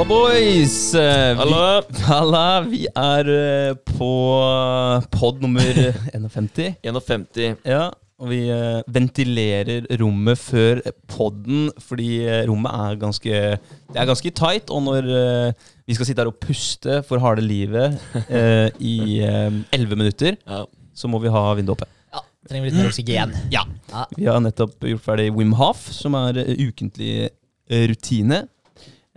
Walla boys! Halla. vi- Halla, vi er eh, på pod nummer 51. 51. Ja, og vi eh, ventilerer rommet før podden, fordi eh, rommet er ganske Det er ganske tight. Og når eh, vi skal sitte her og puste for harde livet eh, i elleve minutter, Ja. så må vi ha vinduet oppe. Trenger vi litt mer oksygen. Ja. Ja. Vi har nettopp gjort ferdig Wim Hof, som er eh, ukentlig eh, rutine.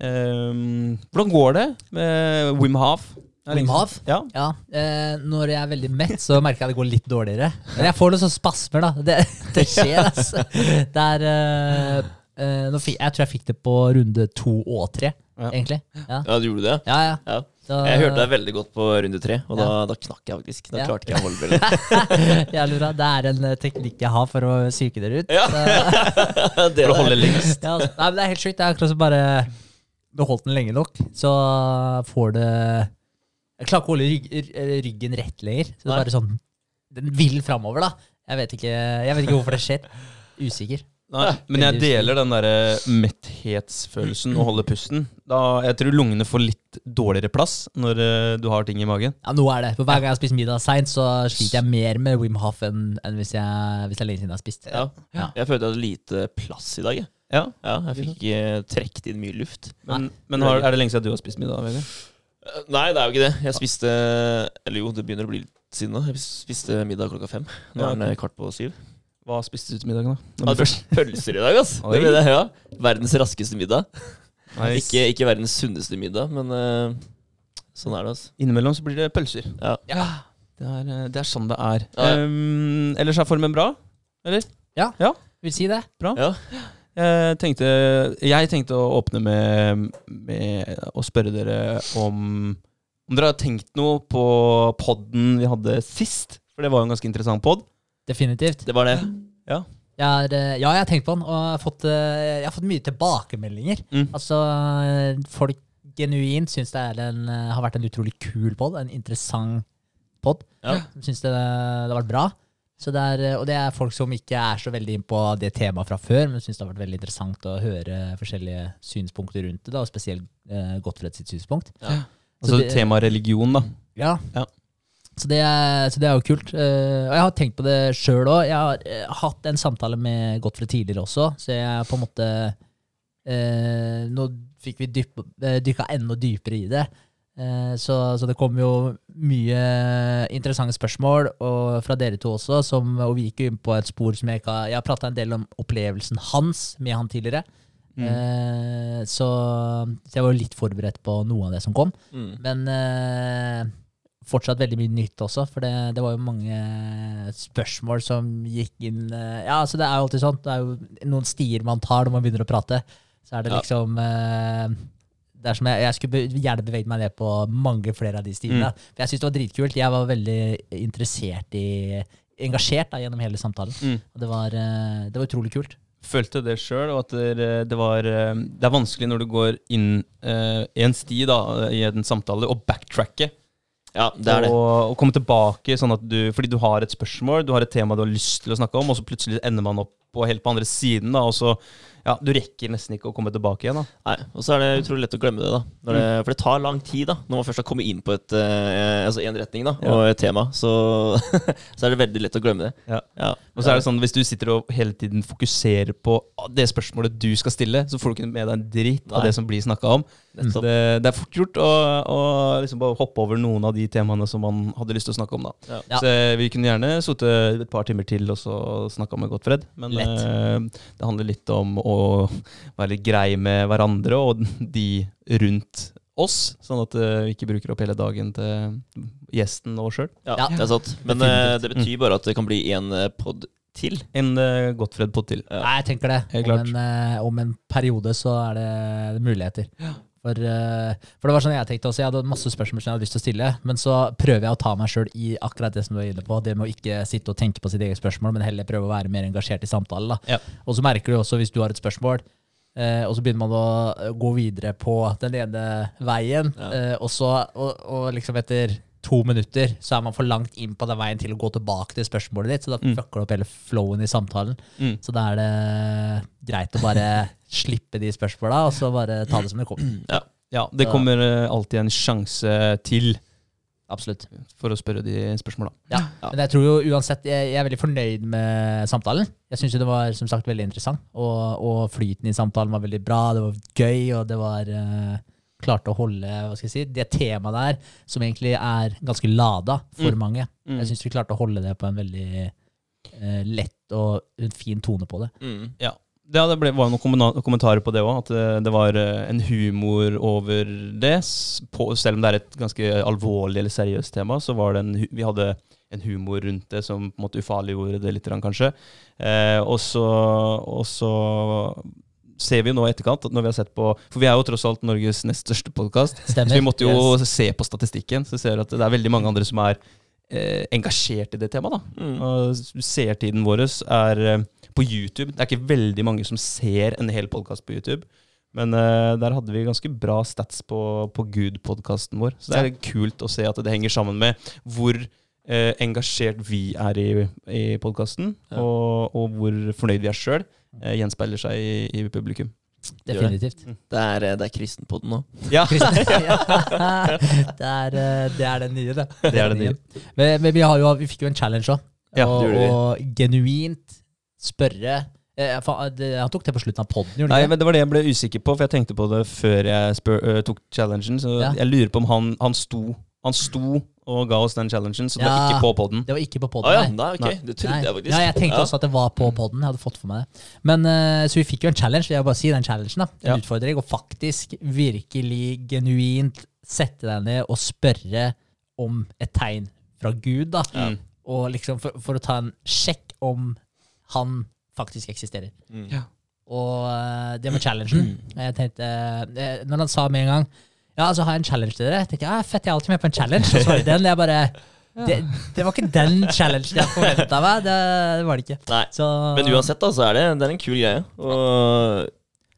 Ehm, hvordan går det med Wim Hav? Wim Hav? Ja. Ja, eh, Når jeg er veldig mett, så merker jeg det går litt dårligere. Men jeg får noen sånne spasmer, da. Det, det skjer, altså. Det er eh, eh, nå fikk, Jeg tror jeg fikk det på runde to og tre, Ja. egentlig. Ja, ja, du gjorde det? ja. ja. Ja. Da, Jeg hørte deg veldig godt på runde tre, og da, Ja. da knakk jeg faktisk. Da Ja. klarte ikke jeg å holde brillen. Jævlig bra. Det er en eh, teknikk jeg har for å psyke dere ut. Ja. Så, Det For å holde lengst. ja, altså, nei, men det er helt sjukt. Det er akkurat som bare beholdt den lenge nok, så får det Jeg klarer ikke å holde rygg, ryggen rett lenger. Så det er bare sånn Den vil framover, da. Jeg vet, ikke, jeg vet ikke hvorfor det skjer. Usikker. Nei, men jeg deler den derre metthetsfølelsen og holder pusten. Da, jeg tror lungene får litt dårligere plass når eh, du har ting i magen. Ja, nå er det. For Hver gang jeg har spist middag seint, så sliter jeg mer med Wim Hof enn, enn hvis, jeg, hvis det er lenge siden jeg har spist. Ja. Ja. Jeg følte jeg hadde lite plass i dag. jeg. Ja, Ja, jeg fikk ikke trukket inn mye luft. Men, men har, er det lenge siden du har spist middag? Vegard? Eh, Nei, det er jo ikke det. Jeg spiste Eller jo, det begynner å bli litt siden nå. Jeg spiste middag klokka fem. Nå er den eh, kvart på syv. Hva spiste du til middagen, da? Først- pølser i dag, ass. Det det, ja. Verdens raskeste middag. Nice. Ikke, ikke verdens sunneste middag, men uh, sånn er det, altså. Innimellom så blir det pølser. Ja. Det er, eh, det er sånn det er. Ja, ja. Um, ellers er formen bra? Eller? Vil si det. Bra. Ja. Jeg tenkte, jeg tenkte å åpne med, med å spørre dere om Om dere har tenkt noe på podden vi hadde sist. For det var jo en ganske interessant pod. Definitivt. Det var det. Ja. Jeg har, eh, ja, jeg har tenkt på den, og jeg har fått, eh, jeg har fått mye tilbakemeldinger. Mm. Altså, eh, folk genuint syns det er en, eh, har vært en utrolig kul pod, en interessant pod. Ja. Syns det, det har vært bra. Så det er, eh, og det er folk som ikke er så veldig inn på det temaet fra før, men syns det har vært veldig interessant å høre forskjellige synspunkter rundt det, da, og spesielt eh, Gottfred sitt synspunkt. Ja. Altså temaet tema religion, da. Ja. Ja. Så, det er, så det er jo kult. Uh, og jeg har tenkt på det sjøl òg. Jeg har uh, hatt en samtale med Gottfred tidligere også, så jeg på en måte uh, Nå fikk vi dyp, dykka enda dypere i det. Eh, så, så det kom jo mye interessante spørsmål og fra dere to også. Som, og vi gikk jo inn på et spor som jeg ikke har Jeg har prata en del om opplevelsen hans med han tidligere. Mm. Eh, så, så jeg var jo litt forberedt på noe av det som kom. Mm. Men eh, fortsatt veldig mye nytt også, for det, det var jo mange spørsmål som gikk inn eh, Ja, altså det er jo alltid sånn. Det er jo noen stier man tar når man begynner å prate. Så er det liksom eh, jeg, jeg skulle gjerne beveget meg ned på mange flere av de stiene. For jeg syns det var dritkult. Jeg var veldig interessert i Engasjert da, gjennom hele samtalen. Mm. Og det var, eh, det var utrolig kult. Følte det sjøl, og at det, det var eh, Det er vanskelig når du går inn uh, i en sti da, i en samtale, å backtracke. Ja, det er det. Og, og komme tilbake sånn at du Fordi du har et spørsmål, du har et tema du har lyst til å snakke om, og så plutselig ender man opp på helt på andre siden, da, og så Ja, du rekker nesten ikke å komme tilbake igjen, da. Nei, Og så er det utrolig lett å glemme det. da når det, For det tar lang tid da når man først har kommet inn på et, eh, altså en retning da Ja. og et tema. Så, så er det veldig lett å glemme det. Ja. Ja. Og så er det sånn, Hvis du sitter og hele tiden fokuserer på det spørsmålet du skal stille, så får du ikke med deg en dritt av det som blir snakka om. Nettopp. Det, det er fort gjort å, å liksom bare hoppe over noen av de temaene som man hadde lyst til å snakke om. da. Ja. Så Vi kunne gjerne sittet et par timer til og så snakka med Gottfred, men eh, det handler litt om å være litt grei med hverandre og de rundt oss, sånn at eh, vi ikke bruker opp hele dagen til gjesten og oss sjøl. Ja, Ja. det er sant. Men uh, det betyr bare at det kan bli en eh, pod til. En uh, Gottfred-pod til. Ja. Nei, jeg tenker det. Om en, uh, om en periode så er det muligheter. For, eh, for det var sånn jeg tenkte også. Jeg hadde masse spørsmål som jeg hadde lyst til å stille, men så prøver jeg å ta meg sjøl i akkurat det som du er inne på. Det med å ikke sitte og tenke på sitt eget spørsmål, men heller prøve å være mer engasjert i samtalen. da. Ja. Og så merker du også hvis du har et spørsmål, eh, og så begynner man å eh, gå videre på den ene veien, Ja. eh, og så og, og liksom etter to minutter så er man for langt inn på den veien til å gå tilbake til spørsmålet ditt, så da Mm. fucker du opp hele flowen i samtalen. Mm. Så da er det greit å bare slippe de spørsmåla, og så bare ta det som det kommer. Ja. Ja, det kommer eh, alltid en sjanse til Absolutt. for å spørre de spørsmåla. Ja. Men jeg tror jo uansett Jeg, jeg er veldig fornøyd med samtalen. Jeg syns det var som sagt veldig interessant, og, og flyten i samtalen var veldig bra. Det var gøy, og det var eh, klarte å holde hva skal jeg si, det temaet der, som egentlig er ganske lada for Mm. mange. Mm. Jeg syns vi klarte å holde det på en veldig eh, lett og en fin tone på det. Mm. Ja, det ble, var noen kommentarer på det òg. At det, det var eh, en humor over det. På, selv om det er et ganske alvorlig eller seriøst tema, så var det en, vi hadde en humor rundt det som på en måte ufarliggjorde det litt, kanskje. Eh, og så ser vi jo nå i etterkant, at når vi har sett på For vi er jo tross alt Norges nest største podkast. Så vi måtte jo se på statistikken, så ser vi at det er veldig mange andre som er eh, engasjert i det temaet. da. Mm. Og seertiden vår er eh, på YouTube. Det er ikke veldig mange som ser en hel podkast på YouTube. Men eh, der hadde vi ganske bra stats på, på Gud-podkasten vår. Så det er kult å se at det henger sammen med hvor eh, engasjert vi er i, i podkasten, Ja. og, og hvor fornøyd vi er sjøl, eh, gjenspeiler seg i, i publikum. Definitivt. Det er, eh, det er kristenpodden nå. Ja, Ja. det, er, eh, det er den nye, det. det er det nye. Men, men vi, har jo, vi fikk jo en challenge òg. Ja, og, det genuint spørre eh, det, Han tok det på slutten av poden, gjorde Nei, han ikke? men Det var det jeg ble usikker på, for jeg tenkte på det før jeg spør, uh, tok challengen. Så Ja. jeg lurer på om han, han sto Han sto og ga oss den challengen, så det var ikke på poden. Det var ikke på podden, ah, ja, nei. okay. Nei. Det trodde Nei. jeg faktisk. Ja, jeg tenkte Ja. også at det var på poden. Jeg hadde fått for meg det. Men, uh, så vi fikk jo en challenge. Jeg vil bare si den challengen da En Ja. utfordring. Og faktisk virkelig genuint sette deg ned og spørre om et tegn fra Gud. da Mm. Og liksom for, for å ta en sjekk om han faktisk eksisterer. Mm. Ja. Og uh, det var challengen. Jeg tenkte, uh, når han sa med en gang Ja, altså har jeg en challenge til dere. Jeg tenkte, ja, fett, jeg er alltid med på en challenge. Og så var det den. Jeg bare det, det var ikke den challengen jeg forventa meg. Det, det var det ikke. Nei. Så, Men uansett, da, så er det, det er en kul greie. Og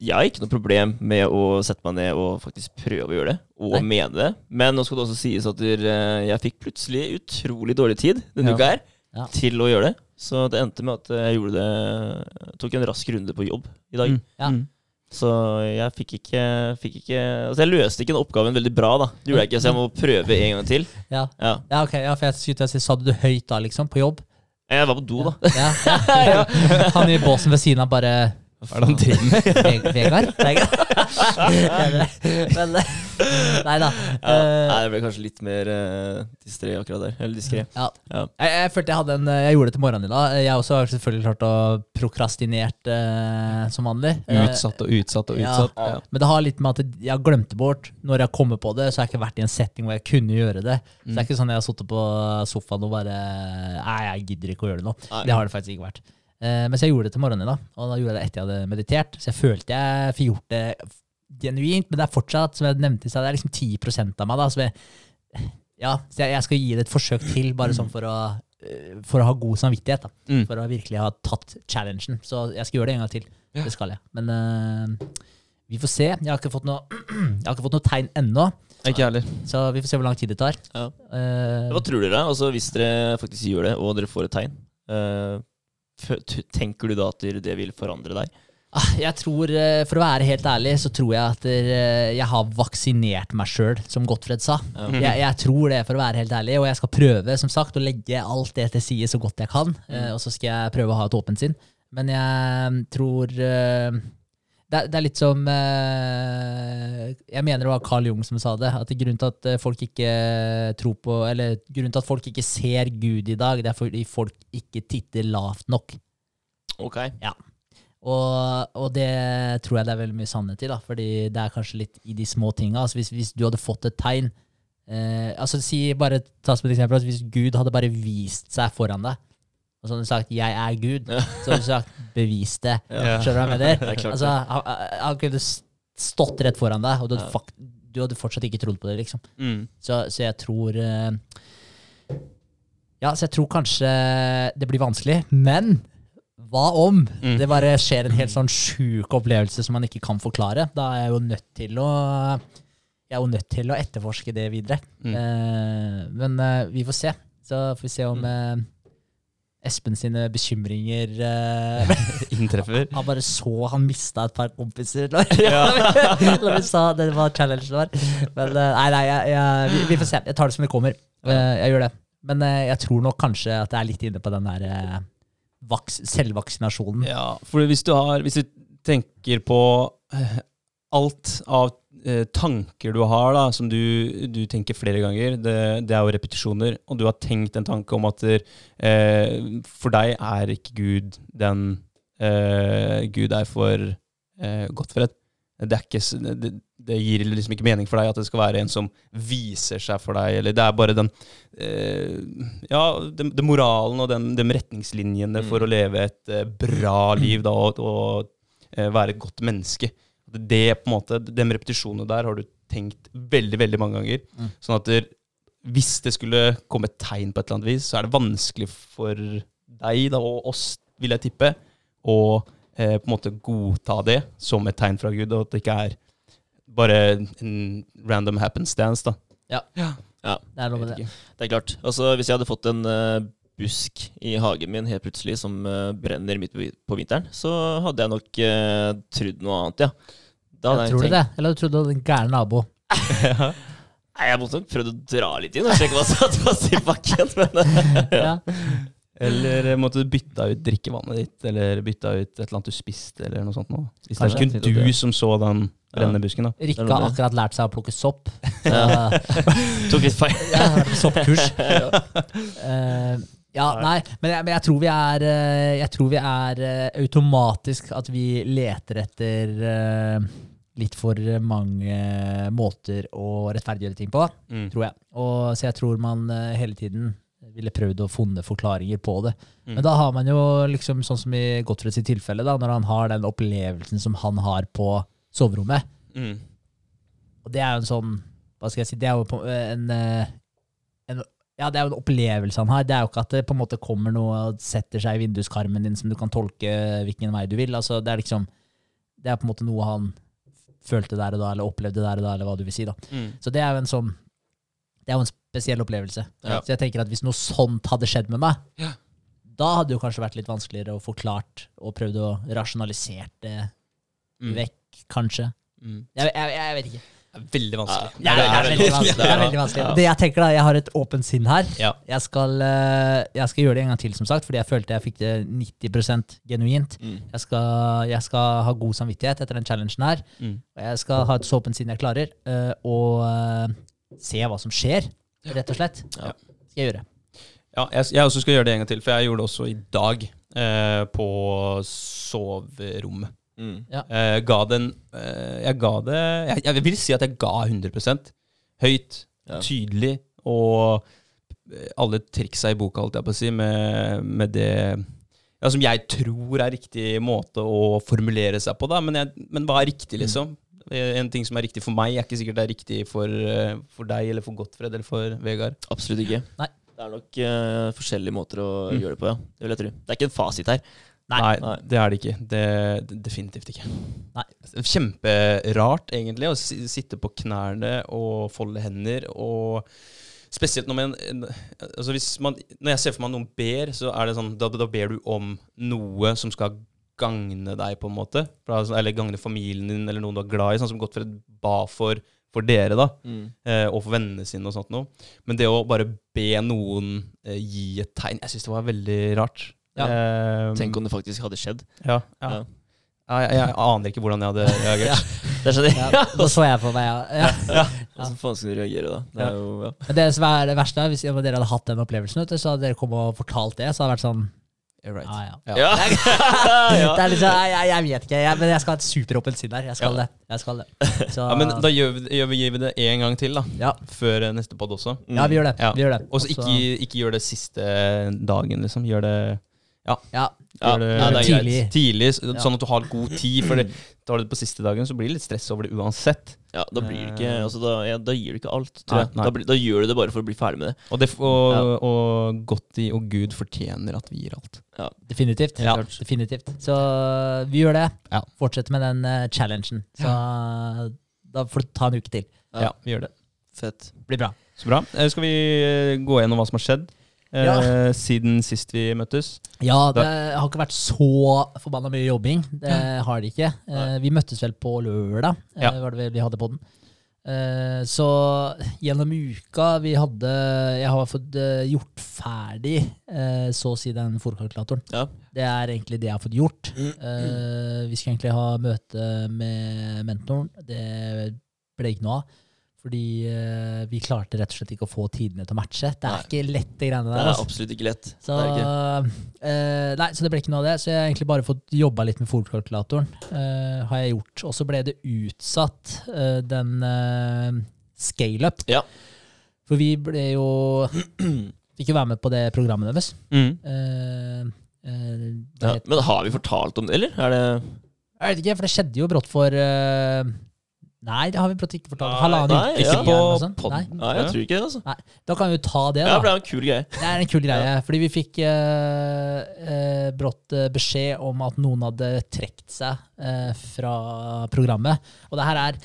jeg har ikke noe problem med å sette meg ned og faktisk prøve å gjøre det, og Nei. mene det. Men nå skal det også sies at jeg fikk plutselig utrolig dårlig tid denne Ja. uka her Ja. til å gjøre det. Så det endte med at jeg gjorde det tok en rask runde på jobb i dag. Mm. Ja. Så jeg fikk ikke, fikk ikke Altså jeg løste ikke den oppgaven veldig bra, da. Det gjorde jeg ikke, så jeg må prøve en gang til. ja. Ja. ja, ok, ja, for jeg skulle til Sa du det høyt da, liksom? På jobb? Jeg var på do, da. Ja, ja. Han i båsen ved siden av bare Hva er det han driver med? Vegard? Men Nei da. Ja. Eh, Nei, jeg ble kanskje litt mer uh, distré akkurat der. Eller diskré. Ja. Ja. Jeg, jeg følte jeg hadde en Jeg gjorde det til morgenen i dag. Jeg også har selvfølgelig klart å prokrastinert uh, som vanlig. Eh, Utsatt og utsatt og utsatt. Ja. Men det har litt med at jeg har glemt det bort Når jeg kommer på det, så har jeg ikke vært i en setting hvor jeg kunne gjøre det. Så det er ikke sånn jeg har sittet på sofaen og bare Nei, jeg gidder ikke å gjøre det nå. Nei. Det har det faktisk ikke vært. Eh, mens jeg gjorde det til morgenen da, og da gjorde jeg det etter jeg hadde meditert. Så jeg følte jeg fikk gjort det genuint, men det er fortsatt, som jeg nevnte så det er liksom 10 av meg. da, som jeg, ja, så jeg, jeg skal gi det et forsøk til, bare sånn for å, eh, for å ha god samvittighet. da. Mm. For å virkelig ha tatt challengen. Så jeg skal gjøre det en gang til. Ja. Det skal jeg. Men uh, vi får se. Jeg har ikke fått noe, jeg har ikke fått noe tegn ennå, Ikke heller. så vi får se hvor lang tid det tar. Ja. Uh, Hva tror dere? Altså, hvis dere faktisk gjør det, og dere får et tegn, eh, t- tenker du da at det vil forandre deg? Ah, Jeg tror, eh, For å være helt ærlig, så tror jeg at eh, jeg har vaksinert meg sjøl, som Gottfred sa. Jeg, jeg tror det, for å være helt ærlig, og jeg skal prøve som sagt, å legge alt det til side så godt jeg kan. eh, Og så skal jeg prøve å ha et åpent sinn. Men jeg tror det, er- litt som eh, Jeg mener det var Carl Jung som sa det. At grunnen til at folk ikke tror på Eller grunnen til at folk ikke ser Gud i dag, det er fordi folk ikke titter lavt nok. Ok. Og, og det tror jeg det er veldig mye sannhet i, da, fordi det er kanskje litt i de små tinga. Altså hvis, hvis du hadde fått et tegn eh, altså si bare ta som et eksempel, altså Hvis Gud hadde bare vist seg foran deg, og så hadde du sagt 'jeg er Gud', så hadde du sagt 'bevis det'. Ja. Skjønner du hva jeg mener? Er Altså, han, han kunne stått rett foran deg, og du hadde, fakt, du hadde fortsatt ikke trodd på det. liksom. Mm. Så, så jeg tror uh, Ja, så jeg tror kanskje det blir vanskelig, men hva om Mm. det bare skjer en helt sånn sjuk opplevelse som man ikke kan forklare? Da er jeg jo nødt til å Jeg er jo nødt til å etterforske det videre. Mm. Uh, men uh, vi får se. Så får vi se om eh, Espen sine bekymringer uh, Inntreffer. Han bare så han mista et par kompiser når, vi sa det var challenge det var. Men uh, nei, nei, jeg, jeg, vi, vi får se. Jeg tar det som det kommer. Uh, jeg gjør det. Men jeg tror nok kanskje at jeg er litt inne på den der vaks, selvvaksinasjonen. Ja, for hvis du har Hvis du tenker på alt av tanker du har, da, som du, du tenker flere ganger, det, det er jo repetisjoner, og du har tenkt en tanke om at eh, for deg er ikke Gud den eh, Gud er for eh, Godtfred. Det, ikke, det, det gir liksom ikke mening for deg at det skal være en som viser seg for deg, eller det er bare den eh, Ja, den, moralen og den, de retningslinjene for å leve et eh, bra liv da, og, og eh, være et godt menneske. Det på en måte, De repetisjonene der har du tenkt veldig veldig mange ganger. Mm. Sånn at der, hvis det skulle komme et tegn på et eller annet vis, så er det vanskelig for deg da, og oss, vil jeg tippe, å eh, på en måte godta det som et tegn fra Gud, og at det ikke er bare en random happenstance. da. Ja. Det er lov med det. Det er klart. Altså, hvis jeg hadde fått en eh, busk i hagen min helt plutselig som eh, brenner midt på, vinteren, så hadde jeg nok uh, trodd noe annet, ja. Da hadde Jeg tror du det? Eller du du du hadde en gæren nabo? Nei, jeg måtte nok prøvd å dra litt inn og sjekke hva som fast i bakken. Men eh, Ja. Eller måtte du bytta ut drikkevannet ditt, eller bytta ut et eller annet du spiste, eller noe sånt. Nå. Hvis det er kun det- du som så den brennende busken, da. Rikke har akkurat lært seg å plukke sopp. Ja. tok litt feil. ja, soppkurs. Eh, ja, nei, men jeg, men jeg tror vi er eh, Jeg tror vi er eh, automatisk at vi leter etter eh, litt for mange måter å rettferdiggjøre ting på, Mm. tror jeg. Og, så jeg tror man hele tiden ville prøvd å funne forklaringer på det. Mm. Men da har man jo liksom sånn som i Gottfreds tilfelle, da, når han har den opplevelsen som han har på soverommet. Mm. Og det er jo en sånn Hva skal jeg si Det er jo en, en Ja, det er jo en opplevelse han har. Det er jo ikke at det på en måte kommer noe og setter seg i vinduskarmen din som du kan tolke hvilken vei du vil. Altså, det er liksom Det er på en måte noe han følte der og da, eller opplevde der og da, eller hva du vil si. da. Mm. Så det er jo en sånn Det er jo en spesiell opplevelse. Ja. Så jeg tenker at hvis noe sånt hadde skjedd med meg, Ja. da hadde det jo kanskje vært litt vanskeligere å forklart og prøvd å rasjonalisere det Mm. vekk, kanskje. Mm. Jeg, jeg, jeg vet ikke. Veldig vanskelig. Ja, det, er veldig vanskelig. Det er veldig vanskelig. Det jeg tenker da, jeg har et åpent sinn her. Ja. Jeg skal, eh, jeg skal gjøre det en gang til, som sagt, fordi jeg følte jeg fikk det 90% genuint. Mm. Jeg skal, jeg skal ha god samvittighet etter den challengen her. Mm. Og jeg skal ha et så åpent sinn jeg klarer, eh, og eh, se hva som skjer, rett og slett. Ja. Skal jeg gjøre. Ja, jeg, jeg også skal gjøre det en gang til, for jeg gjorde det også i dag eh, på soverommet. Mm. Jeg ga den uh, Jeg ga det jeg, jeg vil si at jeg ga 100 Høyt, Ja. tydelig, og eh, alle triksa i boka, holdt jeg på å si, med, med det ja, som jeg tror er riktig måte å formulere seg på, da. Men, jeg, men hva er riktig, liksom? Mm. En ting som er riktig for meg, er ikke sikkert det er riktig for, for deg, eller for Gottfred, eller for Vegard. Absolutt ikke. Nei. Det er nok uh, forskjellige måter å Mm. gjøre det på, ja. Det vil jeg tro. Det er ikke en fasit her. Nei. Nei, det er det ikke. Det, det, definitivt ikke. Nei. Kjemperart, egentlig, å sitte på knærne og folde hender. Og spesielt når, man, altså hvis man, når jeg ser for meg noen ber, så er det sånn da, da ber du om noe som skal gagne deg, på en måte. Eller gagne familien din, eller noen du er glad i. Sånn som Gottfred ba for, for dere, da. Mm. og for vennene sine og sånt noe. Men det å bare be noen eh, gi et tegn, jeg syns det var veldig rart. Ja. Um, Tenk om det faktisk hadde skjedd. ja, ja. Ja. Jeg, jeg aner ikke hvordan jeg hadde reagert. Det skjønner sånn, Ja, da så jeg på meg, ja. ja. Hvordan faen skal du reagere da? Det Ja. er jo, ja. Men det som er det verste, er hvis dere hadde hatt den opplevelsen, så hadde dere kommet og fortalt det, så hadde det vært sånn right. Ja, ja. Ja. Ja. Det er liksom, jeg, jeg, jeg vet ikke, jeg, men jeg skal ha et superåpent sinn der. Jeg skal Ja. det. Jeg skal det. Så, Ja, men da gjør vi, gjør vi, gir vi det en gang til, da. ja. Før eh, neste pod også. ja, vi gjør det. Ja. Vi gjør det. Og så- ikke, ikke gjør det siste dagen, liksom. Gjør det, ja. Ja, ja. det, ja, det er Tidlig. greit. tidlig, sånn at du har god tid. For det, tar du det på siste dagen, så blir det litt stress over det uansett. Ja, da blir det ikke altså, da, ja, da gir du ikke alt, tror Nei, jeg. nei. Da, da gjør du det bare for å bli ferdig med det. Og, det, og, og Gotti og Gud fortjener at vi gir alt. Definitivt. Ja. Definitivt. Så vi gjør det. Ja. Fortsett med den uh, challengen. Så da får du ta en uke til. Ja. Ja, vi gjør det. Fett. Blir bra. Så bra. Eh, Skal vi eh, gå gjennom hva som har skjedd? Eh, siden sist vi møttes. Ja, det har ikke vært så forbanna mye jobbing. Det har det ikke. Eh, vi møttes vel på lørdag, eh, Ja. var det vel vi hadde på den. Eh, så gjennom uka vi hadde Jeg har fått eh, gjort ferdig eh, så å si den fòrkalkulatoren. Ja. Det er egentlig det jeg har fått gjort. Eh, vi skulle egentlig ha møte med mentoren. Det ble ikke noe av. Fordi uh, vi klarte rett og slett ikke å få tidene til å matche. Det er Nei. ikke lett, de greiene der. Det er altså. absolutt ikke lett. Så, det ikke. eh, nei, så det ble ikke noe av det. Så jeg har egentlig bare fått jobba litt med fòrkalkulatoren. Uh, har jeg gjort. Og så ble det utsatt, eh, den uh, scaleup. Ja. For vi ble jo Fikk jo være med på det programmet deres. Mm. Eh, eh, det Ja. Men har vi fortalt om det, eller? Er det jeg vet ikke, for det skjedde jo brått for eh, Nei, det har vi ikke fortalt. Nei, Halvannen nei, uke ikke på podden. Nei, Nei, jeg tror ikke det, altså. Da kan vi jo ta det, Ja, for det er en kul greie. Det er en kul greie, fordi vi fikk eh, eh, brått eh, beskjed om at noen hadde trukket seg eh, fra programmet. Og det her er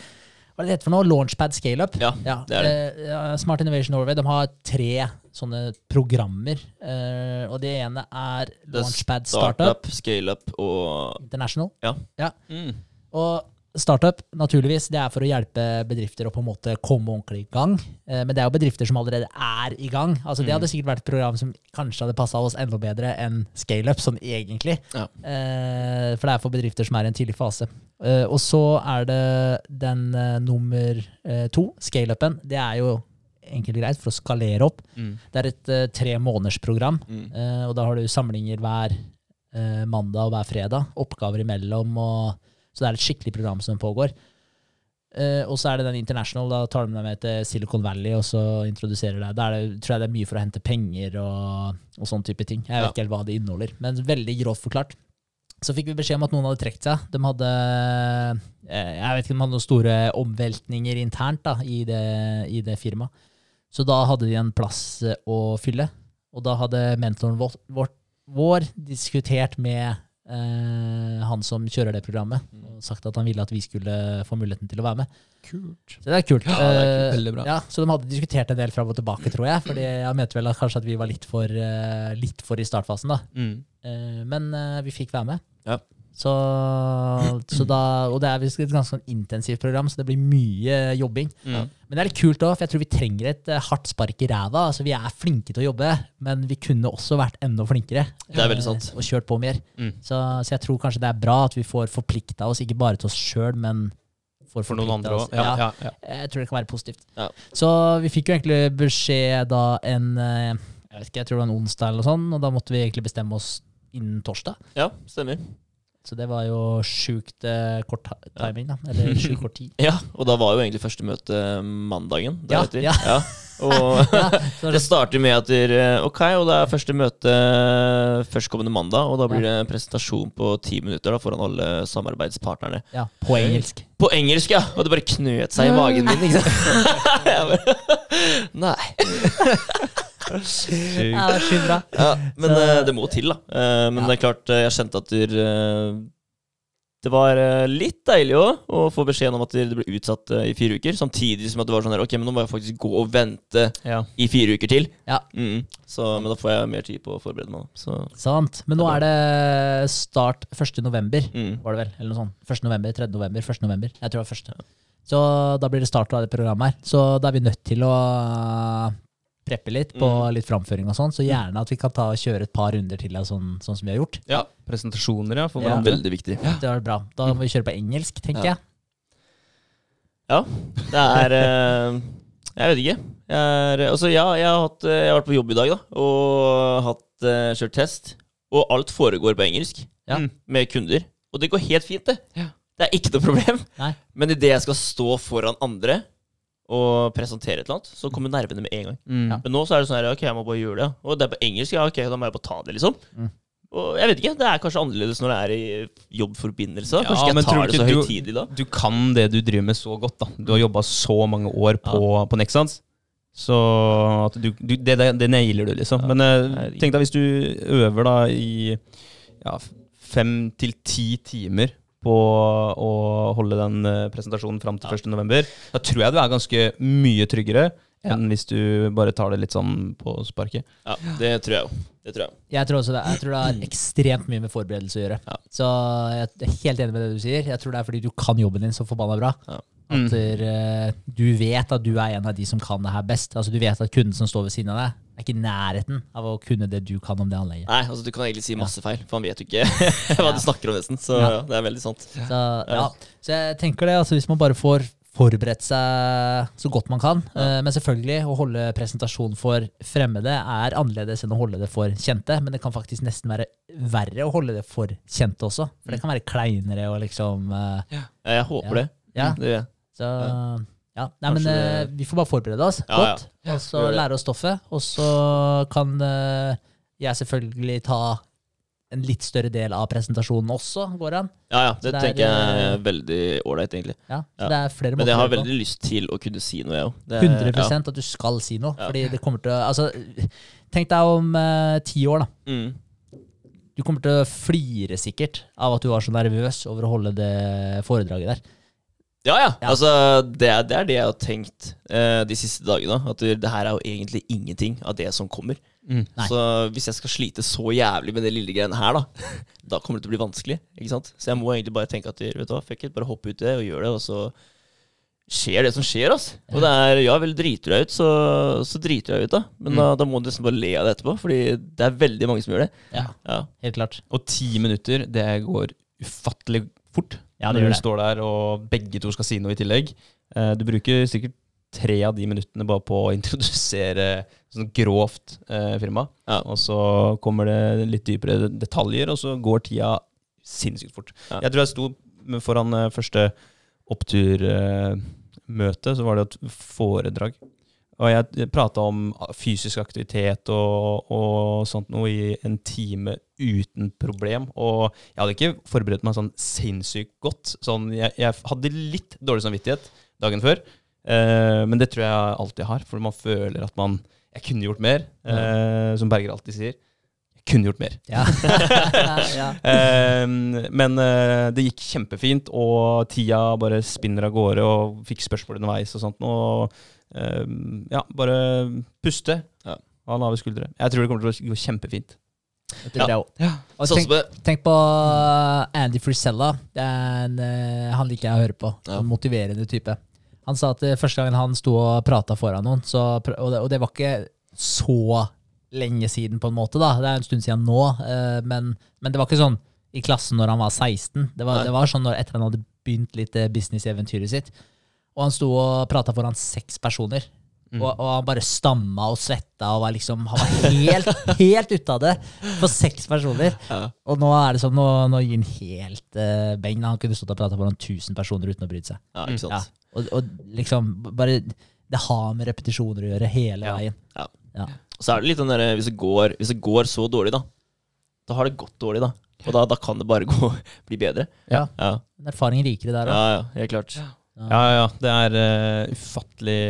hva er det heter for noe? Launchpad scaleup. Ja, det er det. eh, Smart Innovation Norway de har tre sånne programmer. eh, og det ene er Launchpad Startup Startup, scale-up og International. Mm. Og startup, naturligvis, det er for å hjelpe bedrifter å på en måte komme ordentlig i gang. Eh, men det er jo bedrifter som allerede er i gang. Altså Det hadde sikkert vært et program som kanskje hadde passa oss enda bedre enn scaleup, sånn egentlig. Ja. Eh, for det er for bedrifter som er i en tidlig fase. Eh, og så er det den nummer to, scaleupen. Det er jo enkelt og greit for å skalere opp. Mm. Det er et uh, tre måneders program. mm. Og da har du samlinger hver mandag og hver fredag. Oppgaver imellom. Og, så det er et skikkelig program som pågår. Uh, og så er det den international. Da tar de deg med til Silicon Valley og så introduserer deg. Da det, tror jeg det er mye for å hente penger og, og sånn type ting. Jeg vet Ja. ikke helt hva det inneholder, men veldig grovt forklart. Så fikk vi beskjed om at noen hadde trukket seg. De hadde eh, jeg vet ikke om de hadde noen store omveltninger internt da, i det, i det firmaet. Så da hadde de en plass eh, å fylle. Og da hadde mentoren vår, vår, vår diskutert med han som kjører det programmet, og sagt at han ville at vi skulle få muligheten til å være med. Kult. Så det er kult. Ja, det er kult. Eh, Veldig bra. Ja, så de hadde diskutert en del fram og tilbake, tror jeg. Fordi jeg mente vel at kanskje at vi var litt for, eh, litt for i startfasen, da. Mm. Eh, men eh, vi fikk være med. Ja. Så, så da, og det er et ganske sånn intensivt program, så det blir mye jobbing. Mm. Men det er litt kult òg, for jeg tror vi trenger et eh, hardt spark i ræva. Altså, vi er flinke til å jobbe, men vi kunne også vært enda flinkere. Det er veldig sant. Og kjørt på mer. Mm. Så, så jeg tror kanskje det er bra at vi får forplikta oss, ikke bare til oss sjøl, men for, For noen andre òg. Ja, ja, ja. Jeg tror det kan være positivt. Ja. Så vi fikk jo egentlig beskjed da en eh, jeg vet ikke, jeg tror det var en onsdag eller noe sånt, og da måtte vi egentlig bestemme oss innen torsdag. Ja, stemmer. Så det var jo sjukt eh, kort timing, da. Eller sjukt kort tid. Ja, og da var jo egentlig første møte mandagen Ja, deretter. ja. Og Ja, så det starter med at dere Ok, og det er første møte førstkommende mandag, og da blir det en presentasjon på ti minutter da, foran alle samarbeidspartnerne. ja, på engelsk. På engelsk, ja! Og det bare knøt seg i magen min. ikke sant? Nei. Ja, det bra. Ja, men eh, det må til, da. Uh, men Ja. det er klart, eh, jeg kjente at du, det var litt deilig òg å få beskjeden om at det ble utsatt i fire uker. Samtidig som at det var sånn her, ok, men nå må jeg faktisk gå og vente Ja. i fire uker til. Ja. Mm. Så, men da får jeg mer tid på å forberede meg. Så, Sant. Men nå er det start 1. november, mm. var det vel? Eller noe sånt. 1. november, 3. november, 1. november. Jeg tror det var 1. Så da blir det start av det programmet her. Så da er vi nødt til å preppe litt på Mm. litt framføring og sånn. Så gjerne at vi kan ta og kjøre et par runder til, deg, sånn, sånn som vi har gjort. ja. Presentasjoner, ja, for Ja. Veldig viktig. Det var bra. Da må vi kjøre på engelsk, tenker Ja. jeg. Ja, det er eh, Jeg vet ikke. Jeg, er, altså, ja, jeg, har hatt, eh, jeg har vært på jobb i dag da, og hatt eh, kjørt test. Og alt foregår på engelsk Ja. Mm. med kunder. Og det går helt fint, det. Ja. Det er ikke noe problem. Nei. Men idet jeg skal stå foran andre og presentere et eller annet, så kommer nervene med en gang. Mm. Ja. Men nå så er det sånn her, ok, jeg må bare gjøre det. Og det er på engelsk, ja, ok, da må jeg bare ta det, liksom. Mm. Og jeg vet ikke, det er kanskje annerledes når det er i jobbforbindelse. Ja, Kanskje jeg tar det så høytidelig da. Du kan det du driver med så godt, da. Du har jobba så mange år på, på Nexans. Så at du, du, det, det, det nailer du, liksom. Ja. Men eh, tenk deg hvis du øver da i ja, fem til ti timer på å holde den eh, presentasjonen fram til Ja. 1. november. Da tror jeg du er ganske mye tryggere Ja. enn hvis du bare tar det litt sånn på sparket. Ja, det tror jeg jo. Det tror jeg. Jeg tror også det. Jeg tror det har ekstremt mye med forberedelse å gjøre. Ja. Så jeg er helt enig med det du sier. Jeg tror det er fordi du kan jobben din så forbanna bra. Ja. At mm. du vet at du er en av de som kan det her best. Altså Du vet at kunden som står ved siden av deg, er ikke i nærheten av å kunne det du kan om det anlegget. Nei, altså Du kan egentlig si masse feil, for han vet jo ikke hva Ja. du snakker om, nesten. Så Ja. ja, det er veldig sant. Så, ja. så jeg tenker det, altså hvis man bare får forberedt seg så godt man kan. Ja. eh, Men selvfølgelig, å holde presentasjon for fremmede er annerledes enn å holde det for kjente. Men det kan faktisk nesten være verre å holde det for kjente også. For det kan være kleinere og liksom eh, Ja, jeg håper Ja. det. Ja. Det gjør jeg. Så ja. Nei, men Kanskje eh, vi får bare forberede oss Ja, godt, ja. og så gjør det. lære oss stoffet. Og så kan eh, jeg selvfølgelig ta en litt større del av presentasjonen også, går an. Ja, ja, det, det er, tenker jeg eh, er veldig ålreit, egentlig. Ja, så Ja. det er flere Men jeg har gjøre det på. veldig lyst til å kunne si noe, jeg òg. 100% at du skal si noe. Ja. Fordi det kommer til å altså, Tenk deg om eh, ti år, da. Mm. Du kommer til å flire sikkert av at du var så nervøs over å holde det foredraget der. Ja, ja. Ja. Altså, det, er, det er det jeg har tenkt uh, de siste dagene. At det, det her er jo egentlig ingenting av det som kommer. Mm. Så hvis jeg skal slite så jævlig med det lille greiene her, da, da kommer det til å bli vanskelig. Ikke sant? Så jeg må egentlig bare tenke at vet du hva, fuck it, bare hoppe ut det og gjøre det, og så skjer det som skjer, altså. Og det er, ja vel, driter du deg ut, så, så driter du deg ut, da. Men Mm. da, da må du nesten bare le av det etterpå, fordi det er veldig mange som gjør det. Ja, Ja. helt klart. Og ti minutter, det går ufattelig fort. Ja, det når gjør du det. står der og begge to skal si noe i tillegg. Eh, Du bruker sikkert tre av de minuttene bare på å introdusere sånn grovt eh, firma. Ja. Og så kommer det litt dypere detaljer, og så går tida sinnssykt fort. Ja. Jeg tror jeg sto foran eh, første oppturmøte, så var det et foredrag. Og jeg prata om fysisk aktivitet og, og sånt noe i en time uten problem. Og jeg hadde ikke forberedt meg sånn sinnssykt godt. Sånn, jeg, jeg hadde litt dårlig samvittighet dagen før, eh, men det tror jeg alltid har. For man føler at man Jeg kunne gjort mer, eh, som Berger alltid sier. Jeg kunne gjort mer. Ja. ja. Eh, men eh, det gikk kjempefint, og tida bare spinner av gårde, og fikk spørsmål underveis og sånt. Og ja, bare puste. Ja. Ha lave skuldre. Jeg tror det kommer til å gå kjempefint. Ja. Sånn tenk, tenk på uh, Andy Frisella. En, uh, han liker jeg å høre på. Ja. En motiverende type. Han sa at uh, første gangen han sto og prata foran noen, så, og, det, og det var ikke så lenge siden, på en måte. da Det er en stund siden nå, uh, men, men det var ikke sånn i klassen når han var 16. Det var, det var sånn når, etter han hadde begynt litt businesseventyret sitt. Og han sto og prata foran seks personer. Mm. Og, og han bare stamma og svetta og var liksom Han var helt, helt ute av det for seks personer. Ja. Og nå er det sånn, nå, nå gir han helt uh, beng. Han kunne stått og prata foran 1000 personer uten å bryte seg. Ja, ikke sant. Ja. Og, og liksom bare Det har med repetisjoner å gjøre hele Ja. veien. Og så er det litt den derre hvis hvis det går så dårlig, da, da har det gått dårlig, da. Og da, da kan det bare gå, bli bedre. Ja. Ja, En erfaring rikere der ja, ja helt klart. Ja, ja, ja. Det er uh, ufattelig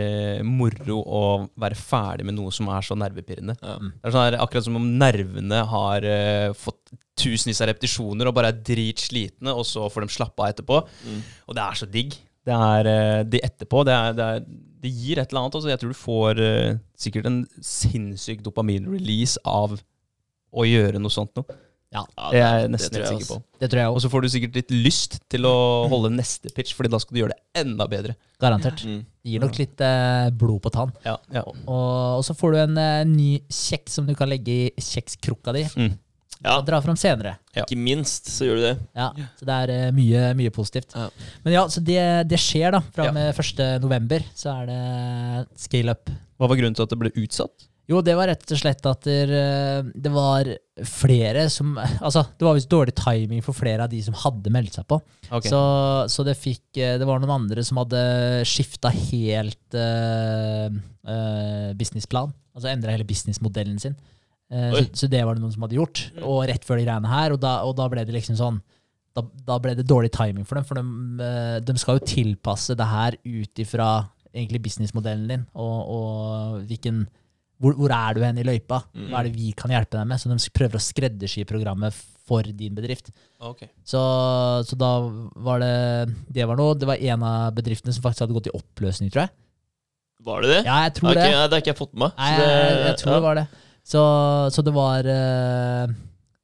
moro å være ferdig med noe som er så nervepirrende. Ja. Det er sånn her, akkurat som om nervene har uh, fått tusenvis av repetisjoner og bare er dritslitne, og så får de slappe av etterpå. Mm. Og det er så digg. Det er uh, de etterpå. Det, er, det, er, det gir et eller annet. Altså, jeg tror du får eh, sikkert en sinnssyk dopamin-release av å gjøre noe sånt noe. Ja, Det er jeg nesten tror helt sikker på. Det tror jeg Og så får du sikkert litt lyst til å holde neste pitch, Fordi da skal du gjøre det enda bedre. Garantert. Mm. Det gir nok litt eh, blod på tann. Ja, ja. Og, og så får du en eh, ny kjeks som du kan legge i kjekskrukka di. Mm. Ja, Og dra fram senere. Ja. ikke minst så gjør du det. Ja, Så det er eh, mye, mye positivt. Ja. Men ja, så det, det skjer, da. Fra Ja. og med 1. november så er det scale up. Hva var grunnen til at det ble utsatt? Jo, det var rett og slett at der, eh, det var flere som Altså, det var visst dårlig timing for flere av de som hadde meldt seg på. Okay. Så, så det fikk eh, Det var noen andre som hadde skifta helt uh, uh, businessplan. Altså endra hele businessmodellen sin. Uh, så, så det var det noen som hadde gjort. Og rett før de greiene her, og da, og da ble det liksom sånn da, da ble det dårlig timing for dem, for de, de skal jo tilpasse det her ut ifra egentlig businessmodellen din, og, og hvilken hvor, hvor er du hen i løypa? Hva er det vi kan hjelpe deg med? Så de prøver å skreddersy programmet for din bedrift. Okay. Så, så da var det Det var noe Det var en av bedriftene som faktisk hadde gått i oppløsning, tror jeg. Var det det? Ja, jeg tror okay, det. ja, det har ikke jeg fått med meg. Nei, så jeg, jeg tror ja. det var det. Så, så det var eh,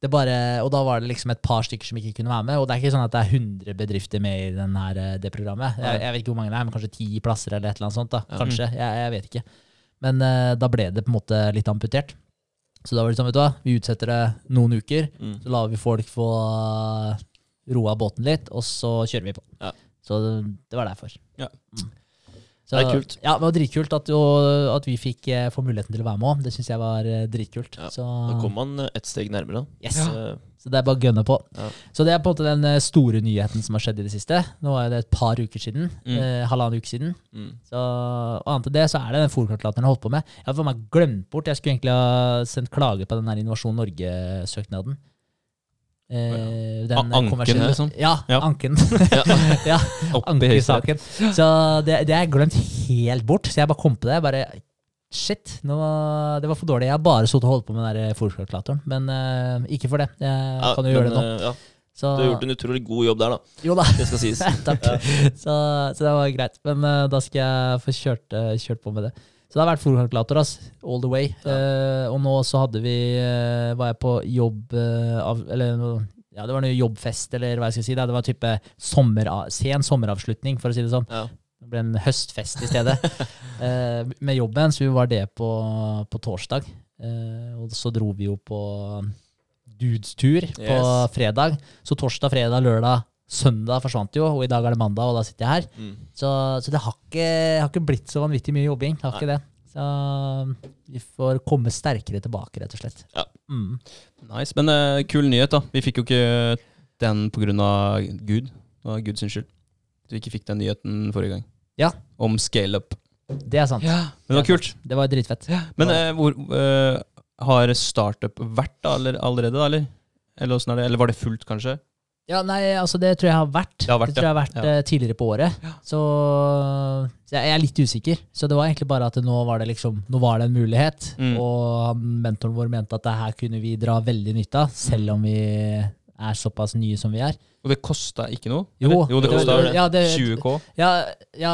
det bare, Og da var det liksom et par stykker som ikke kunne være med. Og det er ikke sånn at det er 100 bedrifter med i denne, eh, det programmet. Jeg, jeg vet ikke hvor mange det er, men kanskje ti plasser eller et eller annet sånt. da, Kanskje, jeg, jeg vet ikke. Men eh, da ble det på en måte litt amputert. Så da var det sånn, vet du hva, vi utsetter det noen uker. Mm. Så lar vi folk få eh, roa båten litt, og så kjører vi på. Ja. Så det, det var derfor. Ja. Mm. Så, Det er kult. Ja, det var dritkult at, at vi fikk eh, få muligheten til å være med òg. Det syns jeg var eh, dritkult. Ja, Så, Da kom man et ett steg nærmere. yes. Så, så det er bare å gønne på. Ja. Så det er på en måte den eh, store nyheten som har skjedd i det siste. Nå er det et par uker siden. Mm. Eh, halvannen uke siden. mm. Så, og annet enn det så er det den fòrkartlateren jeg holdt på med. Jeg har for meg glemt bort. Jeg skulle egentlig ha sendt klage på den her Innovasjon Norge-søknaden. Eh, den anken, liksom? Ja, Ja. anken. Ja. ankesaken. Så det, det har jeg glemt helt bort. Så jeg bare kom på det. Jeg Bare Shit, nå, det var for dårlig. Jeg har bare sittet og holdt på med den fòrkalkulatoren. Men uh, ikke for det. Jeg Ja, kan jo gjøre det nå. eh, Ja, Så, du har gjort en utrolig god jobb der, da. Jo da. Det skal sies. Takk. Så, så det var greit. Men uh, da skal jeg få kjørt, uh, kjørt på med det. Så det har vært fòrkalkulator ass, all the way. Eh, og nå så hadde vi eh, Var jeg på jobb eh, av, Eller ja, det var noe jobbfest, eller hva jeg skal si. Det, Det var type sommer, sen sommeravslutning, for å si det sånn. Det ble en høstfest i stedet eh, med jobben, så vi var det på, på torsdag. Eh, og så dro vi jo på dudestur på Yes. fredag. Så torsdag, fredag, lørdag, søndag forsvant jo, og i dag er det mandag, og da sitter jeg her. Mm. Så, så det har ikke, har ikke blitt så vanvittig mye jobbing. Har ikke det. Så vi får komme sterkere tilbake, rett og slett. Ja. Mm. Nice, men uh, kul nyhet da. Vi fikk jo ikke den på av Gud. Det var Guds skyld. At vi ikke fikk den nyheten forrige gang. Ja. Om scale-up. Det er sant. Men det var kult. Det var dritfett. Men eh, hvor, eh, har startup vært da, eller, allerede, da, eller? Eller, hvordan er det? eller var det fullt, kanskje? Ja, nei, altså det tror jeg har vært. Det har vært, tror jeg har vært Ja. eh, tidligere på året. Så, så jeg er litt usikker. Så det var egentlig bare at nå var det liksom Nå var det en mulighet. Mm. Og han, mentoren vår mente at det her kunne vi dra veldig nytte av, selv om vi er såpass nye som vi er. Og det kosta ikke noe? Jo, jo det kosta ja, 20K. Ja, ja,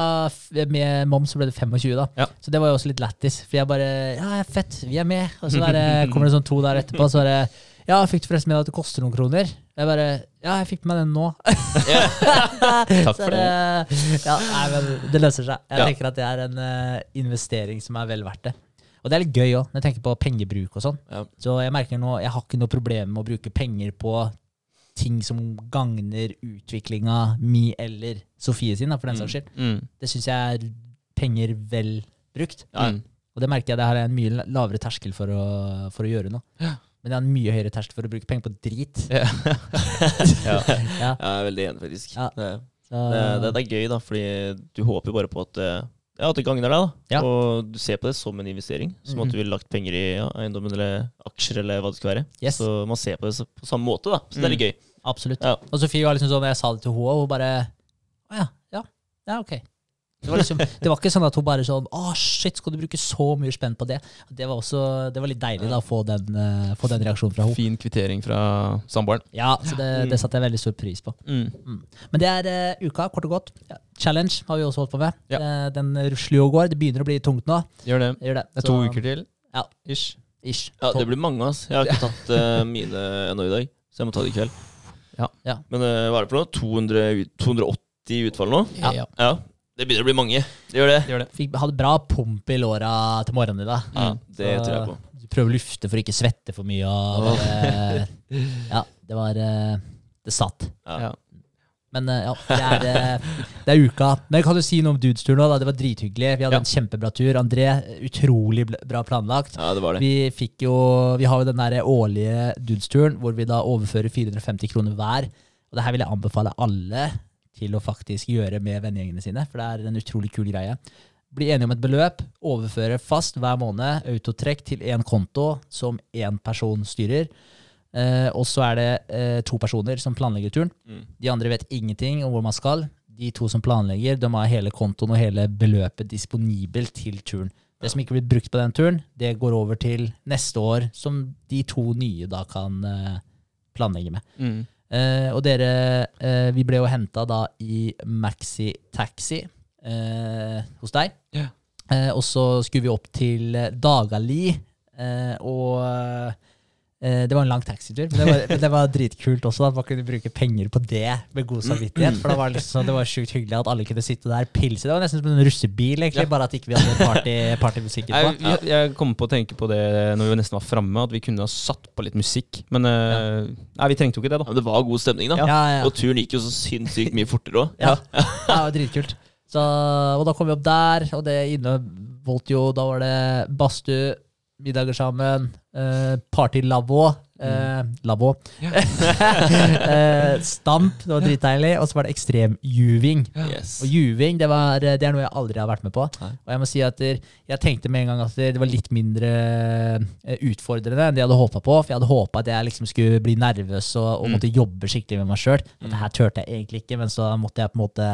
med moms ble det 25, da. Ja. Så det var jo også litt lættis. For jeg bare Ja, fett, vi er med. Og så der, kommer det sånn to der etterpå, så er det Ja, fikk du forresten med deg at det koster noen kroner? Jeg bare Ja, jeg fikk med den nå. Takk for det, det. ja, nei, men det løser seg. Jeg Ja. tenker at det er en uh, investering som er vel verdt det. Og det er litt gøy òg, når jeg tenker på pengebruk og sånn. Ja. Så jeg merker nå, jeg har ikke noe problem med å bruke penger på ting som gagner utviklinga mi eller Sofie sin, da, for den saks skyld. Mm. Det syns jeg er penger vel brukt. Ja. Mm. Og det merker jeg det her er en mye lavere terskel for å, for å gjøre noe. Men det er en mye høyere terskel for å bruke penger på drit. Ja. ja. Ja, Jeg er veldig enig, faktisk. Ja. Det, det, det, det er gøy, da, fordi du håper jo bare på at, eh, ja, at det gagner deg. da. Ja. Og du ser på det som en investering. Som at Mhm. du ville lagt penger i ja, eiendommen eller aksjer eller hva det skulle være. Yes. Så man ser på det på samme måte, da. Så det er litt gøy. Absolutt. Ja. Og Sofie var liksom sånn, jeg sa det til henne, og hun bare Å ja, ja, ja, ok. Det var, liksom, det var ikke sånn at hun bare sånn Å, shit, skal du bruke så mye spenn på det? Det var også, det var litt deilig da, å få den, uh, få den reaksjonen fra henne. Fin kvittering fra samboeren. Ja, så det, det satte jeg veldig stor pris på. Mm. Men det er uh, uka, kort og godt. Ja. Challenge har vi også holdt på med. Ja. Uh, den rusler jo og går. Det begynner å bli tungt nå. Gjør det. Gjør det. Det er Så- to uker til. Ja. Ish. Ish. Ja, det blir mange, ass. Jeg har ikke tatt eh, mine ennå i dag, så jeg må ta det i kveld. Ja. Ja. Men hva er det for noe? 200, 280 utfall nå? Ja. Ja. Det begynner å bli mange. Det gjør det. Gjør det. Fikk, hadde bra pump i låra til morgenen i dag. Ja, det Så- tror jeg på. Prøv å lufte for å ikke svette for mye. Og bare, ja, det var eh, Det satt. Ja. Ja. Men eh, ja, det er, eh, det er uka. Men kan du si noe om Dudes-turen nå? Det var drithyggelig. Vi hadde Ja. en kjempebra tur. André, utrolig bra planlagt. ja, det var det. Vi fikk jo Vi har jo den der årlige Dudes-turen hvor vi da overfører 450 kroner hver. Og det her vil jeg anbefale alle til å faktisk gjøre med vennegjengene sine, for det er en utrolig kul greie. Bli enige om et beløp, overføre fast hver måned, autotrekk til én konto som én person styrer. Eh, og så er det eh, to personer som planlegger turen. Mm. De andre vet ingenting om hvor man skal. De to som planlegger, de har hele kontoen og hele beløpet disponibelt til turen. Det som ikke blir brukt på den turen, det går over til neste år, som de to nye da kan eh, planlegge med. Mm. Eh, og dere, eh, vi ble jo henta da i Maxi Taxi eh, hos deg. Ja. Eh, og så skulle vi opp til Dagali, eh, og det var en lang taxitur. Men det var, men det var dritkult også, at man kunne bruke penger på det med god samvittighet. For det var, liksom, det var sjukt hyggelig at alle kunne sitte der pilse. Det var nesten som en russebil, egentlig, bare at ikke vi hadde party, partymusikken Jeg, på. jeg, jeg kom på å tenke på det når vi nesten var framme, at vi kunne ha satt på litt musikk. Men ja. nei, vi trengte jo ikke det, da. Men det var god stemning, da. Ja, ja, ja. Og turen gikk jo så sinnssykt mye fortere òg. Ja, ja det var dritkult. Så, og da kom vi opp der, og det inneholdt jo Da var det badstue, middager sammen, eh, party-lavvo. Eh, lavvo. eh, stamp, det var dritdeilig. Og så var det ekstremjuving. Yes. Og juving det, var, det er noe jeg aldri har vært med på. Nei. Og jeg må si at jeg tenkte med en gang at det var litt mindre eh, utfordrende enn det jeg hadde håpa på. For jeg hadde håpa at jeg liksom skulle bli nervøs og, og Mm. måtte jobbe skikkelig med meg sjøl. og Dette her turte jeg egentlig ikke, men så måtte jeg på en måte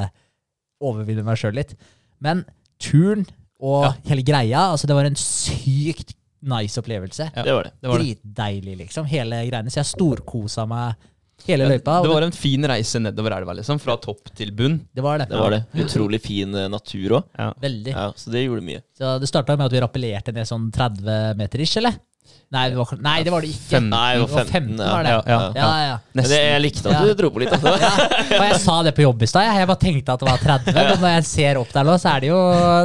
overvinne meg sjøl litt. Men turen og Ja. hele greia, altså det var en sykt nice opplevelse. Ja. Det var det. Det var det. Dritdeilig, liksom. Hele greiene. Så jeg storkosa meg hele løypa. Det var en fin reise nedover elva, liksom. Fra topp til bunn. det var det. Det var det. Utrolig fin eh, natur òg. Veldig. Ja, så det gjorde mye. Så det starta med at vi rappellerte ned sånn 30 meter ish, eller? Nei, det var, nei, det var det ikke. Fem- Nei, det var 15. var det. Ja, ja. Ja, ja. Men det, jeg likte at Ja. du dro på litt. Altså. Og jeg sa det på jobb i stad. Jeg, bare tenkte at det var 30, men når jeg ser opp der nå, så er det jo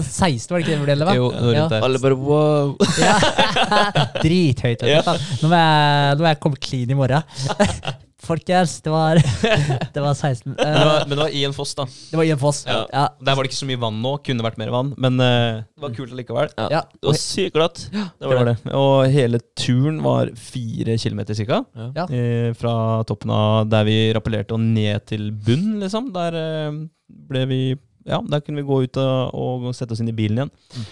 16, var det ikke det? Eller hva? Jo, Ja. Alle bare wow. Drithøyt. Nå må jeg, nå må jeg komme clean i morgen. Folkens, det var, det var 16 Men det eh, var, men det var i en foss, da. Det var i en foss. Ja. Ja. Der var det ikke så mye vann nå. Kunne vært mer vann. Men uh, det var kult allikevel. Ja. Ja. Det var sykt glatt. Det Det var det. Og hele turen var fire kilometer cirka. Ja. Eh, fra toppen av der vi rappellerte og ned til bunn, liksom. Der eh, ble vi Ja, der kunne vi gå ut og, og sette oss inn i bilen igjen. Det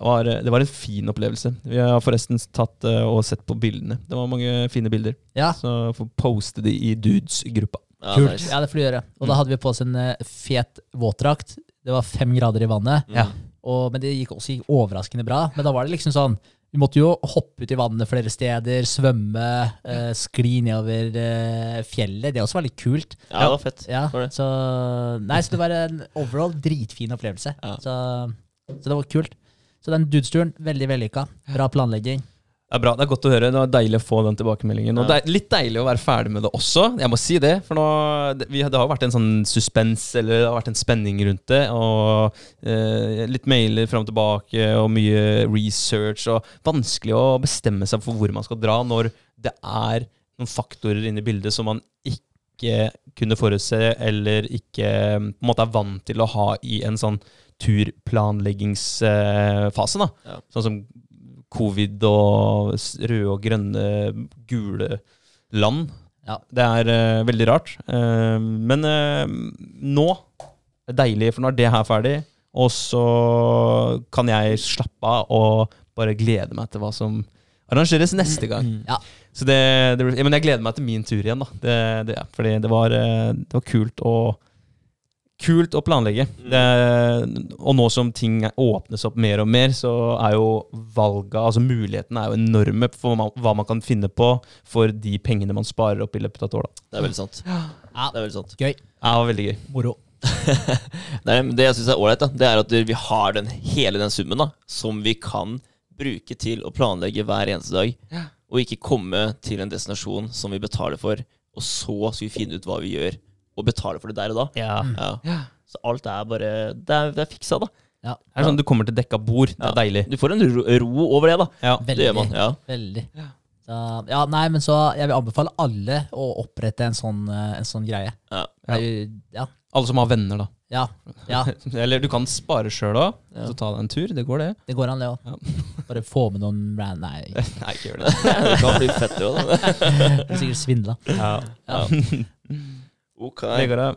var, eh, det var en fin opplevelse. Vi har forresten tatt eh, og sett på bildene. Det var mange fine bilder. Ja. Så får poste de i Dudes-gruppa. Ja, Kult. nice. Ja, det får du gjøre. Og da hadde vi på oss en eh, fet våtdrakt. Det var fem grader i vannet. Mm. Ja. Og, men det gikk også gikk overraskende bra. Men da var det liksom sånn Vi måtte jo hoppe ut i vannet flere steder, svømme, eh, skli nedover eh, fjellet. Det også var litt kult. Ja, det var fett. Ja, Var det? så, nei, så det var en overall dritfin opplevelse. Ja. Så, så det var kult. Så den dudesturen, veldig vellykka. Bra planlegging. Det er bra, det er godt å høre. Det var deilig å få den tilbakemeldingen. Og det er litt deilig å være ferdig med det også. Jeg må si det, for nå, det, vi, det har vært en sånn suspens, eller det har vært en spenning rundt det. Og eh, litt mailer fram og tilbake, og mye research. Og vanskelig å bestemme seg for hvor man skal dra når det er noen faktorer inne i bildet som man ikke kunne forutse, eller ikke på en måte er vant til å ha i en sånn turplanleggingsfase. Ja. Sånn som covid og røde og grønne, gule land. Ja. Det er uh, veldig rart. Uh, men uh, nå er det deilig, for nå er det her ferdig. Og så kan jeg slappe av og bare glede meg til hva som arrangeres neste gang. Ja. Så det, det, ja, men jeg gleder meg til min tur igjen, da. Det, det, fordi det var, det var kult å Kult å planlegge. Det, og nå som ting åpnes opp mer og mer, så er jo valga, altså mulighetene er jo enorme for hva man, hva man kan finne på for de pengene man sparer opp i løpet av et år. Da. Det er veldig sant. Ja, Det er veldig sant. gøy. Ja, det var veldig gøy. Moro. det, det jeg syns er ålreit, det er at vi har den, hele den summen da, som vi kan bruke til å planlegge hver eneste dag. Og ikke komme til en destinasjon som vi betaler for, og så skal vi finne ut hva vi gjør, og betale for det der og da. Ja. Ja. Så alt er bare Det er, det er fiksa, da. Ja, Det er sånn Du kommer til dekka bord. Det er Ja. deilig. Du får en ro, ro over det, da. Ja. veldig. Det gjør man. ja Veldig. Så, ja, nei, men så Jeg vil anbefale alle å opprette en sånn, eh, en sånn greie. Ja. Ja. Alle som har venner, da. Ja, ja, Eller du kan spare sjøl òg. Ja. Så ta deg en tur. Det går, det. det går an, det òg. Ja. Bare få med noen brand Nei, Nei, ikke gjør det. Det kan bli fett, det òg. er sikkert svindla. Ja. Ja. Ok. Legger ja.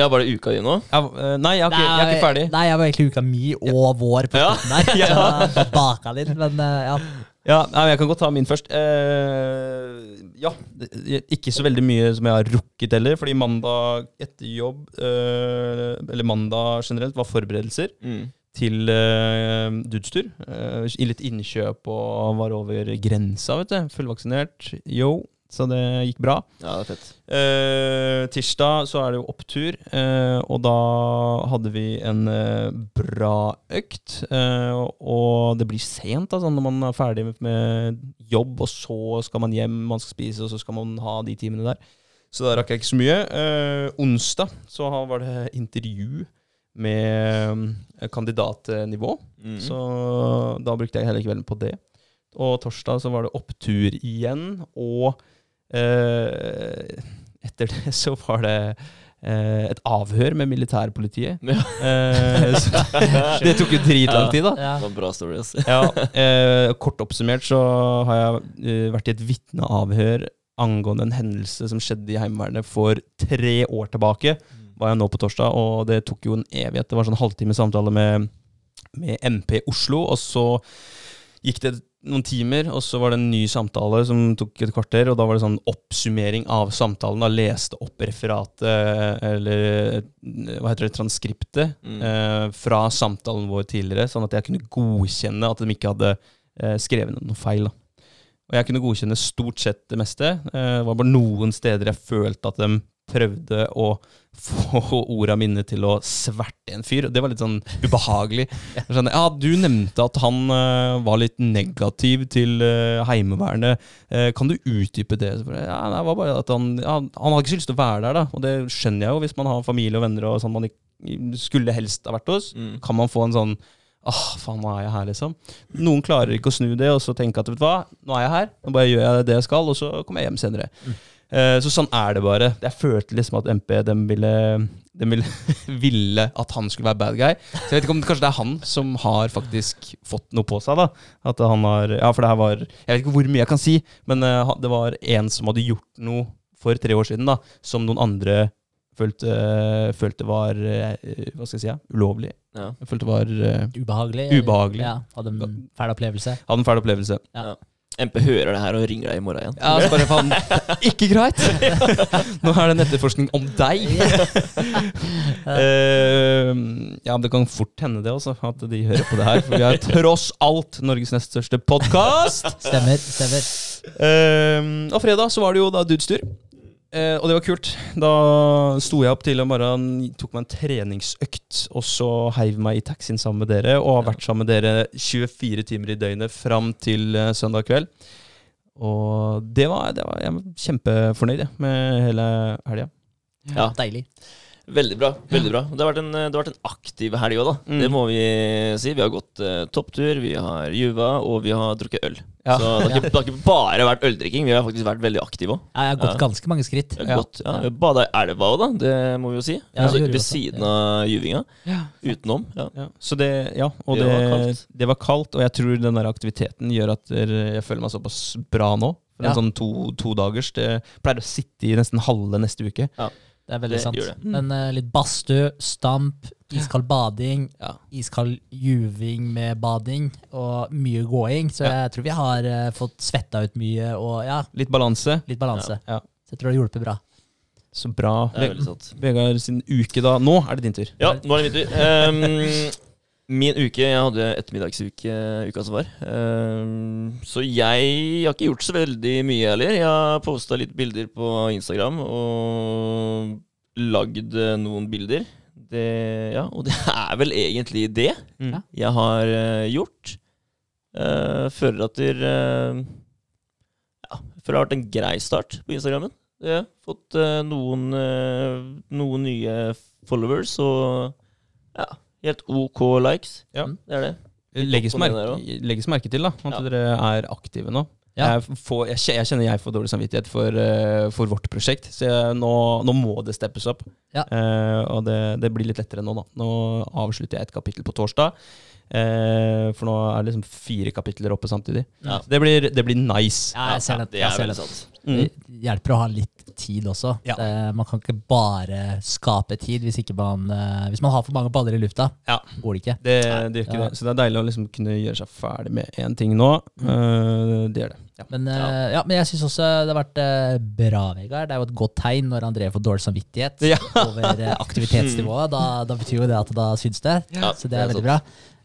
Ja, var det uka di nå? Ja, eh, Nei, jeg er, ikke, jeg er ikke ferdig. Nei, jeg var egentlig uka mi og vår på Ja. slutten der. Så baka litt, men eh, ja. Ja, nei, Jeg kan godt ta min først. Eh, ja, det- ikke så veldig mye som jeg har rukket heller. Fordi mandag etter jobb, eh, eller mandag generelt, var forberedelser Mm. til uh, dudstur. Uh, litt innkjøp og var over grensa, vet du. Fullvaksinert. Yo. Så det gikk bra. Ja, det er fett. Eh, tirsdag så er det jo opptur, eh, og da hadde vi en eh, bra økt. eh, og det blir sent altså, når man er ferdig med, jobb, og så skal man hjem, man skal spise, og så skal man ha de timene der. Så da rakk jeg ikke så mye. Eh, onsdag så var det intervju med eh, kandidatnivå. Mm. Så da brukte jeg hele kvelden på det. Og torsdag så var det opptur igjen, og etter det så var det eh, et avhør med militærpolitiet. Ja. Eh, så det tok jo dritlang tid, da. Ja. Det var bra story, altså. Ja, eh, kort oppsummert så har jeg eh, vært i et vitneavhør angående en hendelse som skjedde i Heimevernet for tre år tilbake. Var jeg nå på torsdag, og det tok jo en evighet. Det var sånn halvtime samtale med, med MP Oslo, og så gikk det noen timer, og så var det en ny samtale som tok et kvarter, og da var det sånn oppsummering av samtalen. Da leste opp referatet, eller hva heter det, transkriptet, Mm. eh, fra samtalen vår tidligere, sånn at jeg kunne godkjenne at de ikke hadde eh, skrevet noe feil. Da. Og jeg kunne godkjenne stort sett det meste. Eh, det var bare noen steder jeg følte at de prøvde å få orda mine til å sverte en fyr. Det var litt sånn ubehagelig. Sånn, ja, Du nevnte at han uh, var litt negativ til uh, Heimevernet. Uh, kan du utdype det? Ja, det var bare at han, ja, han hadde ikke så lyst til å være der, da. Og det skjønner jeg jo, hvis man har familie og venner og sånn man ikke skulle helst ha vært hos. Mm. Kan man få en sånn Åh, faen, nå er jeg her, liksom. Noen klarer ikke å snu det og så tenke at vet du hva, nå er jeg her, nå bare gjør jeg det jeg skal, og så kommer jeg hjem senere. Eh, så sånn er det bare. Jeg følte liksom at MP dem ville, dem ville, ville at han skulle være bad guy. Så jeg vet ikke om det, kanskje det er han som har faktisk fått noe på seg. da At han har, Ja, for det her var Jeg vet ikke hvor mye jeg kan si, men eh, det var en som hadde gjort noe for tre år siden, da som noen andre følte, følte var eh, Hva skal jeg si? Ja, ulovlig. Ja. Jeg følte var uh, Ubehagelig. Ubehagelig. Ja, hadde en fæl opplevelse. Hadde en fæl opplevelse. MP hører det her og ringer deg i morgen igjen. Ja, så bare faen Ikke greit! Nå er det en etterforskning om deg. uh, ja, det kan fort hende det også, at de hører på det her. For vi er tross alt Norges nest største podkast. Stemmer. stemmer. og fredag så var det jo da Dudes-tur. Eh, og det var kult. Da sto jeg opp tidlig om morgenen, tok meg en treningsøkt, og så heiv meg i taxien sammen med dere, og har vært sammen med dere 24 timer i døgnet fram til eh, søndag kveld. Og det var, det var Jeg var kjempefornøyd med hele helga. Ja. Deilig. Veldig bra. veldig bra Det har vært en, det har vært en aktiv helg òg, da. Mm. Det må vi si. Vi har gått uh, topptur, vi har juva, og vi har drukket øl. Ja. Så det har, ikke, det har ikke bare vært øldrikking, vi har faktisk vært veldig aktive òg. Jeg har gått Ja. ganske mange skritt. Ja. gått, ja, Bada i elva òg, da. Det må vi jo si. Ja, altså, ved siden av juvinga. Utenom. Ja. Ja, så det, ja, og Det det, var kaldt. det var kaldt, og jeg tror den der aktiviteten gjør at jeg føler meg såpass bra nå. For Ja. en sånn to, to dagers Det pleier å sitte i nesten halve neste uke. Det er veldig Det sant. det. Men uh, litt badstue, stamp, iskald bading, Ja. iskald juving med bading og mye gåing. Så Ja. jeg tror vi har uh, fått svetta ut mye og ja, Litt balanse. litt balanse. Ja. Så jeg tror det har hjulpet bra. Så bra. Det veldig sant. Vegard sin uke, da. Nå er det din tur. Ja, nå er det min tur. Ehm, min uke Jeg hadde ettermiddagsuke uka som var. Ehm, så jeg har ikke gjort så veldig mye heller. Jeg har posta litt bilder på Instagram og lagd eh, noen bilder. Det, ja, og det er vel egentlig det Mm. Jeg har eh, gjort. Uh, føler at det uh, Ja, føler det har vært en grei start på Instagrammen. Jeg har fått eh, noen, eh, noen nye followers og ja, helt OK likes. Ja. Det er det. Legges, merke, legges merke til da at Ja. dere er aktive nå. Ja. Jeg, får, jeg, jeg kjenner jeg får dårlig samvittighet for, eh, for vårt prosjekt, så jeg, nå, nå må det steppes opp. Ja. Eh, og det, det blir litt lettere nå, da. Nå avslutter jeg et kapittel på torsdag. eh, for nå er det liksom fire kapitler oppe samtidig. Ja. Det, blir, det blir nice. Ja, jeg ser det. det Jeg er ser veldig det. Mm. Hjelper å ha litt tid også. Ja. Det, man kan ikke bare skape tid hvis, ikke man, eh, hvis man har for mange baller i lufta. Ja. Går det ikke. Det, det gjør ikke Ja. det. Så det er deilig å liksom kunne gjøre seg ferdig med én ting nå. Eh, det gjør det. Ja. Men, eh, ja, men jeg syns også det har vært eh, bra, Vegard. Det er jo et godt tegn når André får dårlig samvittighet Ja. over eh, aktivitetsnivået. Da, da betyr jo det at da syns det. Ja, så det er veldig bra.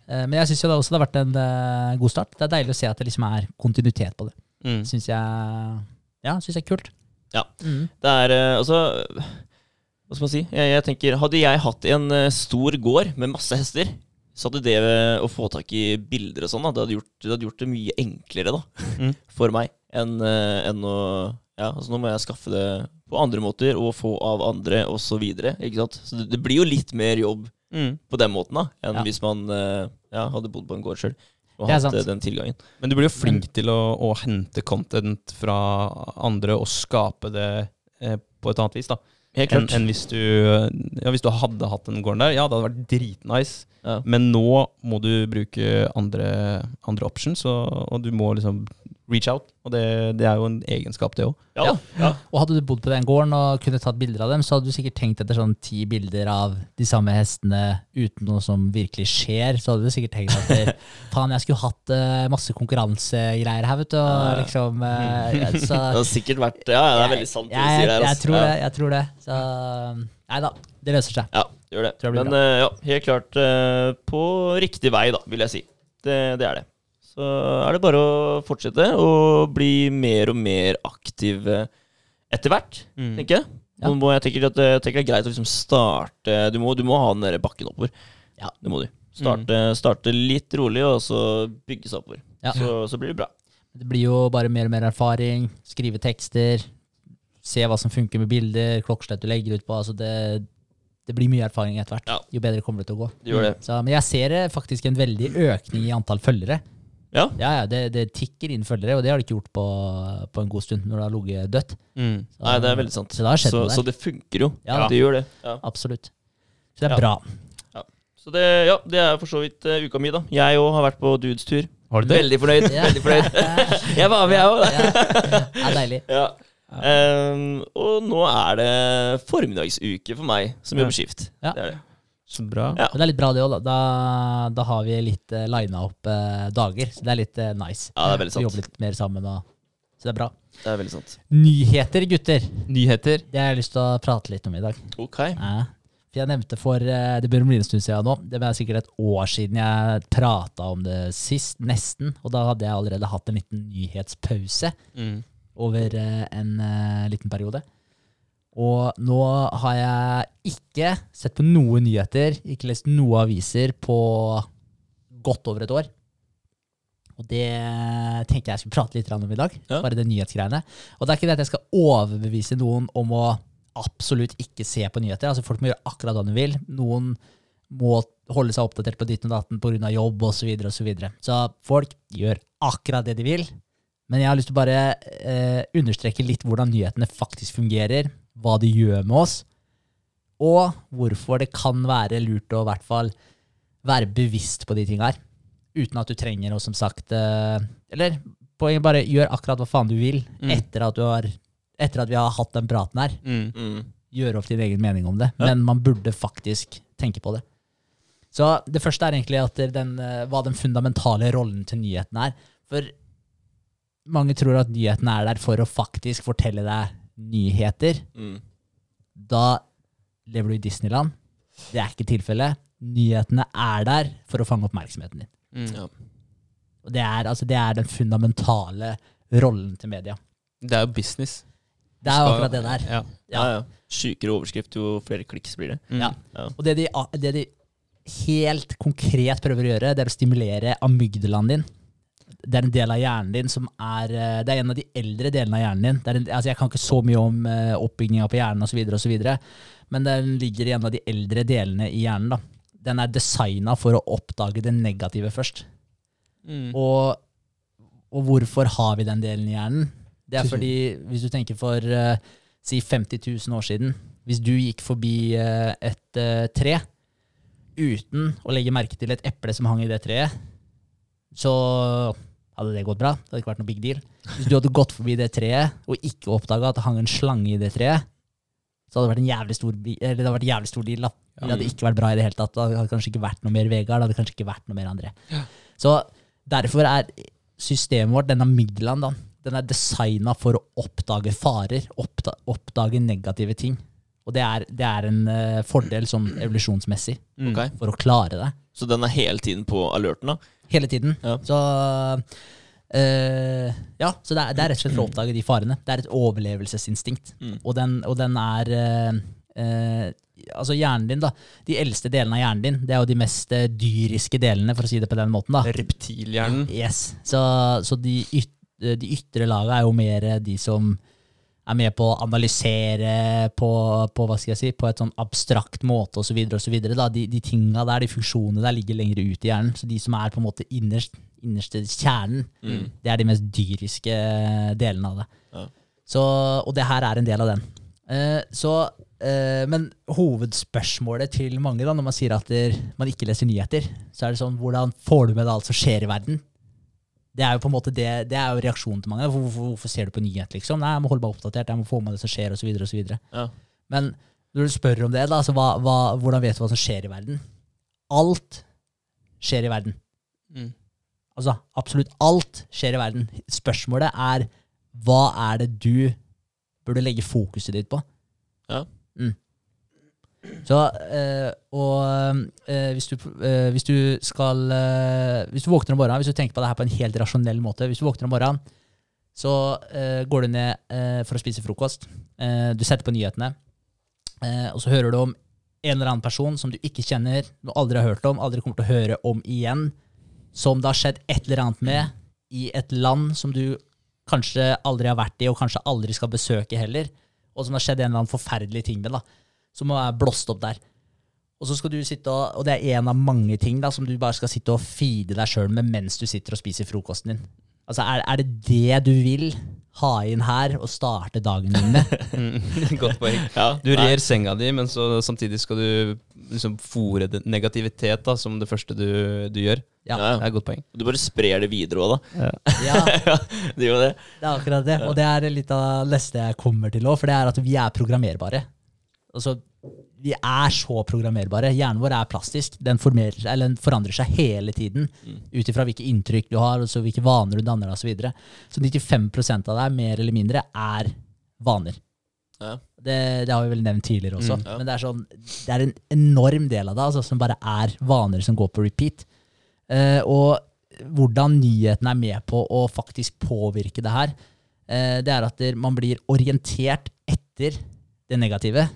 Eh, men jeg syns det også det har vært en eh, god start. Det er deilig å se at det liksom er kontinuitet på det. Mm. Synes jeg Ja, syns jeg er kult. Ja. Mm. Det er eh, altså Hva skal man si? Jeg, jeg tenker, Hadde jeg hatt en eh, stor gård med masse hester, så hadde det eh, å få tak i bilder og sånn, det det hadde gjort det mye enklere da, Mm. for meg enn en å Ja, altså nå må jeg skaffe det på andre måter og få av andre osv. Så, videre, ikke sant? så det, det blir jo litt mer jobb Mm. på den måten da enn Ja. hvis man ja, hadde bodd på en gård sjøl og hatt eh, den tilgangen. Men du blir jo flink til å, å hente content fra andre og skape det eh, på et annet vis, da. Helt klart. enn hvis du Ja, hvis du hadde hatt den gården der, ja, det hadde vært dritnice. Ja. Men nå må du bruke andre, andre options, og, og du må liksom reach out. Og det, det er jo en egenskap, det òg. Ja, ja. Og hadde du bodd på den gården og kunne tatt bilder av dem, så hadde du sikkert tenkt etter sånn ti bilder av de samme hestene uten noe som virkelig skjer. Så hadde du sikkert tenkt at faen, jeg skulle hatt uh, masse konkurransegreier her, vet du. Og Ja, liksom, uh, så, Det har sikkert vært Ja, ja, det er veldig sant det du jeg, sier jeg, Altså. jeg tror ja. det. jeg tror det. Så nei da, det løser seg. Ja, gjør det. Tror Men uh, ja, helt klart eh, på riktig vei, da, vil jeg si. Det, det er det. Så er det bare å fortsette å bli mer og mer aktiv eh, etter hvert, Mm. tenker jeg. Ja. Må jeg tenker at jeg tenker det er greit å liksom starte Du må, du må ha den der bakken oppover. Ja. Det må du. Starte, starte litt rolig, og så bygge seg oppover. Ja. Så, så blir det bra. Det blir jo bare mer og mer erfaring. Skrive tekster. Se hva som funker med bilder, klokkeslett du legger ut på. Altså det, det blir mye erfaring etter hvert. Ja. Jo bedre kommer det til å gå. Det det. Så, men jeg ser eh, faktisk en veldig økning i antall følgere. Ja. Ja, ja, det, det tikker inn følgere, og det har det ikke gjort på, på en god stund når det har ligget dødt. Mm. Så- Nei, det er veldig sant. Så det Så, så det funker jo. Ja, det gjør det. Ja. Absolutt. Så det er Ja. bra. Så det, ja, det er for så vidt uh, uka mi, da. Jeg òg har vært på dudes-tur. Har du det? Veldig fornøyd. Ja. veldig fornøyd. Jeg var med, jeg òg. Det er deilig. Ja. Um, og nå er det formiddagsuke for meg som jobber skift. Ja. Det er det. Så bra. Ja. Men det er litt bra, det òg. Da. Da, da har vi litt uh, lina opp uh, dager, så det er litt uh, nice. Ja, det er veldig sant. Vi jobber litt mer sammen, og, så det er bra. Det er veldig sant. Nyheter, gutter. Nyheter. Det har jeg lyst til å prate litt om i dag. Ok. Ja. For jeg nevnte for eh, Det bør bli en stund siden nå. Det var sikkert et år siden jeg prata om det sist, nesten. Og da hadde jeg allerede hatt en liten nyhetspause Mm. over eh, en eh, liten periode. Og nå har jeg ikke sett på noen nyheter, ikke lest noen aviser på godt over et år. Og det tenkte jeg skulle prate litt om i dag. Ja. Bare det nyhetsgreiene. Og det er ikke det at jeg skal overbevise noen om å absolutt ikke se på nyheter. Altså Folk må gjøre akkurat hva de vil. Noen må holde seg oppdatert på ditten og datten pga. jobb osv. Så, videre, og så, videre. så folk gjør akkurat det de vil. Men jeg har lyst til å bare eh, understreke litt hvordan nyhetene faktisk fungerer, hva de gjør med oss, og hvorfor det kan være lurt å i hvert fall være bevisst på de tinga her. Uten at du trenger å, som sagt eh, Eller poenget bare gjør akkurat hva faen du vil Mm. etter, at du har, etter at vi har hatt den praten her. Mm. Mm. Gjøre opp din egen mening om det. Ja. Men man burde faktisk tenke på det. Så det første er egentlig at den, eh, hva den fundamentale rollen til nyheten er. For mange tror at nyheten er der for å faktisk fortelle deg nyheter. Mm. Da lever du i Disneyland. Det er ikke tilfellet. Nyhetene er der for å fange oppmerksomheten din. Mm. Ja. Og det er, altså, det er den fundamentale rollen til media. Det er jo business. Det er jo akkurat det der. Ja. Ja, ja. Sjukere overskrift, jo flere kliks blir det. Mm. Ja. Og det de, det de helt konkret prøver å gjøre, det er å stimulere amygdalaen din. Det er en del av hjernen din som er eh, Det er en av de eldre delene av hjernen din. En, altså jeg kan ikke så mye om uh, oppbygginga på hjernen osv., men den ligger i en av de eldre delene i hjernen. da. Den er designa for å oppdage det negative først. Mm. Og, og hvorfor har vi den delen i hjernen? Det er fordi, hvis du tenker for uh, si 50 000 år siden, hvis du gikk forbi uh, et uh, tre uten å legge merke til et eple som hang i det treet, så hadde det gått bra. Det hadde ikke vært noe big deal. Hvis du hadde gått forbi det treet og ikke oppdaga at det hang en slange i det treet, så hadde det vært en jævlig stor, eller det hadde vært en jævlig stor deal. da. Det hadde ikke vært bra i det hele tatt. Det hadde kanskje ikke vært noe mer Vegard, det hadde kanskje ikke vært noe mer André. Så derfor er systemet vårt, Denne middelen da, den er designa for å oppdage farer, oppda oppdage negative ting. Og det er, det er en uh, fordel sånn evolusjonsmessig Mm. For å klare det Så den er hele tiden på alerten, da? Hele tiden. Ja. Så Eh, ja, så det er, det er rett og slett for å oppdage de farene. Det er et overlevelsesinstinkt. Mm. Og, den, og den er eh, eh, Altså hjernen din, da. De eldste delene av hjernen din, det er jo de mest dyriske delene, for å si det på den måten. da. Reptilhjernen. Yes. Så, så de, yt, de ytre laga er jo mer de som er med på å analysere på, på hva skal jeg si, på et sånn abstrakt måte osv. De, de tinga der, de funksjonene der, ligger lenger ut i hjernen. Så de som er på en måte innerst, innerste kjernen, Mm. det er de mest dyriske delene av det. Ja. Så, og det her er en del av den. Eh, så, eh, men hovedspørsmålet til mange da, når man sier at der, man ikke leser nyheter, så er det sånn hvordan får du med deg alt som skjer i verden? Det er jo på en måte det, det er jo reaksjonen til mange. Hvorfor, hvorfor ser du på nyhet, liksom? Nei, jeg må holde meg oppdatert, jeg må få med det som skjer, osv. osv. Ja. Men når du spør om det, da, så hva, hva, hvordan vet du hva som skjer i verden? Alt skjer i verden. Mm. Altså, absolutt alt skjer i verden. Spørsmålet er hva er det du burde legge fokuset ditt på? Ja. Mm. Så, eh, og eh, hvis, du, eh, hvis du skal Hvis du våkner om morgenen, hvis du tenker på det her på en helt rasjonell måte Hvis du våkner om morgenen, så går du ned for å spise frokost. Du setter på nyhetene, og så hører du om en eller annen person som du ikke kjenner, du aldri har hørt om, aldri kommer til å høre om igjen, som det har skjedd et eller annet med i et land som du kanskje aldri har vært i, og kanskje aldri skal besøke heller, og som det har skjedd en eller annen forferdelig ting med, da, som er blåst opp der. Og så skal du sitte og, og det er en av mange ting da, som du bare skal sitte og feede deg sjøl med mens du sitter og spiser frokosten din. Altså, er, er det det du vil ha inn her og starte dagen din med? Godt poeng. Ja, Du nei. rer senga di, men så samtidig skal du liksom fòre negativitet da, som det første du, du gjør. Ja. Ja, Det er et godt poeng. Du bare sprer det videre òg, da. Ja, Det gjør det. Det er akkurat det. Og det er litt av det neste jeg kommer til òg, for det er at vi er programmerbare. Altså, vi er så programmerbare. Hjernen vår er plastisk. Den, formerer, eller den forandrer seg hele tiden ut ifra hvilke inntrykk du har, og hvilke vaner du danner deg osv. Så, videre. så 95 av deg, mer eller mindre, er vaner. Ja. Det, det har vi vel nevnt tidligere også. Mm, ja. Men det er, sånn, det er en enorm del av det altså, som bare er vaner som går på repeat. Uh, og hvordan nyhetene er med på å faktisk påvirke det her, uh, det er at man blir orientert etter det negative.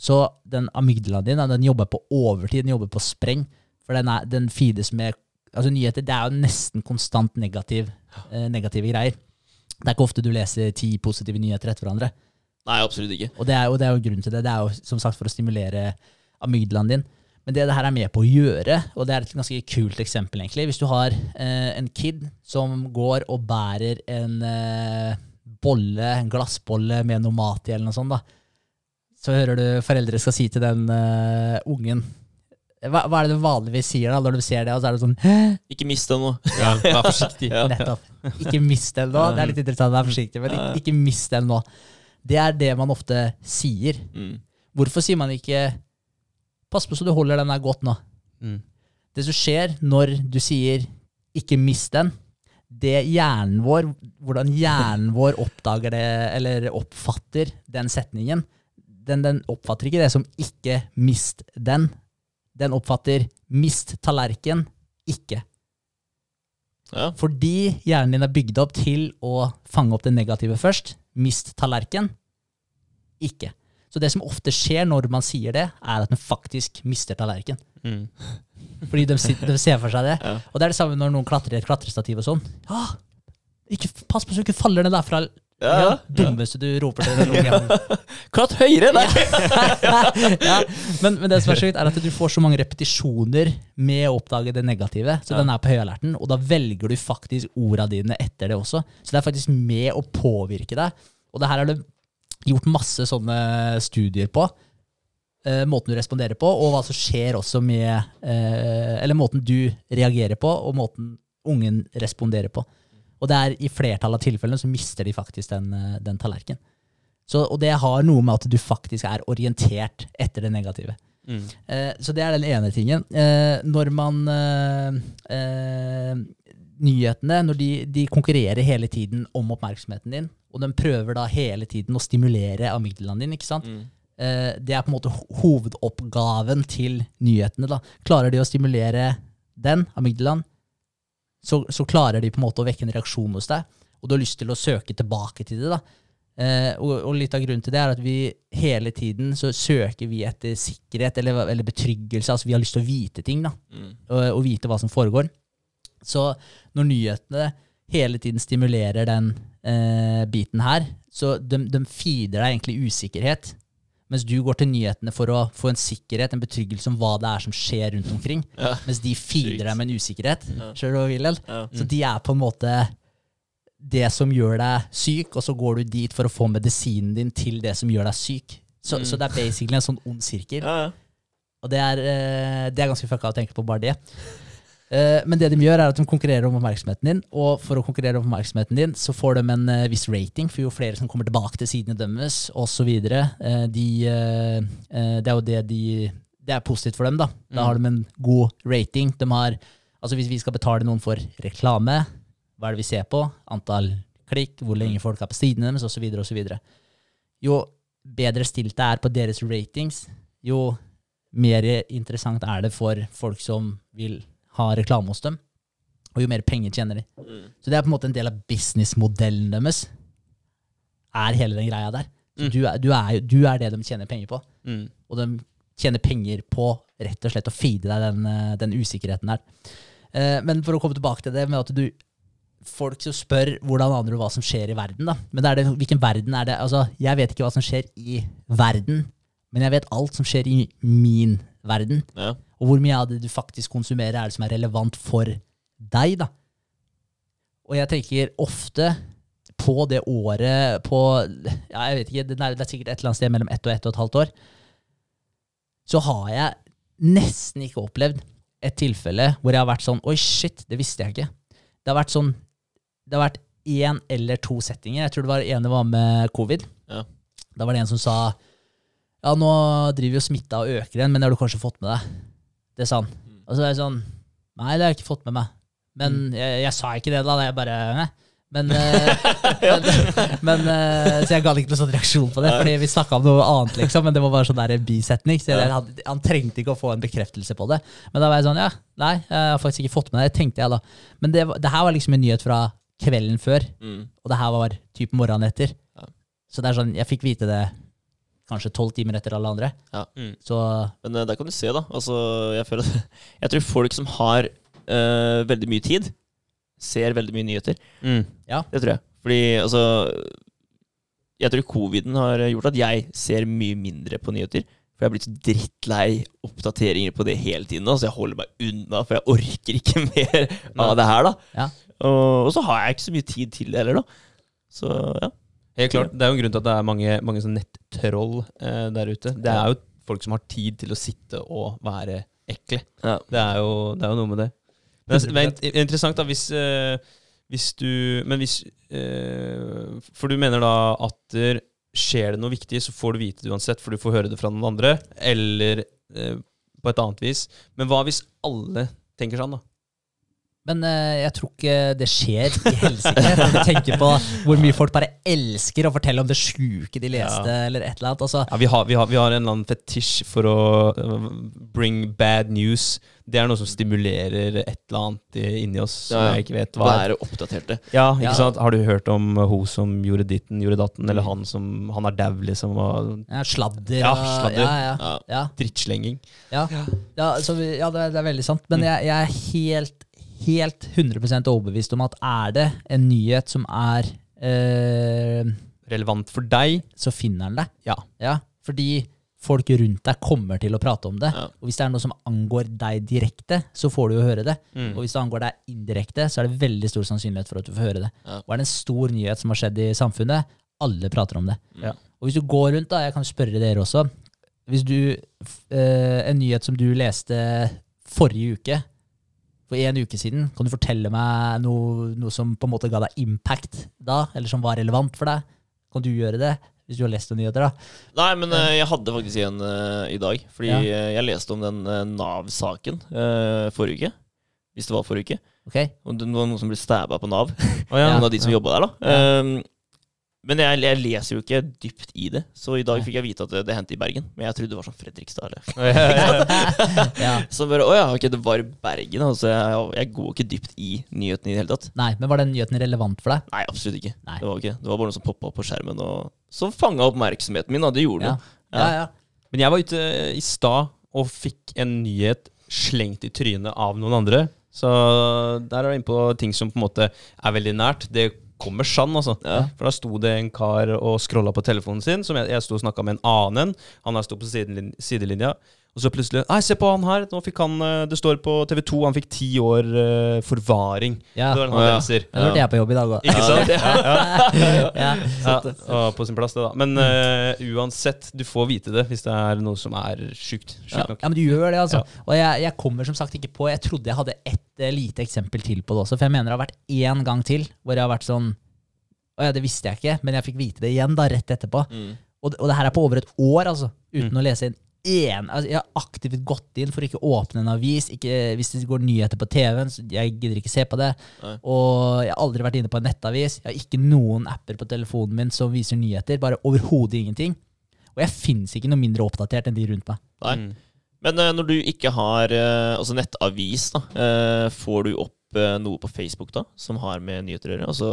Så den amygdalaen din den jobber på overtid, den jobber på spreng. For den, er, den feedes med altså Nyheter det er jo nesten konstant negativ, eh, negative greier. Det er ikke ofte du leser ti positive nyheter etter hverandre. Nei, absolutt ikke. Og det er, jo, det er jo grunnen til det. Det er jo som sagt for å stimulere amygdalaen din. Men det det her er med på å gjøre, og det er et ganske kult eksempel, egentlig Hvis du har eh, en kid som går og bærer en eh, bolle, en glassbolle med noe mat i, eller noe sånt, da, så hører du foreldre skal si til den uh, ungen hva, hva er det du vanligvis sier da når du ser det, og så er det sånn Hæ? Ikke mist det nå. Ja, vær forsiktig. Ja. Nettopp. Ikke mist den nå. Det er litt interessant, vær forsiktig, men ikke, ikke mist den nå. Det er det man ofte sier. Mm. Hvorfor sier man ikke Pass på så du holder den der godt nå. Mm. Det som skjer når du sier 'ikke mist den', det hjernen vår, hvordan hjernen vår oppdager det, eller oppfatter den setningen, den, den oppfatter ikke det som 'ikke mist den'. Den oppfatter 'mist tallerken', ikke. Ja. Fordi hjernen din er bygd opp til å fange opp det negative først. Mist tallerken. Ikke. Så det som ofte skjer når man sier det, er at man faktisk mister tallerken. Mm. Fordi de, de ser for seg det. Ja. Og det er det samme når noen klatrer i et klatrestativ og sånn. Ja, ikke, pass på så du ikke faller ned derfra. Ja, Ja, dummeste du roper til den ungen. Klatt høyere! Nei. ja, men, men det som er sjukt, er at du får så mange repetisjoner med å oppdage det negative. Så Ja. den er på høyalerten, og da velger du faktisk orda dine etter det også. Så det er faktisk med å påvirke deg. Og det her er det gjort masse sånne studier på. Eh, måten du responderer på, og hva som skjer også med eh, Eller måten du reagerer på, og måten ungen responderer på. Og det er i flertallet av tilfellene så mister de faktisk den, eh, den tallerkenen. Så, og det har noe med at du faktisk er orientert etter det negative. Mm. Eh, så det er den ene tingen. Eh, når man eh, eh, Nyhetene, når de, de konkurrerer hele tiden om oppmerksomheten din, og de prøver da hele tiden å stimulere amygdalaen din, ikke sant? Mm. Eh, det er på en måte hovedoppgaven til nyhetene. da. Klarer de å stimulere den, amygdalaen, så, så klarer de på en måte å vekke en reaksjon hos deg, og du har lyst til å søke tilbake til det. da. Eh, og, og litt av grunnen til det er at vi hele tiden så søker vi etter sikkerhet eller, eller betryggelse. altså Vi har lyst til å vite ting, da, Mm. og, og vite hva som foregår. Så når nyhetene hele tiden stimulerer den eh, biten her, så de, de feeder deg egentlig usikkerhet. Mens du går til nyhetene for å få en sikkerhet, en betryggelse om hva det er som skjer rundt omkring. Ja. Mens de feeder deg med en usikkerhet. Ja. Vil? Ja. Så de er på en måte det som gjør deg syk, og så går du dit for å få medisinen din til det som gjør deg syk. Så, Mm. så det er basically en sånn ond sirkel. Ja, ja. Og det er, eh, det er ganske fucka å tenke på bare det. Eh, Men det de gjør, er at de konkurrerer om oppmerksomheten din, og for å konkurrere om oppmerksomheten din, så får de en eh, viss rating, for jo flere som kommer tilbake til sidene deres, osv. De, eh, eh, det er jo det de Det er positivt for dem, da. Da Mm. har de en god rating. De har Altså Hvis vi skal betale noen for reklame, hva er det vi ser på? Antall klikk, hvor lenge folk er på sidene deres, osv., osv. Jo bedre stilt det er på deres ratings, jo mer interessant er det for folk som vil ha reklame hos dem, og jo mer penger tjener de. Mm. Så det er på en måte en del av businessmodellen deres, er hele den greia der. Så Mm. du, er, du, er, du er det de tjener penger på, Mm. og de tjener penger på rett og slett å feede deg den, eh, den usikkerheten der. Eh, Men for å komme tilbake til det med at du Folk som spør hvordan aner du hva som skjer i verden, da. Men det er det, hvilken verden er det? Altså, jeg vet ikke hva som skjer i verden, men jeg vet alt som skjer i min verden. Ja. Og hvor mye av det du faktisk konsumerer, er det som er relevant for deg, da. Og jeg tenker ofte på det året på ja, jeg vet ikke, det er, er sikkert et eller annet sted mellom ett og ett og et halvt år. Så har jeg nesten ikke opplevd et tilfelle hvor jeg har vært sånn Oi, shit, det visste jeg ikke. Det har vært sånn Det har vært én eller to settinger. Jeg tror det var ene var med covid. Ja. Da var det en som sa Ja, nå driver jo smitta og øker igjen, men det har du kanskje fått med deg? Det sa han. Og så er jeg sånn Nei, det har jeg ikke fått med meg. Men jeg, jeg sa ikke det, da. Jeg bare nei. Men, eh, men, men eh, Så jeg ga ikke noen sånn reaksjon på det, fordi vi snakka om noe annet, liksom. Men det var bare sånn der bisetning. Så jeg, han, han trengte ikke å få en bekreftelse på det. Men da var jeg sånn, ja, nei, jeg har faktisk ikke fått med det. Det tenkte jeg da. Men det, det her var liksom en nyhet fra kvelden før, Mm. og det her var typ morgenen etter. Så det er sånn, jeg fikk vite det kanskje tolv timer etter alle andre. Ja. Mm. Så Men eh, der kan du se, da. Altså, jeg, føler, jeg tror folk som har uh, veldig mye tid, ser veldig mye nyheter. Mm. Det tror jeg. Fordi altså Jeg tror coviden har gjort at jeg ser mye mindre på nyheter. For jeg har blitt så drittlei oppdateringer på det hele tiden så jeg holder meg unna, for jeg orker ikke mer av det her, da. Ja. Og, og så har jeg ikke så mye tid til det heller, da. Så ja. Helt klart. Det er jo en grunn til at det er mange, mange sånn nettroll eh, der ute. Det er jo folk som har tid til å sitte og være ekle. Ja. Det er jo, det er jo noe med det. Men det er, det er interessant da, hvis, eh, hvis du Men hvis eh, For du mener da at skjer det noe viktig, så får du vite det uansett, for du får høre det fra noen andre, eller eh, på et annet vis. Men hva hvis alle tenker sånn, da? Men eh, jeg tror ikke det skjer i helsike. Når du tenker på hvor mye folk bare elsker å fortelle om det sjuke de leste, eller et eller annet. Altså, Ja, vi, har, vi, har, vi har en eller annen fetisj for å øh, bring bad news. Det er noe som stimulerer et eller annet inni oss som Ja, som jeg ikke vet hva er. Være oppdaterte. Ja, ikke Ja. sant? Har du hørt om hun som gjorde ditten, gjorde datten, eller han som Han er dau, liksom, og ja, sladder Ja, sladder. Ja, ja, Ja. ja, drittslenging. ja. ja, så vi, ja det, er, det er veldig sant. Men Mm. jeg, jeg er helt, helt 100% overbevist om at er det en nyhet som er eh, Relevant for deg? Så finner den det. Ja. Ja, fordi folk rundt deg kommer til å prate om det. Ja. Og hvis det er noe som angår deg direkte, så får du jo høre det. Mm. Og hvis det angår deg indirekte, så er det veldig stor sannsynlighet for at du får høre det. Ja. Og er det en stor nyhet som har skjedd i samfunnet, alle prater om det. Ja. Og hvis du går rundt, da, jeg kan spørre dere også Hvis du eh, En nyhet som du leste forrige uke, for en uke siden, kan du fortelle meg noe, noe som på en måte ga deg impact da, eller som var relevant for deg? Kan du gjøre det? Hvis du har lest noen nyheter, da? Nei, men eh, jeg hadde faktisk en uh, i dag. Fordi Ja. eh, jeg leste om den uh, Nav-saken uh, forrige uke. Hvis det var forrige uke. Okay. Og det var noen som ble stabba på Nav. Oh, ja. Noen av de som jobba der, da. Ja. Men jeg, jeg leser jo ikke dypt i det, så i dag fikk jeg vite at det, det hendte i Bergen. Men jeg trodde det var sånn Fredrikstad eller ja. Så bare Å ja, ok, det var i Bergen. Altså, jeg, jeg går ikke dypt i nyheten i det hele tatt. Nei, men var den nyheten relevant for deg? Nei, absolutt ikke. Nei. Det var ikke Det var bare noe som poppa opp på skjermen, og som fanga oppmerksomheten min. Da. Det gjorde Ja. det. Ja, ja. Men jeg var ute i stad og fikk en nyhet slengt i trynet av noen andre. Så der er du inne på ting som på en måte er veldig nært. Det kommer sann, altså. Ja. For da sto det en kar og scrolla på telefonen sin, som jeg, jeg sto og snakka med en annen. Han her sto på sidelin sidelinja. Og så plutselig Nei, se på han her! Nå fikk han eh, Det står på TV2 han fikk ti år uh, forvaring. ja. Det var han ja. Det hørte jeg på jobb i dag òg. Ikke sant? Ja, ja. Ja. Ja, på sin plass, det, da. Men uh, uansett, du får vite det hvis det er noe som er sjukt. Sjukt Ja. nok. ja, men du gjør det, altså. Og jeg, jeg kommer som sagt ikke på Jeg trodde jeg hadde ett lite eksempel til på det også, for jeg mener det har vært én gang til hvor jeg har vært sånn Å ja, det visste jeg ikke, men jeg fikk vite det igjen da, rett etterpå. Mm. Og, det- og det her er på over et år, altså. Uten å lese en en, altså Jeg har aktivt gått inn for å ikke åpne en avis. Ikke, hvis det går nyheter på TV-en, så jeg gidder ikke se på det. Nei. Og jeg har aldri vært inne på en nettavis. Jeg har ikke noen apper på telefonen min som viser nyheter. Bare overhodet ingenting. Og jeg fins ikke noe mindre oppdatert enn de rundt meg. Nei. Mm. Men uh, når du ikke har uh, altså nettavis, da, uh, får du opp noe på Facebook da, som har med nyheter å gjøre? Altså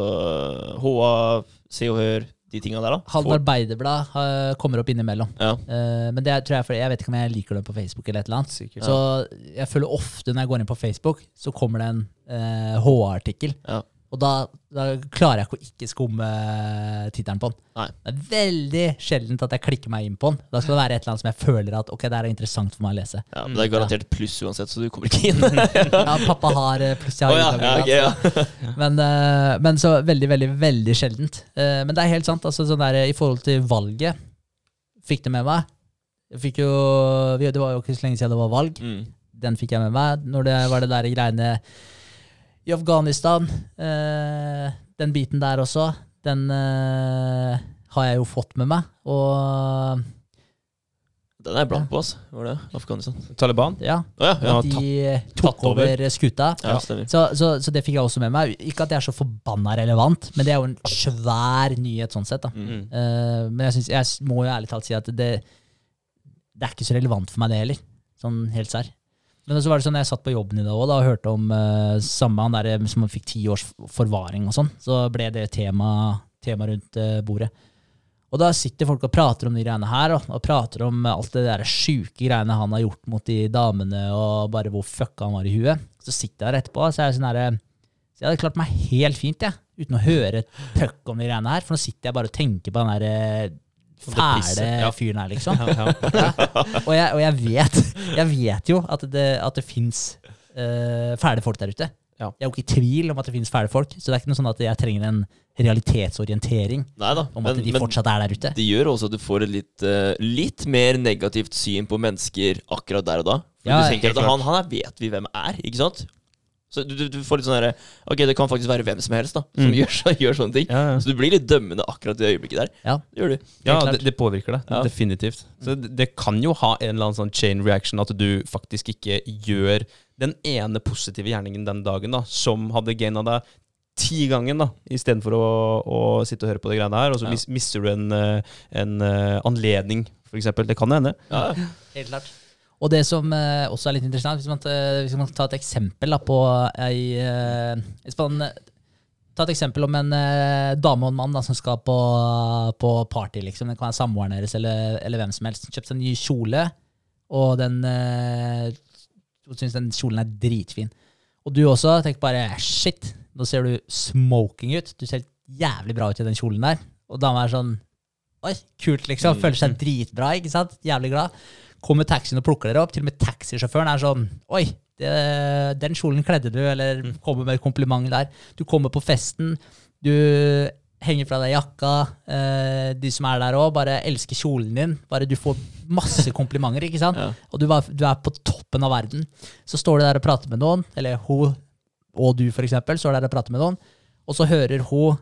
HA, Se og Hør, de tinga der, da? Halden Får- Arbeiderblad uh, kommer opp innimellom. Ja. Uh, men det er, tror jeg, for jeg vet ikke om jeg liker det på Facebook eller et eller annet. Sikkert. Så jeg føler ofte når jeg går inn på Facebook, så kommer det en uh, HA-artikkel. Ja. Og da, da klarer jeg ikke å ikke skumme tittelen på den. Nei. Det er veldig sjeldent at jeg klikker meg inn på den. Da skal det være et eller annet som jeg føler at ok, det er interessant for meg å lese. Ja, men det er garantert pluss uansett, så du kommer ikke inn. Ja, pappa har eh, pluss jeg har oh, ja, ja, okay, ja. men, eh, men så veldig, veldig, veldig sjeldent. Eh, men det er helt sant. Altså, sånn der, I forhold til valget, fikk det med meg. Jeg fikk jo, det var jo ikke så lenge siden det var valg. Mm. Den fikk jeg med meg. Når det var det der greiene i Afghanistan, eh, den biten der også, den eh, har jeg jo fått med meg. Og Den er blank på, oss, Var det Afghanistan? Taliban? ja, Oh, ja, ja. De tatt tok over. over skuta. ja. Så, så, så det fikk jeg også med meg. Ikke at det er så forbanna relevant, men det er jo en svær nyhet sånn sett. da. Mm. -hmm. Eh, men jeg, synes, jeg må jo ærlig talt si at det, det er ikke så relevant for meg, det heller. Sånn helt serr. Men så var det sånn, jeg satt på jobben i dag også, da, og hørte om uh, samme han der som fikk ti års forvaring og sånn. Så ble det tema, tema rundt uh, bordet. Og da sitter folk og prater om de greiene her, og, og prater om alt det der sjuke greiene han har gjort mot de damene, og bare hvor fucka han var i huet. Så sitter jeg der etterpå, så er jeg sånn herre Så jeg hadde klart meg helt fint, jeg, uten å høre et puck om de greiene her. For nå sitter jeg bare og tenker på den der eh, fæle ja. fyren her, liksom. Ja, ja. Og jeg, og jeg vet Jeg vet jo at det, at det fins fæle folk der ute. Ja. Jeg er jo ikke i tvil om at det fins fæle folk, så det er ikke noe sånn at jeg trenger en realitetsorientering Neida, om at Men, de fortsatt er der ute. det gjør også at du får et litt, uh, litt mer negativt syn på mennesker akkurat der og da. For Ja, du tenker at han, han vet vi hvem er, ikke sant? Så du, du, du får litt sånn herre Ok, det kan faktisk være hvem som helst da som Mm. gjør, så, gjør sånne ting. Ja, ja. Så du blir litt dømmende akkurat i det øyeblikket der. Ja. Det gjør du. Ja, det, det påvirker deg. Ja. Definitivt. Så det, det kan jo ha en eller annen sånn chain reaction, at du faktisk ikke gjør den ene positive gjerningen den dagen da, som hadde gaina deg ti ganger, da, istedenfor å, å sitte og høre på de greiene her, og så Ja. mis, mister du en, eh, en eh, anledning, eksempel. Det kan hende. Ja, Helt klart. Og det som eh, også er litt interessant, hvis man, hvis man tar et eksempel da, på ei eh, hvis man, eh, Ta et eksempel om en dame og en mann da, som skal på, på party. liksom. Det kan være samboeren deres eller, eller hvem som helst. Kjøpt seg en ny kjole, og den Hun syns den kjolen er dritfin. Og du også tenker bare shit, nå ser du smoking ut. Du ser helt jævlig bra ut i den kjolen der. Og dama er sånn Oi, kult, liksom. Føler seg dritbra, ikke sant? Jævlig glad. Kommer taxien og plukker dere opp. Til og med taxisjåføren er sånn Oi, det, den kjolen kledde du, eller kommer med et kompliment der. Du kommer på festen, du henger fra deg jakka. Eh, de som er der òg, bare elsker kjolen din. Bare Du får masse komplimenter, ikke sant? Ja. Og du, du er på toppen av verden. Så står du der og prater med noen, eller hun og du for eksempel, står der og prater med noen, og så hører hun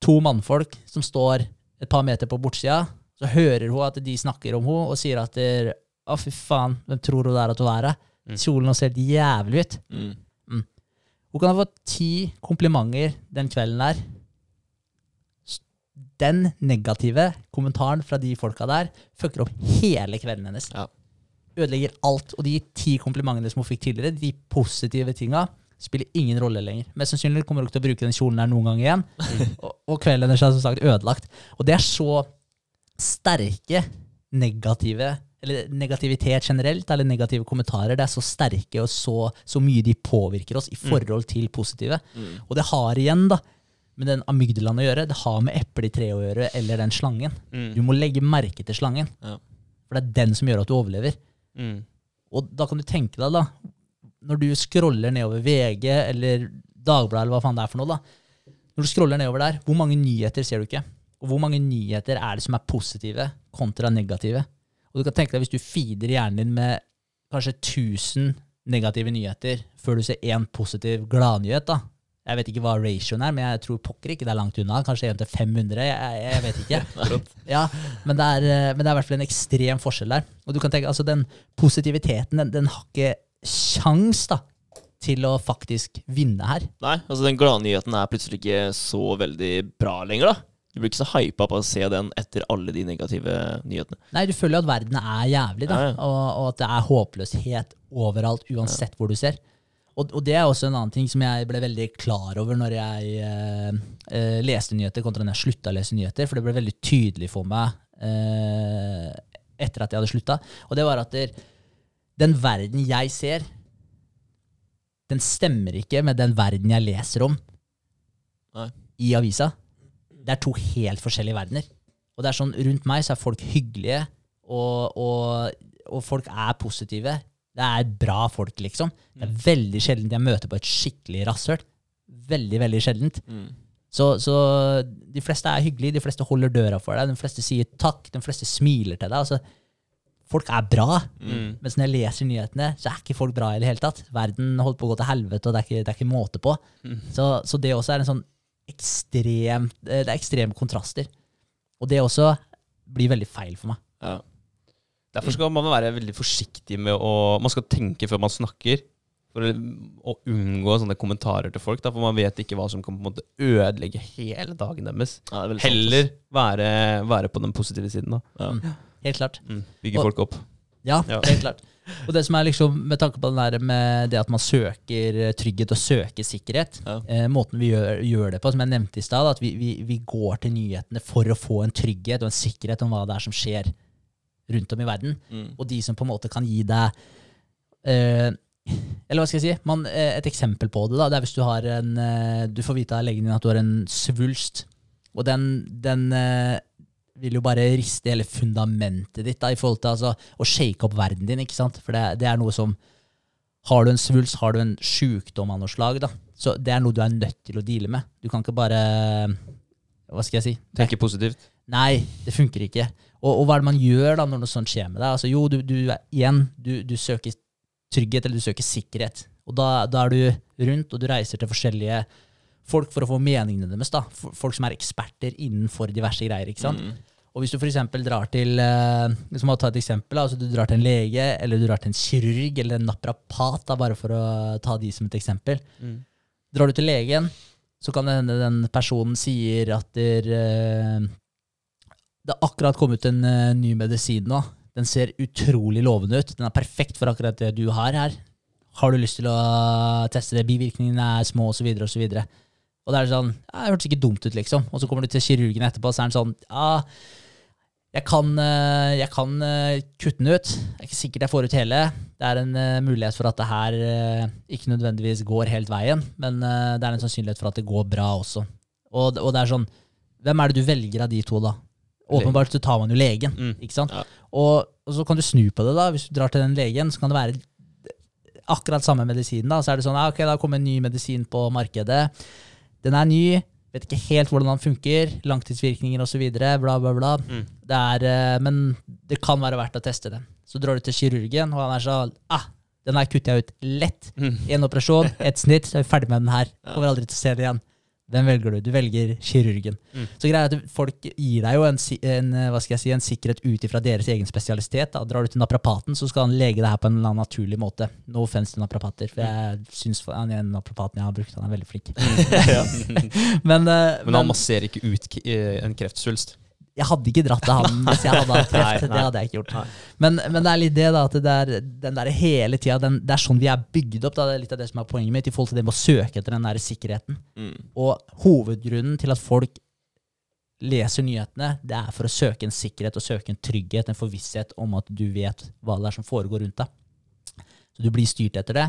to mannfolk som står et par meter på bortsida. Så hører hun at de snakker om henne og sier at å fy faen, hvem tror hun det er at hun er? Mm. Kjolen ser helt jævlig ut. Mm. Hun kan ha fått ti komplimenter den kvelden der. Den negative kommentaren fra de folka der fucker opp hele kvelden hennes. Ja. Ødelegger alt. Og de ti komplimentene som hun fikk tidligere, de positive tinga, spiller ingen rolle lenger. Mest sannsynlig kommer hun ikke til å bruke den kjolen her noen gang igjen. og, og kvelden hennes er som sagt ødelagt. Og det er så sterke negative eller negativitet generelt, eller negative kommentarer, det er så sterke og så, så mye de påvirker oss i forhold til positive. Mm. Og det har igjen da, med den amygdalaen å gjøre, det har med eplet i treet å gjøre, eller den slangen. Mm. Du må legge merke til slangen, Ja. for det er den som gjør at du overlever. Mm. Og da kan du tenke deg, da, når du scroller nedover VG eller Dagbladet, eller hva faen det er for noe, da. Når du scroller nedover der, hvor mange nyheter ser du ikke? Og hvor mange nyheter er det som er positive kontra negative? Og du kan tenke deg hvis du feeder hjernen din med kanskje 1000 negative nyheter før du ser én positiv gladnyhet, da. Jeg vet ikke hva ratioen er, men jeg tror pokker ikke det er langt unna. Kanskje 1 til 500. Jeg, jeg vet ikke. ja, men det, er, eh, men det er i hvert fall en ekstrem forskjell der. Og du kan tenke, altså Den positiviteten den, den har ikke sjans da, til å faktisk vinne her. Nei, altså den gladnyheten er plutselig ikke så veldig bra lenger, da. Du blir ikke så hypa på å se den etter alle de negative nyhetene. Nei, du føler jo at verden er jævlig, da, Ja, ja. Og, og at det er håpløshet overalt, uansett hvor du ser. Og, og det er også en annen ting som jeg ble veldig klar over når jeg eh, eh, leste nyheter, kontra når jeg slutta å lese nyheter, for det ble veldig tydelig for meg eh, etter at jeg hadde slutta. Og det var at der, den verden jeg ser, den stemmer ikke med den verden jeg leser om Nei. i avisa. Det er to helt forskjellige verdener. Og det er sånn, rundt meg så er folk hyggelige, og, og, og folk er positive. Det er bra folk, liksom. Det er veldig sjeldent jeg møter på et skikkelig rasshøl. Veldig, veldig sjeldent. Mm. Så, så de fleste er hyggelige, de fleste holder døra for deg, de fleste sier takk, de fleste smiler til deg. Altså, folk er bra. Mm. Mens når jeg leser nyhetene, så er ikke folk bra i det hele tatt. Verden holder på å gå til helvete, og det er ikke, det er ikke måte på. Så, så det også er en sånn ekstremt Det er ekstreme kontraster. Og det også blir veldig feil for meg. Ja. Derfor skal man være veldig forsiktig med å Man skal tenke før man snakker. For å, unngå sånne kommentarer til folk. Da, for man vet ikke hva som kan på en måte ødelegge hele dagen deres. Ja, det er sant, Heller være, være på den positive siden. da Ja. Helt klart. mm. Bygge Og- folk opp. Ja, Ja. helt klart. Og det som er liksom, med tanke på den med det at man søker eh, trygghet og søker sikkerhet, Ja. eh, måten vi gjør, gjør det på, som jeg nevnte i stad, at vi, vi, vi går til nyhetene for å få en trygghet og en sikkerhet om hva det er som skjer rundt om i verden. Mm. Og de som på en måte kan gi deg eh, Eller hva skal jeg si? Man, eh, et eksempel på det da, det er hvis du har en eh, Du får vite av legen din at du har en svulst, og den, den vil jo bare riste hele fundamentet ditt da, i forhold til altså, å shake opp verden din. ikke sant? For det, det er noe som Har du en svulst, har du en sjukdom av noe slag, da, så det er noe du er nødt til å deale med. Du kan ikke bare Hva skal jeg si? Tenke positivt. Nei, det funker ikke. Og, og hva er det man gjør da når noe sånt skjer med deg? Altså, jo, du, du, igjen, du, du søker trygghet, eller du søker sikkerhet. Og da, da er du rundt, og du reiser til forskjellige folk for å få meningene deres. da. Folk som er eksperter innenfor diverse greier. ikke sant? Mm. Og hvis du f.eks. drar til eh, hvis man tar et eksempel, altså du drar til en lege, eller du drar til en kirurg eller en naprapat, da, bare for å ta de som et eksempel. Mm. Drar du til legen, så kan det hende den personen sier at der, eh, det har akkurat kommet en eh, ny medisin nå. Den ser utrolig lovende ut. Den er perfekt for akkurat det du har her. Har du lyst til å teste det? Bivirkningene er små, osv., osv. Og det er sånn ja, Det hørtes ikke dumt ut, liksom. Og så kommer du til kirurgen etterpå, så er han sånn Ja, jeg kan, eh, jeg kan eh, kutte den ut. Det er ikke sikkert jeg får ut hele. Det er en eh, mulighet for at det her ikke nødvendigvis går helt veien, men det er en sannsynlighet for at det går bra også. Og, og det er sånn Hvem er det du velger av de to, da? Åpenbart så tar man jo legen, Mm. ikke sant? Ja. Og, og så kan du snu på det, da. Hvis du drar til den legen, så kan det være akkurat samme medisin. da, Så er det sånn, ja, ok, da kommer en ny medisin på markedet. Den er ny, vet ikke helt hvordan han funker, langtidsvirkninger osv., bla, bla, bla. Mm. Det er, eh, men det kan være verdt å teste den. Så drar du til kirurgen, og han er sånn ah, den her kutter jeg ut lett. Mm. En operasjon, ett snitt, så er vi ferdig med den her. Kommer aldri til å se det igjen. Hvem velger du? Du velger kirurgen. Mm. Så greia er at folk gir deg jo en, en, eh, hva skal jeg si, en sikkerhet ut ifra deres egen spesialitet. Da. Drar du til naprapaten, så skal han lege det her på en eller annen naturlig måte. No offense til naprapater, for jeg syns han er naprapaten jeg har brukt, han er veldig flink. men, eh, Men han masserer ikke ut eh, en kreftsvulst. Jeg hadde ikke dratt til han hvis jeg hadde hatt kreft. Det hadde jeg ikke gjort. Men, men det er litt det, da. At det er den der hele tida den, Det er sånn vi er bygd opp. Da. Det er litt av det som er poenget mitt, i forhold til det med å søke etter den der sikkerheten. Mm. Og hovedgrunnen til at folk leser nyhetene, det er for å søke en sikkerhet og søke en trygghet, en forvisshet om at du vet hva det er som foregår rundt deg. Så du blir styrt etter det,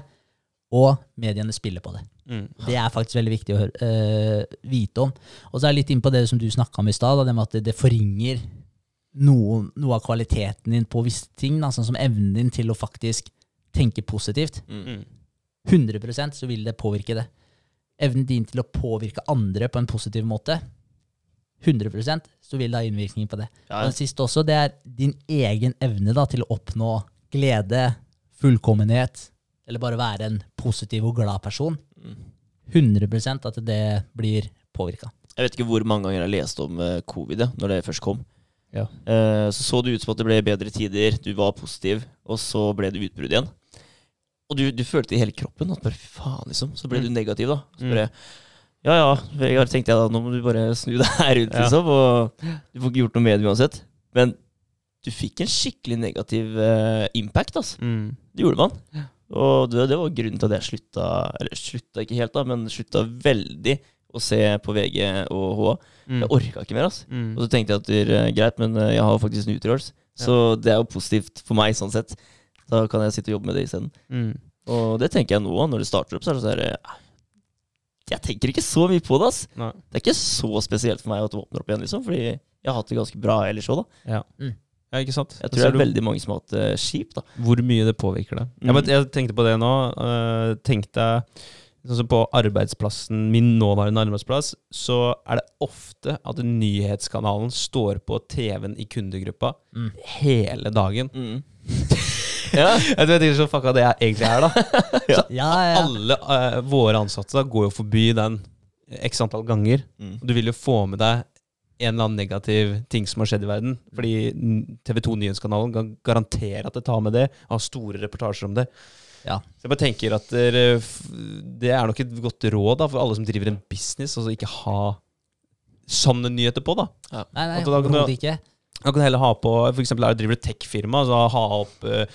og mediene spiller på det. Mm. Det er faktisk veldig viktig å høre, øh, vite om. Og så er jeg litt inn på det som du snakka om i stad, det med at det, det forringer noe, noe av kvaliteten din på visse ting, da, sånn som evnen din til å faktisk tenke positivt. Mm. 100 så vil det påvirke det. Evnen din til å påvirke andre på en positiv måte, 100% så vil det ha innvirkning på det. Ja, Og det siste også, det er din egen evne da, til å oppnå glede, fullkommenhet, eller bare være en positiv og glad person. Mm. 100% at det blir påvirka. Jeg vet ikke hvor mange ganger jeg leste om eh, covid når det først kom. Ja. Eh, så så det ut som at det ble bedre tider, du var positiv, og så ble det utbrudd igjen. Og du, du følte i hele kroppen at bare faen, liksom. Så ble Mm. du negativ, da. Så Mm. bare Ja ja, Vegard, tenkte jeg da, nå må du bare snu deg her rundt, Ja. liksom. Og du får ikke gjort noe med det uansett. Men du fikk en skikkelig negativ uh, impact, altså. Mm. Det gjorde man. Og det, det var grunnen til at jeg slutta Eller slutta ikke helt, da, men slutta veldig å se på VG og HA. Mm. Jeg orka ikke mer. altså. Mm. Og så tenkte jeg at det er greit, men eh, jeg har faktisk Nutrials. Så det er jo positivt for meg, sånn sett. Da kan jeg sitte og jobbe med det isteden. Mm. Og det tenker jeg nå, når det starter opp, så er det sånn her eh, Jeg tenker ikke så mye på det, ass. Nei. Det er ikke så spesielt for meg at det åpner opp igjen, liksom. Fordi jeg har hatt det ganske bra ellers òg, da. Ja. Mm. Ja, ikke sant? Jeg tror det er du veldig mange som har hatt det kjipt, da. Hvor mye det påvirker deg. Mm. Jeg, tenkte på det nå. Uh, tenkte Sånn som På arbeidsplassen, min nåværende arbeidsplass, så er det ofte at nyhetskanalen står på TV-en i kundegruppa Mm. hele dagen. ja. Jeg vet ikke så fucka det jeg egentlig er, da. Ja, ja. Alle uh, våre ansatte da går jo forbi den x antall ganger. Mm. Og du vil jo få med deg en eller annen negativ ting som har skjedd i verden. Fordi TV 2 Nyhetskanalen kan garantere at det tar med det. Har store reportasjer om det. Ja. Så jeg bare tenker at det er nok et godt råd da, for alle som driver en business, altså ikke ha sånne nyheter på. da. Nei, nei, At da kan du- ikke. Man kan heller ha på for eksempel er driver et tech-firma, så ha opp uh,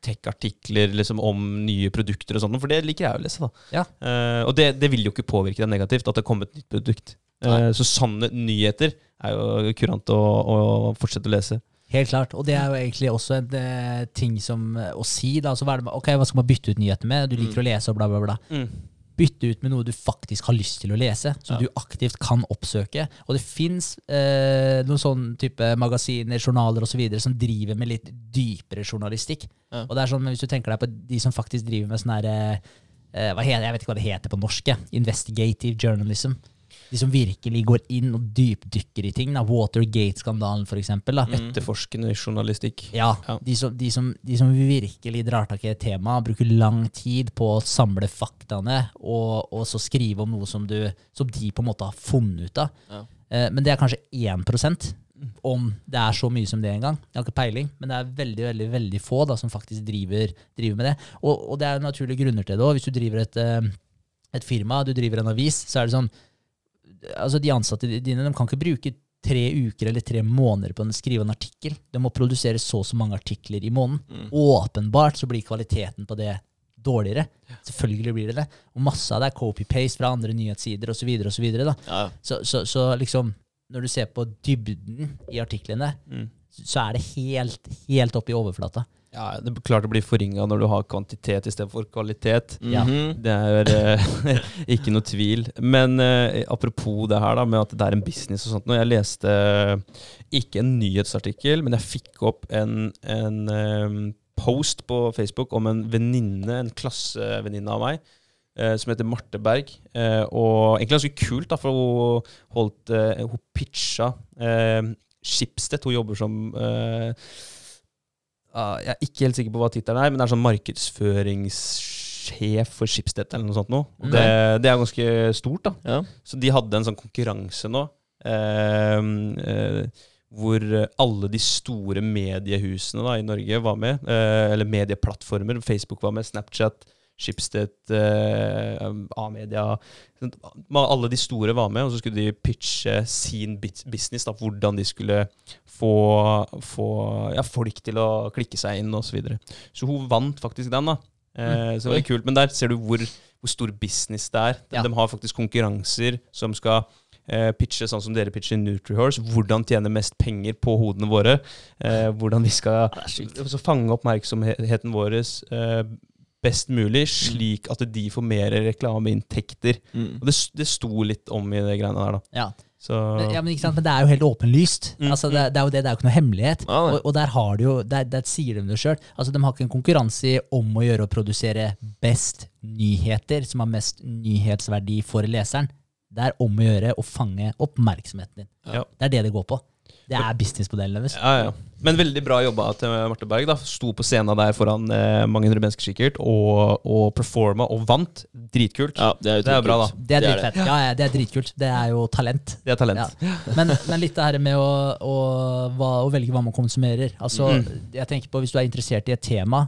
tech-artikler liksom, om nye produkter og sånn, for det liker jeg å lese. da. Ja. Uh, og det, det vil jo ikke påvirke deg negativt at det kommer et nytt produkt. Eh, så sanne nyheter er jo kurant å, å fortsette å lese. Helt klart. Og det er jo egentlig også en uh, ting som uh, å si. da, så hva, det, okay, hva skal man bytte ut nyhetene med? Du liker å lese og bla, bla, bla. Bytte ut med noe du faktisk har lyst til å lese, som Ja. du aktivt kan oppsøke. Og det fins uh, noen sånne type magasiner, journaler osv. som driver med litt dypere journalistikk. Ja. Og det er sånn, men Hvis du tenker deg på de som faktisk driver med sånn herre Jeg vet ikke hva det heter på norsk. Investigative journalism. De som virkelig går inn og dypdykker i ting. da, Watergate-skandalen, for eksempel. Da. Mm. Etterforskende journalistikk. Ja, Ja. De, som, de, som, de som virkelig drar tak i et tema, bruker lang tid på å samle faktaene, og, og så skrive om noe som, du, som de på en måte har funnet ut av. Ja. Eh, men det er kanskje 1% om det er så mye som det engang. Jeg har ikke peiling, men det er veldig veldig, veldig få da, som faktisk driver, driver med det. Og, og det er naturlige grunner til det òg. Hvis du driver et, eh, et firma, du driver en avis, så er det sånn altså De ansatte dine de kan ikke bruke tre uker eller tre måneder på å skrive en artikkel. De må produsere så og så mange artikler i måneden. Mm. Åpenbart så blir kvaliteten på det dårligere. Selvfølgelig blir det det. Og masse av det er copy-paste fra andre nyhetssider osv. Så, videre, da. Ja. så, så, så liksom, når du ser på dybden i artiklene, Mm. så er det helt, helt oppe i overflata. Ja, det er klart det blir forringa når du har kvantitet istedenfor kvalitet. Mm -hmm. Det er uh, ikke noe tvil. Men uh, apropos det her da, med at det er en business og sånt. Når jeg leste eh, ikke en nyhetsartikkel, men jeg fikk opp en, en um, post på Facebook om en venninne, en klassevenninne av meg, som heter Marte Berg. Eh, og egentlig ganske kult, da, for hun holdt eh, Hun pitcha eh, Schibsted. Hun jobber som ah, Jeg er ikke helt sikker på hva tittelen er, men det er sånn markedsføringssjef for Schibsted eller noe sånt noe. Og det, det er ganske stort, da. Ja. Så de hadde en sånn konkurranse nå. eh, eh, hvor alle de store mediehusene da, i Norge var med. eh, eller medieplattformer. Facebook var med, Snapchat, Schibsted, eh, A-media Alle de store var med, og så skulle de pitche sin business. da, Hvordan de skulle få, få ja, folk til å klikke seg inn osv. Så, videre. så hun vant faktisk den. da. Eh, så det var kult. Men der ser du hvor, hvor stor business det er. De, Ja. de har faktisk konkurranser som skal eh, pitche sånn som dere pitcher NutriHorse. Hvordan tjene mest penger på hodene våre. Eh, hvordan vi skal fange oppmerksomheten vår eh, best mulig, slik at de får mer reklameinntekter. Mm. Og det, det sto litt om i det greiene der, da. Ja. Ja, men, ikke sant? men det er jo helt åpenlyst. Mm, Altså, det, det er jo det, det er jo ikke noe hemmelighet. Ja, og, og der har de jo, der, der sier de det sjøl. Altså, de har ikke en konkurranse om å gjøre å produsere best nyheter, som har mest nyhetsverdi for leseren. Det er om å gjøre å fange oppmerksomheten din. Ja. Det er det det går på. Det er businessmodellen deres. Ja, ja. Men veldig bra jobba til Marte Berg. da Sto på scenen der foran eh, mange hundre mennesker sikkert og, og performa og vant. Dritkult. Ja, det er, jo Det er bra, da. Det er dritfett. Ja, ja, det er dritkult. Det er jo talent. Det er talent. Ja. Men, men litt det her med å, å, hva, å velge hva man konsumerer. Altså, Mm. jeg tenker på Hvis du er interessert i et tema,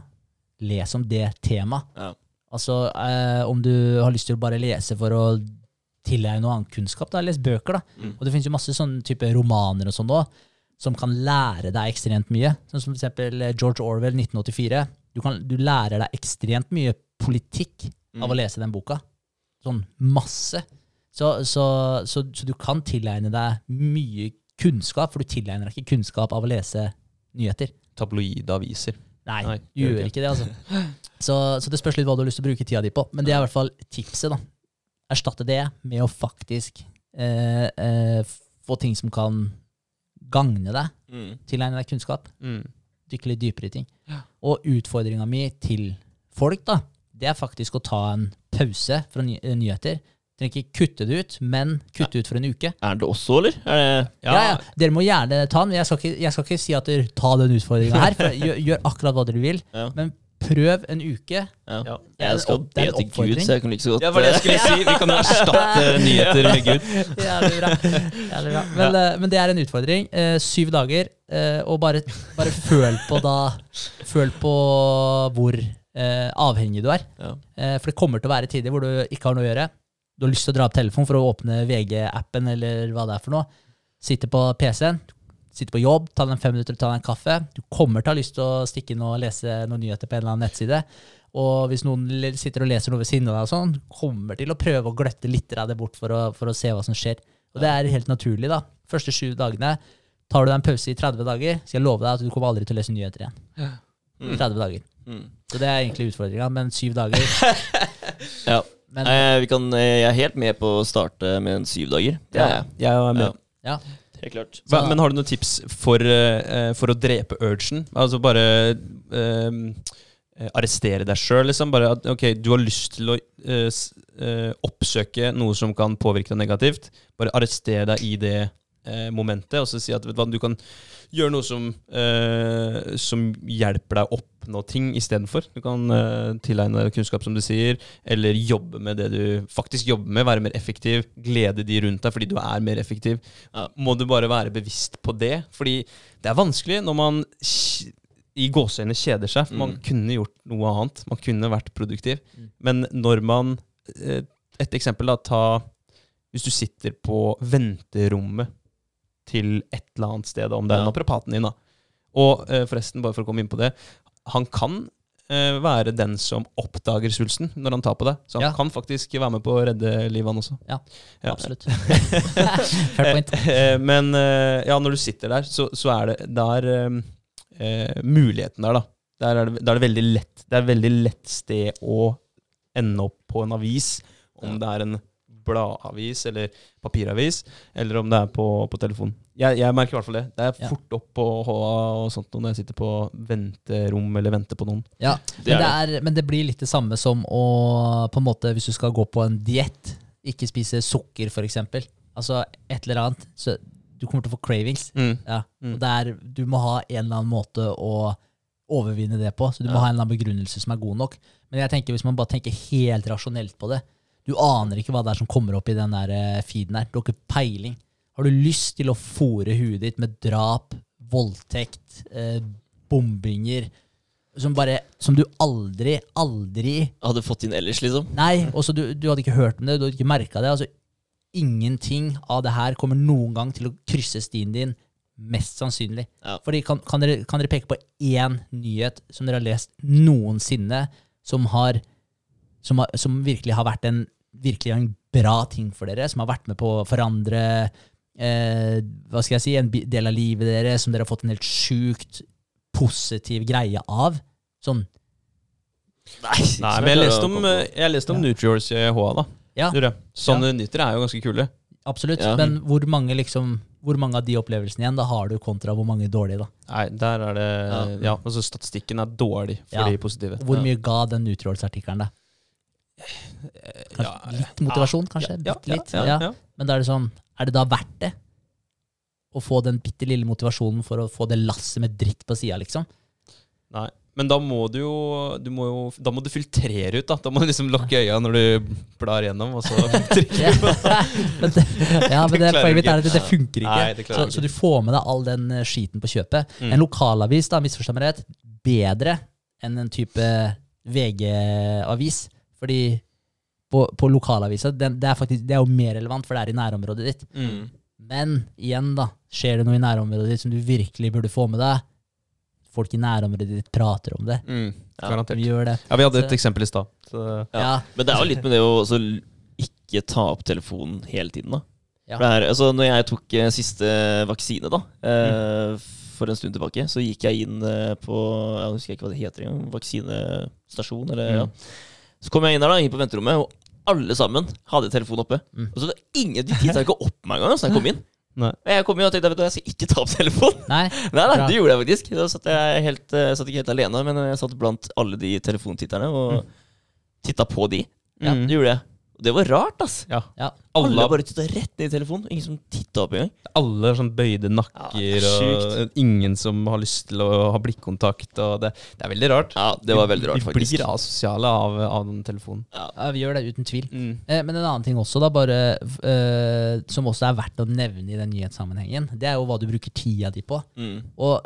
les om det temaet. Ja. Altså, eh, om du har lyst til å bare lese for å tilegne noe annen kunnskap, da, les bøker. da. Mm. Og det finnes jo masse sånne type romaner og sånn òg, som kan lære deg ekstremt mye. Sånn som for eksempel eh, George Orwell 1984. Du, kan, du lærer deg ekstremt mye politikk av å lese den boka. Sånn masse. Så, så, så, så du kan tilegne deg mye kunnskap, for du tilegner deg ikke kunnskap av å lese nyheter. Tabloide aviser. Nei, Nei, du gjør ikke det, altså. Så, så det spørs litt hva du har lyst til å bruke tida di på. Men det er i hvert fall tipset, da. Erstatte det med å faktisk eh, eh, få ting som kan gagne deg, Mm. tilegne deg kunnskap, Mm. dykke litt dypere i ting. Og utfordringa mi til folk, da, det er faktisk å ta en pause fra ny nyheter. Trenger ikke kutte det ut, men kutte ut for en uke. Er det også, eller? Er det, Ja. ja, Dere må gjerne ta den. Jeg skal ikke, jeg skal ikke si at dere tar den utfordringa her. For gjør, gjør akkurat hva dere vil. Ja. Men prøv en uke. ja. Ja. Er Jeg skal det er be til Gud, så jeg kan like så godt Ja, var det jeg skulle si. Vi kan erstatte nyheter med Gud. Jævlig bra. Jævlig bra. Men, ja. men det er en utfordring. Eh, syv dager, eh, og bare, bare føl på da Føl på hvor eh, avhengig du er. Ja. Eh, for det kommer til å være tider hvor du ikke har noe å gjøre. Du har lyst til å dra opp telefonen for å åpne VG-appen eller hva det er for noe. Sitte på PC-en, sitte på jobb, ta deg fem minutter og ta deg en kaffe. Du kommer til å ha lyst til å stikke inn og lese noen nyheter på en eller annen nettside. Og hvis noen sitter og leser noe ved siden av deg, og sånn, kommer til å prøve å gløtte litt av det bort for å, for å se hva som skjer. Og det er helt naturlig, da. Første sju dagene tar du deg en pause i 30 dager, skal jeg love deg at du kommer aldri til å lese nyheter igjen. I 30 dager. Mm. Så det er egentlig utfordringa, men syv dager Ja. Men Eh, vi kan, eh, jeg er helt med på å starte med en syv dager. Det er jeg. Jeg er med. Ja. Helt klart. Så- men har du noen tips for, uh, for å drepe urgen? Altså bare uh, arrestere deg sjøl, liksom? Bare at ok, du har lyst til å oppsøke noe som kan påvirke deg negativt. Bare arrestere deg i det eh, momentet, og så si at du kan gjøre noe som, eh, som hjelper deg å oppnå ting istedenfor. Du kan eh, tilegne deg kunnskap, som du sier, eller jobbe med det du faktisk jobber med. Være mer effektiv. Glede de rundt deg fordi du er mer effektiv. Ja. Må du bare være bevisst på det. Fordi det er vanskelig når man i gåseøynene kjeder seg. For man Mm. kunne gjort noe annet. Man kunne vært produktiv. Mm. Men når man eh, Et eksempel, da. Ta Hvis du sitter på venterommet til et eller annet sted, om det er Ja. naprapaten din, da. Og eh, forresten, bare for å komme inn på det, han kan eh, være den som oppdager svulsten når han tar på det. Så han Ja. kan faktisk være med på å redde livet, han også. Ja, Ja. absolutt. Fair point. Eh, Men ja, når du sitter der, så, så er det der eh, muligheten der, da. Der er, det, der er det veldig lett. Det er et veldig lett sted å ende opp på en avis. Om det er en bladavis eller papiravis, eller om det er på, på telefon. Jeg, jeg merker i hvert fall det. Det er Ja. fort opp på HA og sånt når jeg sitter på venterom eller venter på noen. Ja, Det men, er det er, men det blir litt det samme som å på en måte, Hvis du skal gå på en diett, ikke spise sukker, f.eks. Altså et eller annet. Så du kommer til å få cravings. Ja. Mm. Og det er, du må ha en eller annen måte å overvinne det på. Så du må Ja. ha en eller annen begrunnelse som er god nok. Men jeg tenker hvis man bare tenker helt rasjonelt på det Du aner ikke hva det er som kommer opp i den der eh, feeden der. Du har ikke peiling. Har du lyst til å fòre huet ditt med drap, voldtekt, eh, bombinger som, bare, som du aldri, aldri Hadde fått inn ellers, liksom. Nei, også du, du hadde ikke hørt om det, du hadde ikke merka det. Altså, ingenting av det her kommer noen gang til å krysse stien din, mest sannsynlig. Ja. Fordi kan, kan, dere, kan dere peke på én nyhet som dere har lest noensinne, som, har, som, har, som virkelig har vært en, virkelig en bra ting for dere, som har vært med på å forandre eh, hva skal jeg si, en del av livet deres, som dere har fått en helt sjukt positiv greie av? Sånn, Nei, Nei, men jeg leste om, eh, jeg leste om Nutriors i HA, da. ja, Sånne ja. Nyheter er jo ganske kule. absolutt. Ja. Men hvor mange, liksom, hvor mange av de opplevelsene igjen da har du kontra hvor mange dårlige? da? Nei, der er det Ja. Ja, altså statistikken er dårlig for Ja. de positive. Hvor mye ga den Nutrials-artikkelen deg? Kanskje litt motivasjon, kanskje? ja, Bitte litt. ja, Ja, ja. Men da er det sånn, er det da verdt det? Å få den bitte lille motivasjonen for å få det lasset med dritt på sida, liksom? Nei. Men da må du jo, du må jo Da må du filtrere ut, da. Da må du liksom lukke øya når du blar gjennom, og så trykke Ja, men det, ja, men det poenget mitt er at det, det funker ikke. Nei, det så, du så du får med deg all den eh, skiten på kjøpet. Mm. En lokalavis, da, misforstå meg rett, bedre enn en type VG-avis. Fordi på, på lokalavisa, den, det, er faktisk, det er jo mer relevant, for det er i nærområdet ditt. Mm. Men igjen, da, skjer det noe i nærområdet ditt som du virkelig burde få med deg? Folk i nærområdet ditt prater om det. Mm. Ja, Garantert. Vi gjør det. Ja, vi hadde Så- et eksempel i stad. Ja. Ja. Men det er jo litt med det å også ikke ta opp telefonen hele tiden, da. Ja. For det er, altså, når jeg tok eh, siste vaksine, da, eh, for en stund tilbake, så gikk jeg inn eh, på Jeg husker ikke hva det heter engang. Vaksinestasjon, eller Mm. ja. Så kom jeg inn der, da, inn på venterommet, og alle sammen hadde telefonen oppe. Mm. Og så det ingen, De titta ikke opp meg engang da jeg kom inn. Nei. Jeg kom inn og tenkte vet du, jeg skal ikke ta opp telefonen. Nei, Nei, nei, det gjorde jeg faktisk. Da satt jeg, helt, jeg satt ikke helt alene, men jeg satt blant alle de telefontitterne og titta på de. Ja, Mm. Det gjorde jeg. Det var rart, ass. Ja. ja. Alle, Alle, bare titta rett ned i telefonen. Ingen som titta opp engang. alle sånn bøyde Ja, nakker, er og ingen som har lyst til å ha blikkontakt. Og det, det er veldig rart. Ja, det var veldig rart, Vi faktisk. blir asosiale av, av den telefonen. Ja. ja, vi gjør det uten tvil. Mm. Eh, Men en annen ting også, da, bare, eh, som også er verdt å nevne i den nyhetssammenhengen, det er jo hva du bruker tida di på. Mm. Og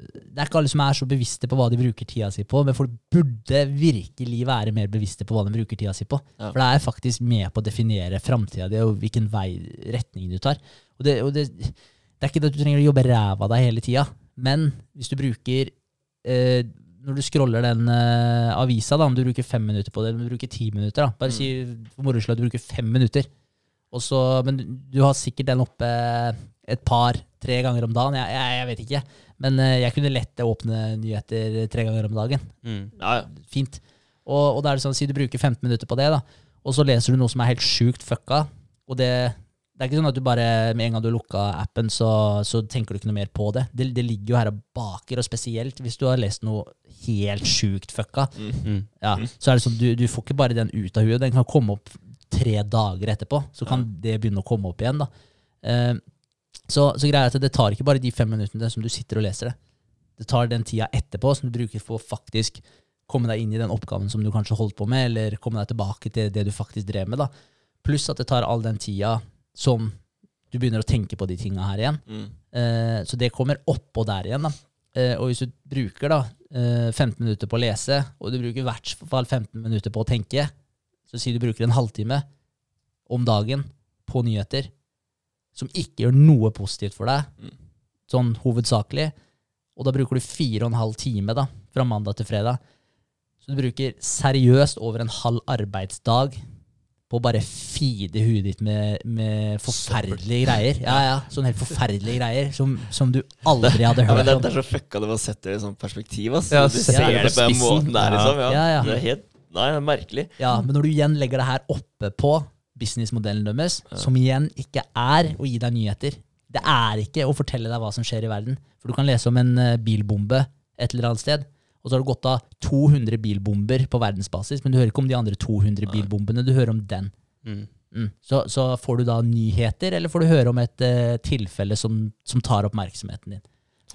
det er ikke alle som er så bevisste på hva de bruker tida si på, men folk burde virkelig være mer bevisste på hva de bruker tida si på. Ja. For det er faktisk med på å definere framtida di og hvilken vei, retning du tar. Og det, og det, det er ikke det at du trenger å jobbe ræva av deg hele tida, men hvis du bruker eh, Når du scroller den eh, avisa, da, om du bruker fem minutter på det, om du bruker ti minutter, da, bare si for moro skyld at du bruker fem minutter, og så, men du, har sikkert den oppe et par, tre ganger om dagen. Jeg, jeg, jeg vet ikke. Men eh, jeg kunne lett åpne nyheter tre ganger om dagen. Mm. Ja, ja. Fint. Og, og da er det sånn, si du bruker 15 minutter på det, da, og så leser du noe som er helt sjukt fucka. Og det, det er ikke sånn at du bare med en gang du lukka appen, så, så tenker du ikke noe mer på det. det. Det ligger jo her og baker, og spesielt hvis du har lest noe helt sjukt fucka. Mm. Ja, så er det sånn, du, du får ikke bare den ut av huet. Den kan komme opp tre dager etterpå. Så kan det begynne å komme opp igjen. da. Eh, så, så greia er at det tar ikke bare de fem minuttene som du sitter og leser det. Det tar den tida etterpå som du bruker for å faktisk komme deg inn i den oppgaven som du kanskje holdt på med, eller komme deg tilbake til det du faktisk drev med. da. Pluss at det tar all den tida som du begynner å tenke på de tinga her igjen. Mm. Eh, så det kommer oppå der igjen. da. Eh, og hvis du bruker da eh, 15 minutter på å lese, og du bruker i hvert fall 15 minutter på å tenke, så sier du bruker en halvtime om dagen på nyheter som ikke gjør noe positivt for deg, Mm. sånn hovedsakelig, og da bruker du fire og en halv time da, fra mandag til fredag. Så du bruker seriøst over en halv arbeidsdag på å bare feede huet ditt med, med forferdelige greier. Ja, ja, Sånn helt forferdelige greier som, som du aldri hadde Ja, men hørt det, det er så fucka når man setter det i sånn perspektiv. Ass. Ja, du ser ja, det på den måten der, liksom. Ja. Ja, ja. Det er helt Nei, det er merkelig. Ja, men når du igjen legger det her oppe på businessmodellen deres, som igjen ikke er å gi deg nyheter. Det er ikke å fortelle deg hva som skjer i verden. For du kan lese om en eh, bilbombe et eller annet sted, og så har det gått av 200 bilbomber på verdensbasis, men du hører ikke om de andre 200 bilbombene, du hører om den. Mm. Mm. Så, så får du da nyheter, eller får du høre om et uh, tilfelle som, som tar oppmerksomheten din.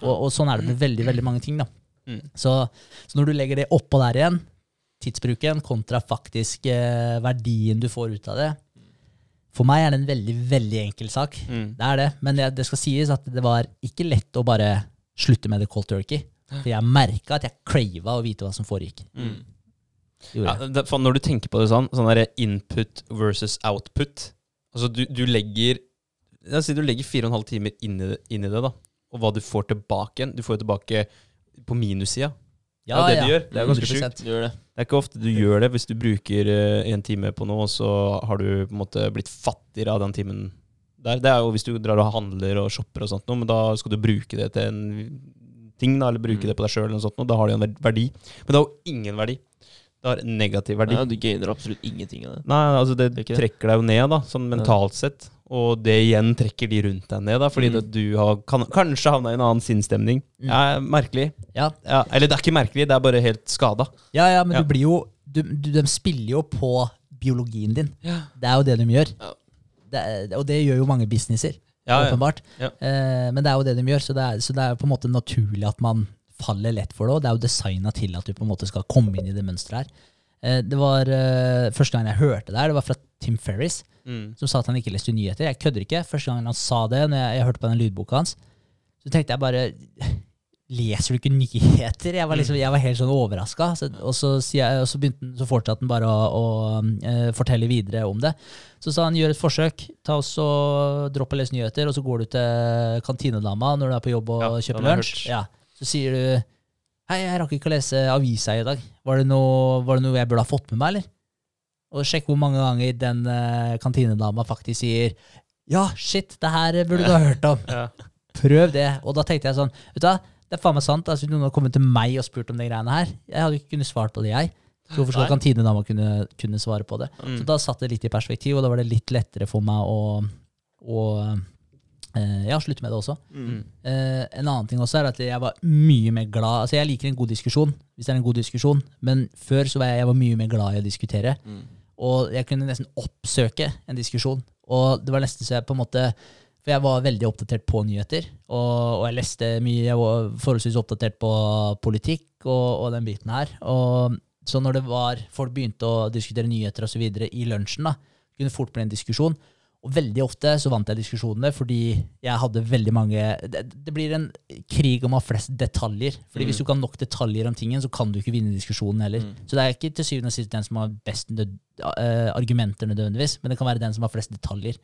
Og, og sånn er det med veldig veldig mange ting. da. Mm. Så, så når du legger det oppå der igjen, tidsbruken kontra faktisk uh, verdien du får ut av det For meg er det en veldig veldig enkel sak. Mm. Det er det. Men det, det skal sies at det var ikke lett å bare slutte med det cold turkey. For jeg merka at jeg crava å vite hva som foregikk. Mm. Ja, det, når du tenker på det sånn, sånn der input versus output Altså du, du legger La oss si du legger fire og en halv timer inn i, det, inn i det, da. Og hva du får tilbake igjen. Du får jo tilbake på minussida. Ja, det ja. du gjør. Det er ganske sjukt. Det. Det er ikke ofte du gjør det hvis du bruker eh, en time på noe, og så har du på en måte blitt fattigere av den timen der. Det er jo hvis du drar og handler og shopper og sånt noe, men da skal du bruke det til en ting, da, eller bruke Mm. det på deg sjøl, og da har det jo en verdi. Men det har jo ingen verdi. Det har negativ verdi. Nei, du gainer absolutt ingenting av det. Nei, altså det Det det. trekker deg jo ned, da, sånn mentalt sett. Og det igjen trekker de rundt deg ned, da, fordi Mm. du har kan, kanskje havna i en annen sinnsstemning. Mm. Ja, merkelig. Ja. Ja, eller det er ikke merkelig, det er bare helt skada. Ja, ja, men du blir jo du, du, De spiller jo på biologien din. Det er jo det de gjør. Ja. Det og det gjør jo mange businesser, åpenbart. Eh, men det er jo det de gjør, så det er, så det er på en måte naturlig at man faller lett for det. Og det er jo designa til at du på en måte skal komme inn i det mønsteret her. Eh, det var eh, Første gang jeg hørte det her, det var fra Tim Ferris, Mm. som sa at han ikke leste nyheter. Jeg kødder ikke. Første gang han sa det, når jeg, jeg hørte på den lydboka hans, så tenkte jeg bare Leser du ikke nyheter? Jeg var, liksom, jeg var helt sånn overraska. Så, og så, jeg, så, begynte, så fortsatte han bare å, å uh, fortelle videre om det. Så sa han gjør et forsøk. Ta oss og Dropp å lese nyheter, og så går du til kantinedama når du er på jobb og Ja, kjøper lunsj. Ja. Så sier du Hei, jeg rakk ikke å lese avisa i dag. Var det, noe, var det noe jeg burde ha fått med meg, eller? Og sjekk hvor mange ganger den uh, kantinedama faktisk sier Ja, shit, det her burde du ha hørt om. Ja. Prøv det. Og da tenkte jeg sånn Vet du hva, det er faen meg sant. Altså, noen har kommet til meg og spurt om de greiene her, jeg hadde ikke kunnet svart på det, jeg. Så hvorfor skal kantinedama kunne, kunne svare på det? Mm. Så da satt det litt i perspektiv, og da var det litt lettere for meg å, å eh, ja, slutte med det også. Mm. Uh, en annen ting også er at jeg var mye mer glad Altså Jeg liker en god diskusjon, hvis det er en god diskusjon, men før så var jeg, jeg var mye mer glad i å diskutere. Mm. Og jeg kunne nesten oppsøke en diskusjon. Og det var nesten så jeg på en måte For jeg var veldig oppdatert på nyheter, og, og jeg leste mye. Jeg var forholdsvis oppdatert på politikk og, og den biten her. Og så når det var folk begynte å diskutere nyheter og så videre i lunsjen, da, kunne fort bli en diskusjon. Og veldig ofte så vant jeg diskusjonene fordi jeg hadde veldig mange Det, det blir en krig om å ha flest detaljer. Fordi Mm. hvis du ikke har nok detaljer om tingen, så kan du ikke vinne diskusjonen heller. Mm. Så det er ikke til syvende og sist den som har best nød, uh, argumenter nødvendigvis, men det kan være den som har flest detaljer.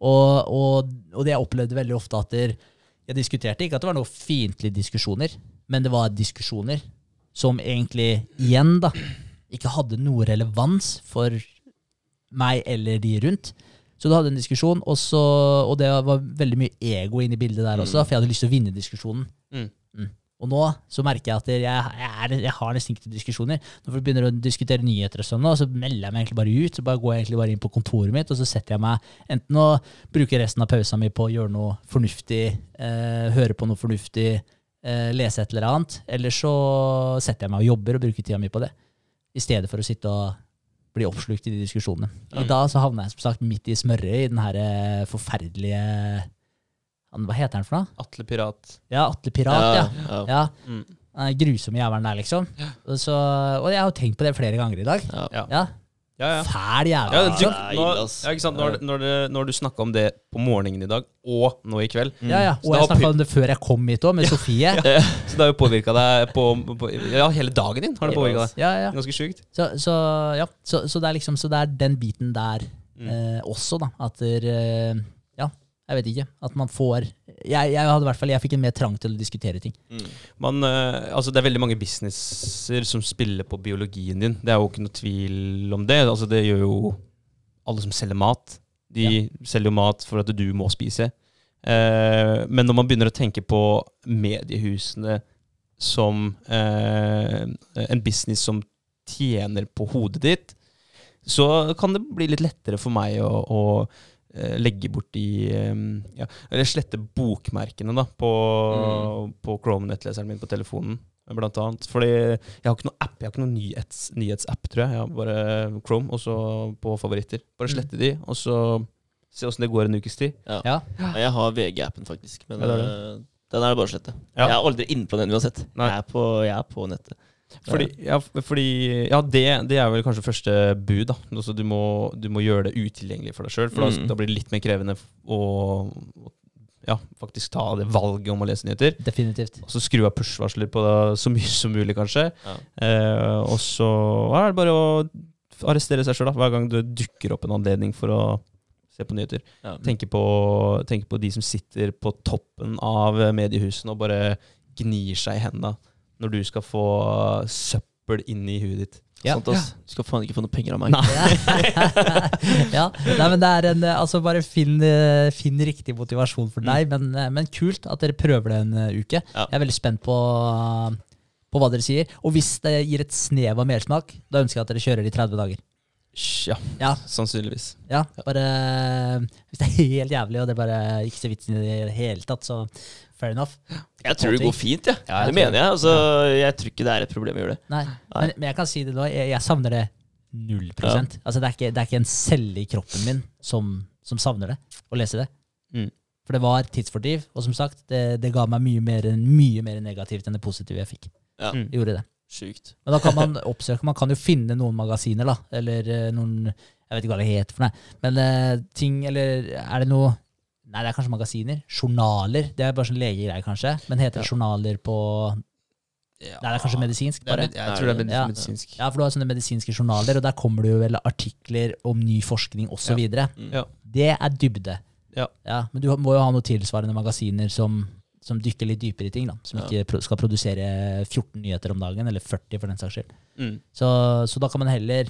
Og, og, og det jeg opplevde veldig ofte at der, jeg diskuterte ikke at det var noen fiendtlige diskusjoner, men det var diskusjoner som egentlig igjen da, ikke hadde noe relevans for meg eller de rundt. Så du hadde en diskusjon, og, så, og det var veldig mye ego inn i bildet der også, for jeg hadde lyst til å vinne diskusjonen. Mm. Og nå så merker jeg at jeg, jeg, er, jeg har nesten ikke diskusjoner. Når vi begynner å diskutere nyheter, og sånn, så melder jeg meg egentlig bare ut. Så bare går jeg egentlig bare inn på kontoret mitt, og så setter jeg meg enten å bruke resten av pausa mi på å gjøre noe fornuftig, eh, høre på noe fornuftig, eh, lese et eller annet, eller så setter jeg meg og jobber og bruker tida mi på det. I stedet for å sitte og bli oppslukt i de diskusjonene. Og da så havna jeg som sagt midt i smørøyet i den her eh, forferdelige Hva heter han for noe? Atle Pirat. Ja, Atle Pirat, ja. ja. ja. Mm. Den grusomme jævelen der, liksom. Og, så, og jeg har jo tenkt på det flere ganger i dag. Ja. Ja. Ja, Fæl ja. Fæl Ja, du, det nå, ille, ass. ja, ikke sant? Når, når, når du snakka om det på morgenen i dag, og nå i kveld Ja, ja. Og jeg har snakka om det før jeg kom hit òg, med Sofie. Så det har jo påvirka deg på, på Ja, hele dagen din har det påvirka deg. Ja, ja. Ganske sjukt. Så, så, ja. Så, så det er liksom Så det er den biten der Mm. eh, også, da. At der, eh, Ja, jeg vet ikke. At man får Jeg, jeg hadde i hvert fall Jeg fikk en mer trang til å diskutere ting. Mm. Man, eh, altså det er veldig mange businesser som spiller på biologien din. Det er jo ikke noe tvil om det. Altså det gjør jo alle som selger mat. De selger jo mat for at du må spise. Eh, men når man begynner å tenke på mediehusene som eh, en business som tjener på hodet ditt, så kan det bli litt lettere for meg å, å legge bort de eh, ja, Eller slette bokmerkene da, på, på Chrome-nettleseren min på telefonen. Blant annet. Fordi jeg har ikke noen app, jeg har ikke noen nyhets, nyhetsapp, tror jeg. Jeg har bare Chrome, og så på favoritter. Bare slette de, og så se åssen det går en ukes tid. Ja. Ja. Ja, Jeg har VG-appen, faktisk. Men Ja, det er eh, Den er det bare å slette. Ja. Jeg er aldri inne på den uansett. Jeg er på, jeg er på nettet. Fordi, ja, fordi Ja, det, det er vel kanskje første bud, da. Altså, du, må, du må gjøre det utilgjengelig for deg sjøl, for da, Mm. da blir det litt mer krevende å å, ja, faktisk ta det valget om å lese nyheter. Definitivt. Og så skru av push-varsler på det så mye som mulig, kanskje. Ja. Eh, og så er det bare å arrestere seg sjøl hver gang det dukker opp en anledning for å se på nyheter. Ja. Tenke på, tenke på de som sitter på toppen av mediehusene og bare gnir seg i hendene når du skal få søppel inn i huet ditt. Ja. Sant, ja. Du skal faen ikke få noe penger av meg. ja, Nei, men det er en eh, Altså, bare finn, eh, finn riktig motivasjon for deg. Men, eh, men kult at dere prøver det en uke. Ja. Jeg er veldig spent på, på hva dere sier. Og hvis det gir et snev av mersmak, da ønsker jeg at dere kjører i 30 dager. Ja, Ja, sannsynligvis. ja bare Hvis det er helt jævlig, og det er bare ikke ser vitsen i det hele tatt, så fair enough. Jeg tror det går fint, ja. Ja, jeg det mener jeg. Altså, jeg tror ikke det er et problem å gjøre det. Nei, men, men jeg kan si det nå, jeg, jeg savner det null prosent. Altså, det, er ikke, det er ikke en celle i kroppen min som, som savner det, å lese det. Mm. For det var tidsfordriv, og som sagt, det, det ga meg mye mer, mye mer negativt enn det positive jeg fikk. Ja, Mm. Gjorde det. Sjukt. Men da kan man oppsøke, man kan jo finne noen magasiner, da, eller eh, noen Jeg vet ikke hva det heter for noe. Men uh, ting, eller er det noe Nei, det er kanskje magasiner. Journaler. Det er bare sånn legegreie, kanskje. Men heter det journaler på Nei, det er kanskje medisinsk, bare. med- jeg tror det er med, Ja. medisinsk. Ja, for du har sånne medisinske journaler, og der kommer det jo vel artikler om ny forskning osv. Mm. Ja. Det er dybde. Ja. men du må jo ha noen tilsvarende magasiner som, som dykker litt dypere i ting. da Som Ja. ikke pro skal produsere 14 nyheter om dagen, eller 40 for den saks skyld. Mm. Så, så da kan man heller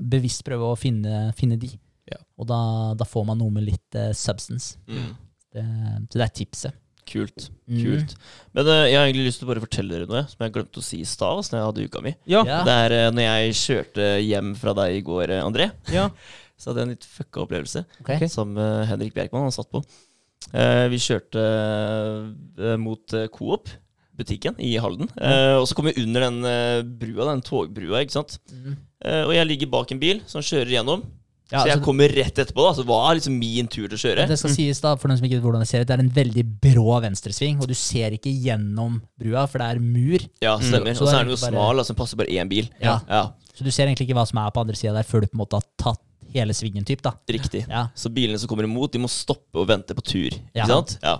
bevisst prøve å finne, finne de. Ja. Og da, da får man noe med litt uh, substance. Mm. Det, så det er tipset. Kult. Mm. Kult. Men uh, jeg har egentlig lyst til å bare fortelle dere noe som jeg glemte å si i stad. ass, Når jeg hadde uka mi. Ja. Ja. Det er uh, når jeg kjørte hjem fra deg i går, André. Ja. Så hadde jeg en litt fucka opplevelse okay. som Henrik Bjerkman han satt på. Eh, vi kjørte mot Coop, butikken i Halden. Eh, og så kom vi under den eh, brua, den togbrua, ikke sant. Mm. Eh, og jeg ligger bak en bil som kjører gjennom. Ja, så jeg altså- kommer rett etterpå. da Så Hva er liksom min tur til å kjøre. Det skal sies da, for den som ikke vet hvordan det ser ut, det er en veldig brå venstresving, og du ser ikke gjennom brua, for det er mur. Ja, stemmer. Mm. Og så er er den jo bare- smal, altså så den passer bare én bil. Ja. ja Så du ser egentlig ikke hva som er på andre sida der, før du på en måte har tatt hele svingen, typ, da. Riktig. Ja. Så bilene som kommer imot, de må stoppe og vente på tur. Ja. Ikke sant? Ja.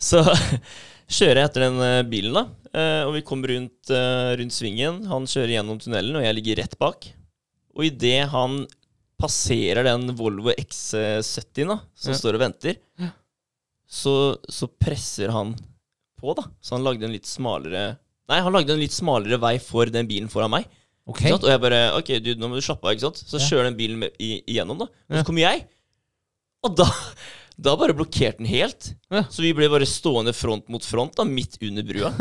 Så kjører jeg etter den eh, bilen, da. eh, Og vi kommer rundt, eh, rundt svingen. Han kjører gjennom tunnelen, og jeg ligger rett bak. Og idet han passerer den Volvo X70 da, som Ja. står og venter, så, så presser han på, da. Så han lagde en litt smalere Nei, han lagde en litt smalere vei for den bilen foran meg. Okay. Og jeg bare Ok, du, nå må du slappe av, ikke sant? Så Ja. kjører den bilen med, i, igjennom, da. Og så kommer jeg. Og da, da bare blokkerte den helt. Ja. Så vi ble bare stående front mot front, da, midt under brua.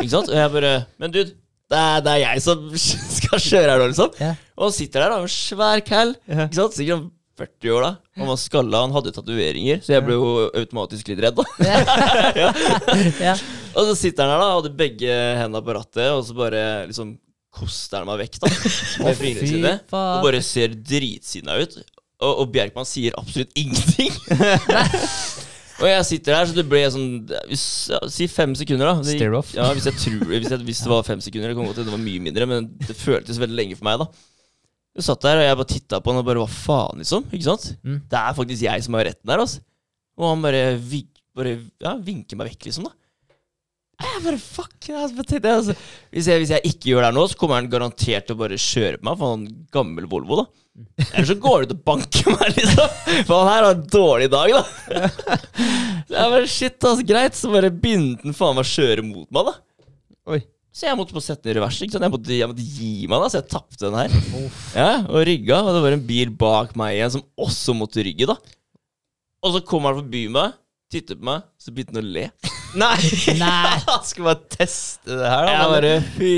ikke sant? Og jeg bare Men dude, det er, det er jeg som skal kjøre her nå, liksom. Yeah. Og han sitter der, da, med svær cal. Yeah. Ikke sant? Sikkert 40 år, da. Han var skalla, han hadde tatoveringer, så jeg ble jo automatisk litt redd, da. ja. Og så sitter han her, da, hadde begge hendene på rattet, og så bare liksom koster han meg vekk, da. Med fingrene sine. Og bare ser dritsinna ut. Og, og Bjerkman sier absolutt ingenting. Og jeg sitter her, så det ble sånn hvis, Si fem sekunder, da. Stare off. Ja, hvis jeg tror hvis, jeg, hvis det var fem sekunder. Det kan godt hende det var mye mindre, men det føltes veldig lenge for meg, da. Jeg satt der, og jeg bare titta på han og bare Hva faen, liksom? Ikke sant? Mm. Det er faktisk jeg som har retten der, altså. Og han bare, vik, bare ja, vinker meg vekk, liksom, da. Jeg bare fuck jeg, altså. hvis, jeg, hvis jeg ikke gjør det her nå, så kommer han garantert til å bare kjøre på meg for han gammel Volvo, da. Eller så går du ut og banker meg, liksom. For han her har en dårlig dag, da. Så jeg bare shit, altså, greit. Så bare begynte han faen meg å kjøre mot meg, da. Oi. Så jeg måtte på sette den i revers. Ikke sant? Jeg, måtte, jeg måtte gi meg, da, så jeg tapte den her. Ja, Og rygga, og det var en bil bak meg igjen som også måtte rygge, da. Og så kommer han forbi meg, titter på meg, så begynte han å le. Nei! Nei. Han skulle bare teste det her, da. Jeg bare Fy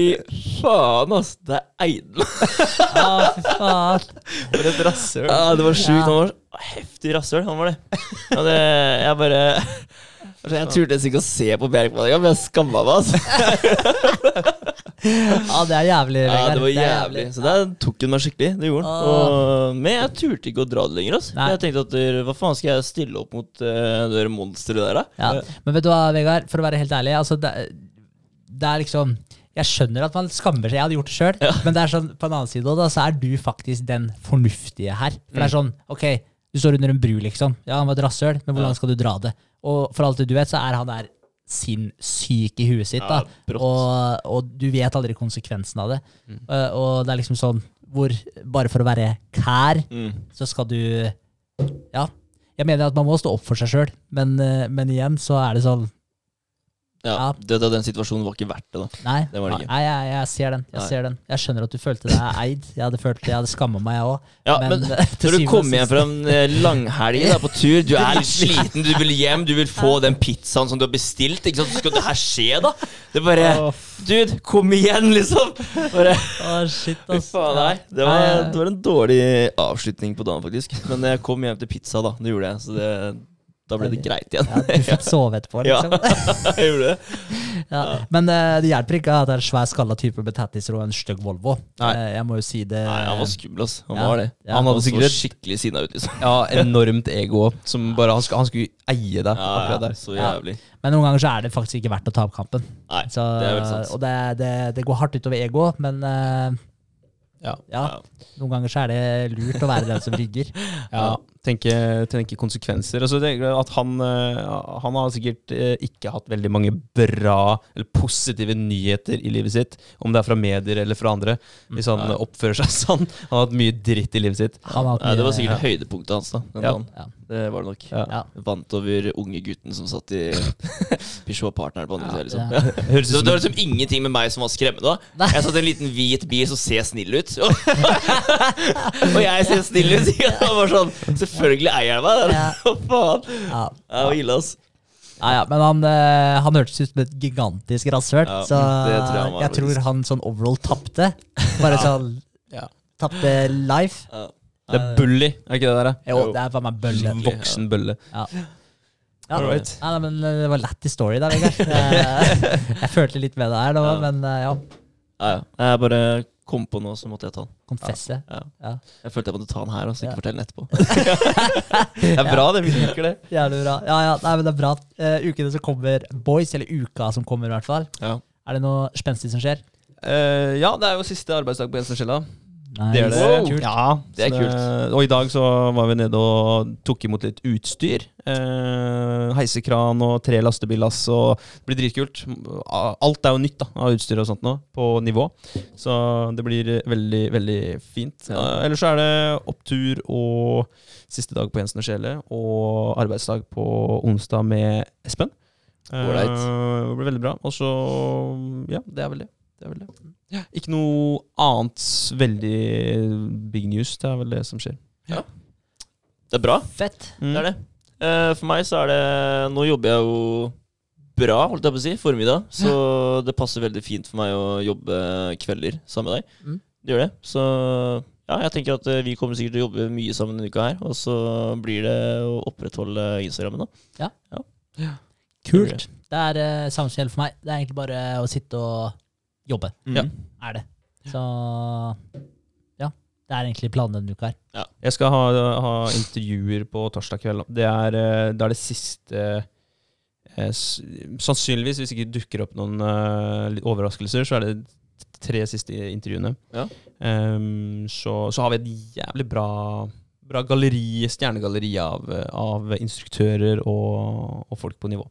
faen, ass. Det er Eidel. Å, fy faen. For et rasshøl. Ja, det var sjukt. Ja. Han var så heftig rasshøl, han var det. Ja, det jeg bare altså, Jeg turte nesten ikke å se på Bjerkmann engang, men jeg skamma meg, altså. Ja, det er jævlig, Ja, det var jævlig. Så der tok hun meg skikkelig. Det gjorde hun. Og, men jeg turte ikke å dra det lenger. Altså. Jeg tenkte at hva faen skal jeg stille opp mot uh, det monsteret der, da? Ja. Men vet du hva, Vegard, for å være helt ærlig, altså det, det er liksom Jeg skjønner at man skammer seg, jeg hadde gjort det sjøl, men det er sånn, på en annen side da, så er du faktisk den fornuftige her. For det er sånn, ok, du står under en bru, liksom. Ja, han var et rasshøl, men hvor langt skal du dra det? Og for alt det du vet, så er han der sinnssyk i huet sitt, da. Ja, og, og du vet aldri konsekvensen av det. Uh, og det er liksom sånn hvor bare for å være kær, Mm. så skal du Ja. Jeg mener at man må stå opp for seg sjøl, men, uh, men igjen så er det sånn Ja. Det, det, Den situasjonen var ikke verdt det, da. Nei, Det det nei jeg, jeg ser den. Jeg ser den Jeg skjønner at du følte deg eid. Jeg hadde følt Jeg hadde skamma meg, jeg òg. Ja, men, Når du kommer hjem fra en eh, langhelg da, på tur, du er litt sliten, du vil hjem, du vil få den pizzaen som du har bestilt. Ikke sant? Så skal det her skje, da? Det er bare Dude, kom igjen, liksom! Bare oh, shit, ass. faen, nei. Det var, det var en dårlig avslutning på dagen, faktisk. Men jeg kom hjem til pizza, da. Det gjorde jeg. Så det, da ble det greit igjen. Ja, du fikk sove etterpå, Ja, liksom. jeg gjorde det. Ja. Men uh, det hjelper ikke at det er en svær skalla type med tattiser og en stygg Volvo. Nei. Uh, jeg må jo si det Nei, han var skummel, ass. Han Ja. var det. Ja. Han hadde Han sikkert skikkelig sinna ut, liksom. ja, enormt ego. Som bare, han, skulle, han skulle eie deg Ja, akkurat der. så Ja. jævlig. Men noen ganger så er det faktisk ikke verdt å ta opp kampen. Nei, Så, det er vel sant. Og det, det, det går hardt utover ego, men Ja. ja, Ja. noen ganger så er det lurt å være den som rygger. Ja, tenke, tenke konsekvenser. Altså, at han, eh, han har sikkert eh, ikke hatt veldig mange bra eller positive nyheter i livet sitt, om det er fra medier eller fra andre, hvis han Ja. eh, oppfører seg sånn. Han har hatt mye dritt i livet sitt. Han har hatt Nei, det var sikkert sikkert høydepunktet hans, da. Ja. ja. Det var det nok. Ja. Ja. Vant over unge gutten som satt i Peugeot Partner på andre sida, liksom. Ja. Høres Det, det var liksom ingenting med meg som var skremmende. da Nei. Jeg satt i en liten hvit bil som ser snill ut. og jeg ser snill ut. Ja, det var sånn, Selvfølgelig eier han meg! Ja. Faen? Ja. Det var ille, ass. Ja, ja, men han, eh, han hørtes ut som et gigantisk rasshøl, Ja, så tror jeg jeg, han var, tror han sånn overall tapte. Bare sånn Ja. Tapte life. Ja. Det er bully, er ikke det der? Jo, Jo. det er faen meg bølle. Voksen bølle. Ja. Ja. right. Ja, nei, men eh, det var lættis story der, Vegard. Jeg, jeg følte litt med det her da, Ja. men eh, ja. Ja, ja. Jeg bare kom på noe, så måtte jeg ta den. Konfesse? Ja. Ja. Jeg følte jeg måtte ta den her, og så ikke Ja. fortelle den etterpå. Det er bra, det. Vi liker det. Jævlig bra. Ja, ja, nei, men det er bra. Uh, ukene som kommer, boys, eller uka som kommer i hvert fall. Ja. Er det noe spenstig som skjer? Uh, ja, det er jo siste arbeidsdag på Jensenskjella. Nice. Det er det. Wow. Kult. Ja, Det er kult. Og i dag så var vi nede og tok imot litt utstyr. Eh, heisekran og tre lastebillass. Og det blir dritkult. Alt er jo nytt da, av utstyr og sånt nå, på nivå. Så det blir veldig, veldig fint. Ja. Eh, ellers så er det opptur og siste dag på Jensen og Sjele, og arbeidsdag på onsdag med Espen. Eh, det blir veldig bra. Og så Ja, det er vel det. Det er vel det. Ikke noe annet veldig big news. Det er vel det som skjer. Ja. Det er bra. Fett. Det er det. Eh, for meg så er det Nå jobber jeg jo bra, holdt jeg på å si, formiddag. Så det passer veldig fint for meg å jobbe kvelder sammen med deg. Mm. Det gjør det. Så ja, jeg tenker at eh, vi kommer sikkert til å jobbe mye sammen denne uka her. Og så blir det å opprettholde Instagrammen, da. Ja. Kult. Det er uh, for meg. Det er egentlig bare å sitte og jobbe. Ja. Er det. Så ja. Det er egentlig planen denne uka her. Jeg skal ha, ha intervjuer på torsdag kveld. Det er, eh, det er det siste eh, Sannsynligvis, hvis ikke dukker opp noen eh, overraskelser, så er det tre siste intervjuene. Ja. Um, så, så har vi et jævlig bra, bra galleri, stjernegalleri av, av instruktører og, og folk på nivå.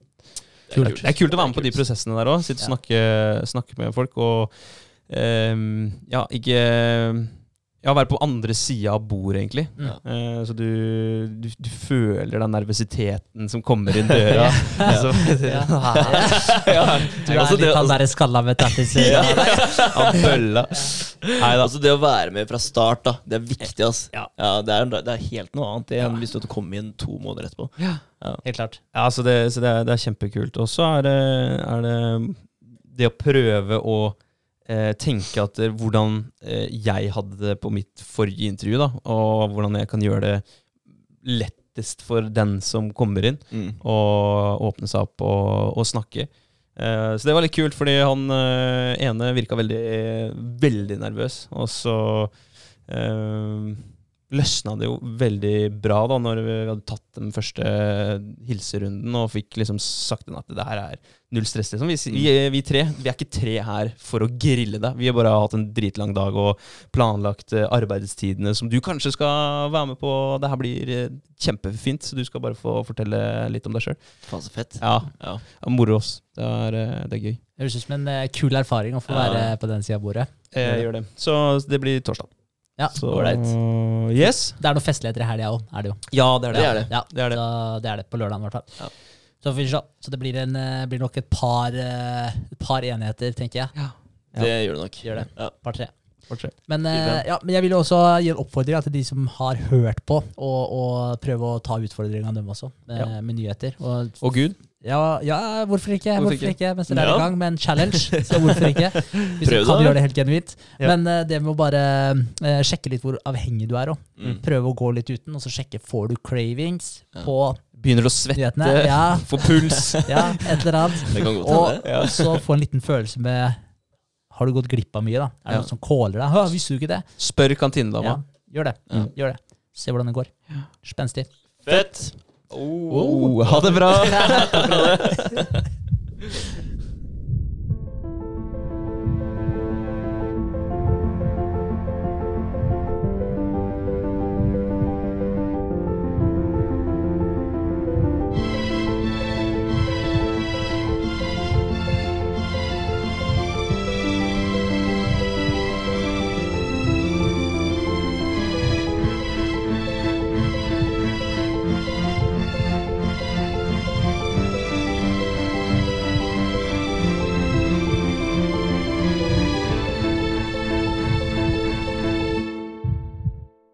Det er Kult. Det er kult å være med på de prosessene der òg. Sitte og snakke, snakke med folk. Og um, ja, ikke Ja, være på andre sida av bordet, egentlig. Mm. Ja. Eh, så du, du, du føler den nervøsiteten som kommer inn døra. altså, Ja. ja. Du er Altså, litt han derre skalla med tattiser. Ja. Av bølla. Altså det å være med fra start, da. Det er viktig, ass. Ja. det, er, det er helt noe annet enn hvis du hadde kommet inn to måneder etterpå. Ja, Helt klart. Ja, så det, så det, er, det er kjempekult. Og så er er det det å prøve å eh, tenke at eh, hvordan eh, jeg hadde det på mitt forrige intervju, da, og hvordan jeg kan gjøre det lettest for den som kommer inn, Mm. og åpne seg opp og, og snakke. Eh, så det var litt kult, fordi han ene virka veldig, veldig nervøs. Og så løsna det jo veldig bra da når vi hadde tatt den første hilserunden og fikk liksom sagt den at det her er null stress. Liksom. Vi, vi, vi tre vi er ikke tre her for å grille deg. Vi har bare hatt en dritlang dag og planlagt eh, arbeidstidene som du kanskje skal være med på. Det her blir eh, kjempefint, så du skal bare få fortelle litt om deg sjøl. Faen, så fett. Ja, Ja. moro oss. Det er, eh, det er gøy. Det høres ut som en kul erfaring å få Ja. være på den sida av bordet. Jeg gjør det. Så det blir torsdag. Ja, Så. Yes. Det er noen festligheter i helga òg, er det jo. Ja, det er det. Det er det. Ja, Det er det. Så det er det på lørdagen, i hvert fall. Ja. Så får vi se. Så det blir, en, eh, blir nok et par, eh, et par enheter, tenker jeg. Ja. Det gjør det nok. Gjør det. Ja. Par tre. Men, eh, ja, men jeg vil også gi en oppfordring til de som har hørt på, og, og prøve å ta utfordringa dem også, med, Ja. med nyheter. Og, Og Gud. Ja, ja, hvorfor ikke? Hvorfor Hvorfor, ikke? ikke? Mens dere er Ja. i gang med en challenge, så hvorfor ikke? Hvis Prøv du kan gjøre det helt genuint. Ja. Men uh, det med å bare uh, sjekke litt hvor avhengig du er òg. Mm. Prøve å gå litt uten, og så sjekke får du cravings Ja. på Begynner å svette, nyhetene. Ja, få puls. ja, et eller annet. Det kan godt Og ja. så få en liten følelse med Har du gått glipp av mye, da? Er det Ja. noen som caller deg? «Hå, Visste du ikke det? Spør kantinedama. Ja, gjør det. Ja. Gjør det. Se hvordan det går. Spenstig. Fett! Oh, ha det bra!